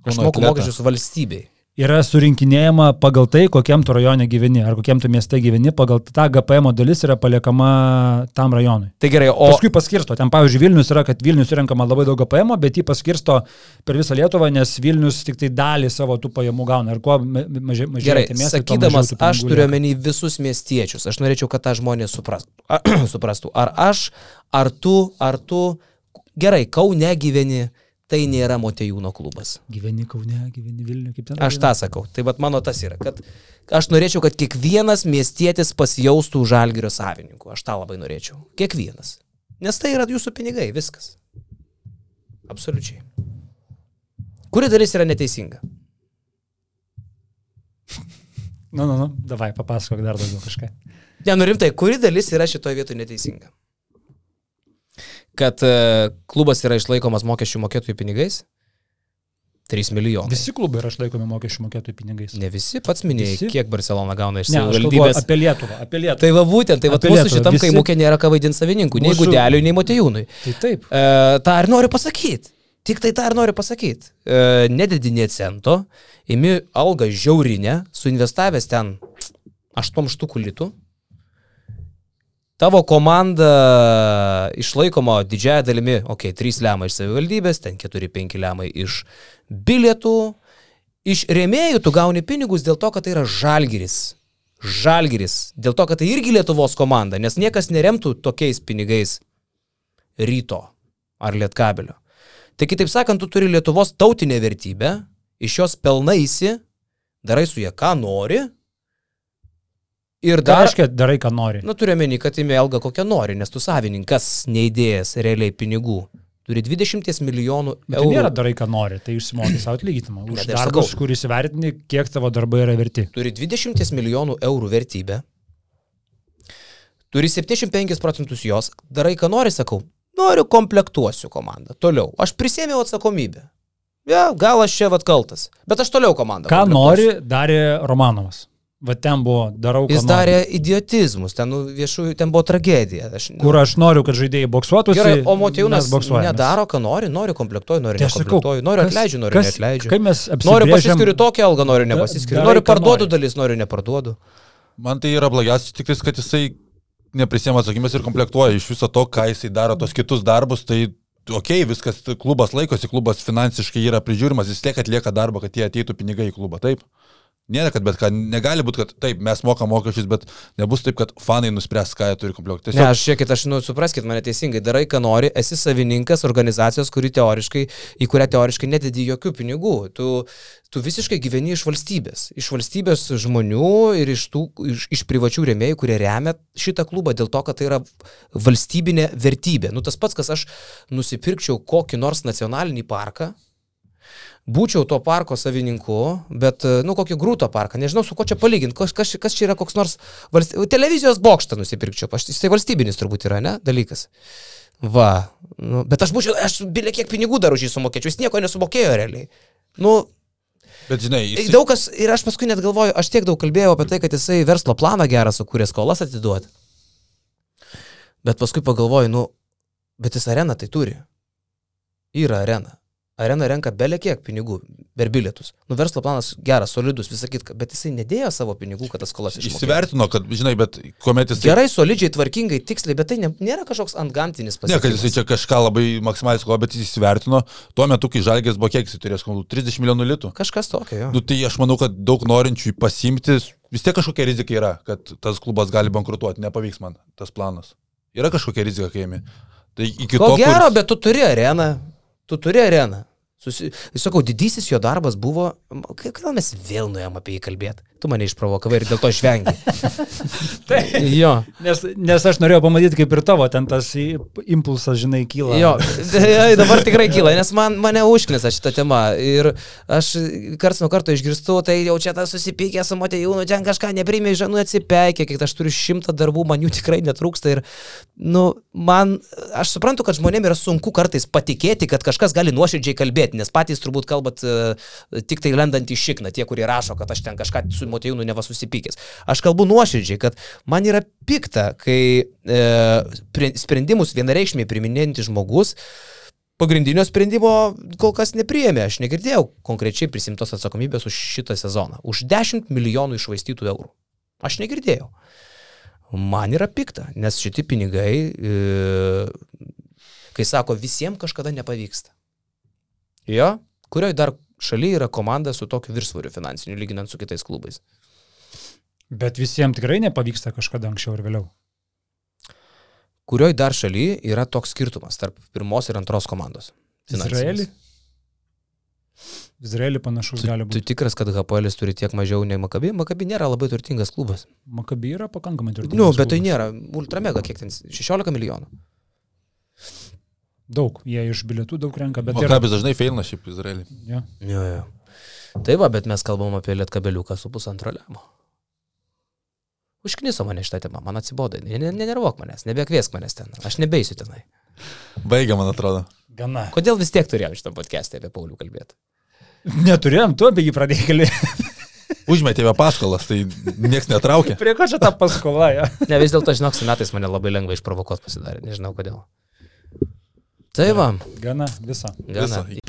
Aš moku mokesčius valstybei. Yra surinkinėjama pagal tai, kokiam tu rajone gyveni, ar kokiam tu mieste gyveni, pagal tą GPM dalis yra paliekama tam rajonui. Tai gerai, o paskui paskirsto. Ten, pavyzdžiui, Vilnius yra, kad Vilnius surenkama labai daug GPM, bet jį paskirsto per visą Lietuvą, nes Vilnius tik tai dalį savo tų pajamų gauna. Ir kuo ma- mažiau maži, Gerai, miestai, sakydamas, aš turiu omeny visus miestiečius. Aš norėčiau, kad tą žmonės suprastų. *clears throat* suprastų. Ar aš, ar tu, ar tu, gerai, Kaune gyveni, tai nėra Motejūno klubas. Gyveni Kaune, gyveni Vilniuje, kaip ten. Aš tą sakau. Tai vad mano tas yra, kad aš norėčiau, kad kiekvienas miestietis pasijaustų žalgerio savininku. Aš tą labai norėčiau. Kiekvienas. Nes tai yra jūsų pinigai, viskas. Absoliučiai. Kuri dalis yra neteisinga? *laughs* Nu, nu, nu, davai, papasakok dar daugiau kažką. Ne, nu rimtai, kuri dalis yra šitoje vietoje neteisinga? Kad e, klubas yra išlaikomas mokesčių mokėtojų pinigais? 3 milijonai. Visi klubai yra išlaikomi mokesčių mokėtojų pinigais. Ne visi, pats minėjai, Visi? kiek Barcelona gauna iš savivaldybės. apie Lietuvą, apie Lietuvą. Tai va būtent, tai va mūsų šitam Visi- kaimukė nėra ką vaidinti savininkų, nei Mūsų- Gudeliui, nei Motejūnui. Tai taip. E, tą ir noriu pasakyti. Tik tai tą ir noriu pasakyti. E, nededi nie cento, imi algą žiaurinę, suinvestavęs ten 8 štukų litų. Tavo komanda išlaikoma didžiaja dalimi, okei, okay, 3 lemai iš savivaldybės, ten 4-5 lemai iš bilietų. Iš rėmėjų tu gauni pinigus dėl to, kad tai yra žalgiris. Žalgiris. Dėl to, kad tai irgi Lietuvos komanda, nes niekas neremtų tokiais pinigais ryto ar lietkabelio. Tai kitaip sakant, tu turi Lietuvos tautinę vertybę, iš jos pelnaisi, darai su ją ką nori. Ir Ką dar, reiškia, darai, ką nori. nu turiu meni, kad imi algą kokią nori, nes tu savininkas neįdėjęs realiai pinigų. Turi 20 milijonų Bet tai nėra eurų. darai, ką nori, tai išsimokai savo atlyginimą. Už tai aš darbus, sakau. kuris įvertini, kiek tavo darbai yra verti. Turi 20 milijonų eurų vertybę. Turi 75 procentus jos. Darai, ką nori, sakau. Noriu komplektuosiu komandą. Toliau. Aš prisėmiau atsakomybę. Ja, gal aš čia vat kaltas. Bet aš toliau komandą. Ką nori, darė Romanovas. Va ten buvo, darau, Jis nori. darė idiotizmus, ten, nu, viešųjų, ten buvo tragedija. Aš, nu, Kur aš noriu, kad žaidėjai boksuotųsi. Gerai, o Motijūnas nedaro, ką nori, nori komplektuoju, nori Tai aš sakau, nekomplektuoju, nori atleidžiu, nori kas- neatleidžiu. Kai mes Noriu apsibrėžiam- pasiskiriu tokią algą, noriu nepasiskiriu. darai, Noriu parduodu nori. dalis, noriu neparduodu. Man tai yra blogiausias tik tais, kad jisai neprisėmė atsakymės ir komplektuoja iš viso to, ką jisai daro, tos kitus darbus, tai okei, okay, viskas, klubas laikosi, klubas finansiškai yra prižiūrimas, jis tiek atlieka darbą, kad jie ateitų pinigai į klubą, taip? Nėra, kad bet ką, negali būti, kad taip, mes mokam mokesčius, bet nebus taip, kad fanai nuspręs, ką jie turi komplektuoti. Ne, aš žiūrėkit, aš, nu, supraskit mane teisingai, darai, ką nori, esi savininkas organizacijos, kuri teoriškai, į kurią teoriškai nededi jokių pinigų. Tu, tu visiškai gyveni iš valstybės. Iš valstybės žmonių ir iš, tų, iš, iš privačių rėmėjų, kurie remia šitą klubą dėl to, kad tai yra valstybinė vertybė. Nu, tas pats, kas aš nusipirkčiau kokį nors nacionalinį parką, būčiau to parko savininku, bet, nu, kokį grūto parką, nežinau, su ko čia palyginti, kas, kas, kas čia yra koks nors valst... televizijos bokštą nusipirkčiau, aš, jisai valstybinis turbūt yra, ne, dalykas. Va, nu, bet aš būčiau, aš bilė kiek pinigų dar už jį sumokėčiau, jis nieko nesumokėjo realiai. Nu, Bet žinai, jis... daug kas, ir aš paskui net galvoju, aš tiek daug kalbėjau apie tai, kad jisai verslo planą gerą sukūrė skolas atiduoti. Bet paskui pagalvoju, nu, bet jis areną tai turi. Yra arena. Arena renka belė kiek pinigų per bilietus. Nu, verslo planas geras, solidus, visą kitką, bet jisai nedėjo savo pinigų, kad tas skolas išmokėtų. Įsivertino, kad, žinai, bet kuomet jis... Gerai, solidžiai, tvarkingai, tiksliai, bet tai ne, nėra kažkoks antgamtinis Ne, kad pasiekimas. jisai čia kažką labai maksimaliai skola, bet jis įsivertino, tuo metu, kai žalgės buvo kiek jisai skolų, 30 milijonų litų. Kažkas tokio, jo. Nu, tai aš manau, kad daug norinčių pasimti, vis tiek kažkokia rizika yra, kad tas klubas gali bankrutuoti, nepavyks man tas planas. Yra kažkokia rizika, kai imi. Tai iki Ko to... gero, kur- bet tu turi areną. Tu turi areną. Susi... Sakau, didysis jo darbas buvo... Kodėl mes vėl nuėjom apie jį kalbėti? Tu mane išprovokavai ir dėl to išvengi. *laughs* Tai, jo. nes, nes aš norėjau pamatyti, kaip ir tavo ten tas impulsas, žinai, kyla. Jo, dabar tikrai kyla, nes man, mane užknisa šitą temą. Ir aš kars nuo karto išgirstu, tai jau čia tas susipykęs su Matejūnu, ten kažką neprimė, žinau, atsipeikė, kiek aš turiu šimtą darbų, man jų tikrai netrūksta. Ir, nu, man, aš suprantu, kad žmonėms yra sunku kartais patikėti, kad kažkas gali nuoširdžiai kalbėti, nes patys turbūt kalbat uh, tik tai lendant į šikną, tie, kurie rašo, kad aš ten kažką su Matejūnu neva susipykęs. Aš kalbu nuoširdžiai, kad man yra pikta, kai e, sprendimus vienareikšmiai priminėjantis žmogus pagrindinio sprendimo kol kas nepriėmė. Aš negirdėjau konkrečiai prisimtos atsakomybės už šitą sezoną. Už 10 milijonų išvaistytų eurų. Aš negirdėjau. Man yra pikta, nes šitie pinigai, e, kai sako, visiems kažkada nepavyksta. Jo, kurioje dar šalyje yra komanda su tokiu viršsvoriu finansiniu, lyginant su kitais klubais. Bet visiems tikrai nepavyksta kažkada anksčiau ir vėliau. Kurioje dar šalyje yra toks skirtumas tarp pirmos ir antros komandos? Izraelį? Izraelį panašus Tu, gali tu būti. tikras, kad HPL turi tiek mažiau nei Makabi? Makabi nėra labai turtingas klubas. Makabi yra pakankamai turtingas. Nu, bet tai klubas. nėra. Ultramega, kiek ten? 16 milijonų. Daug, jie iš bilietų daug renka, bet yra. Makabis dažnai feilina šiaip Izraelį. Ja. Jo, jo. Tai va, bet mes kalbam apie lietkabeliuką su pusantro lemo. Užkniso mane šitą temą, man atsibodo. Ne- ne- Nenervuok manęs, nebekviesk manęs ten. Aš nebeisiu tenai. Baigia, man atrodo. Gana. Kodėl vis tiek turėjom šitą podcast'ą apie Paulių kalbėti? Neturėjom, tu apie jį pradėjai kalbėti. *laughs* Užmetėme paskolas, tai nieks netraukė. Prie ko čia ta paskola? Ja? Ne, vis dėlto, žinok, su metais mane labai lengva išprovokuoti pasidarė, nežinau kodėl. Tai va, Gana, visą. gana. Visą.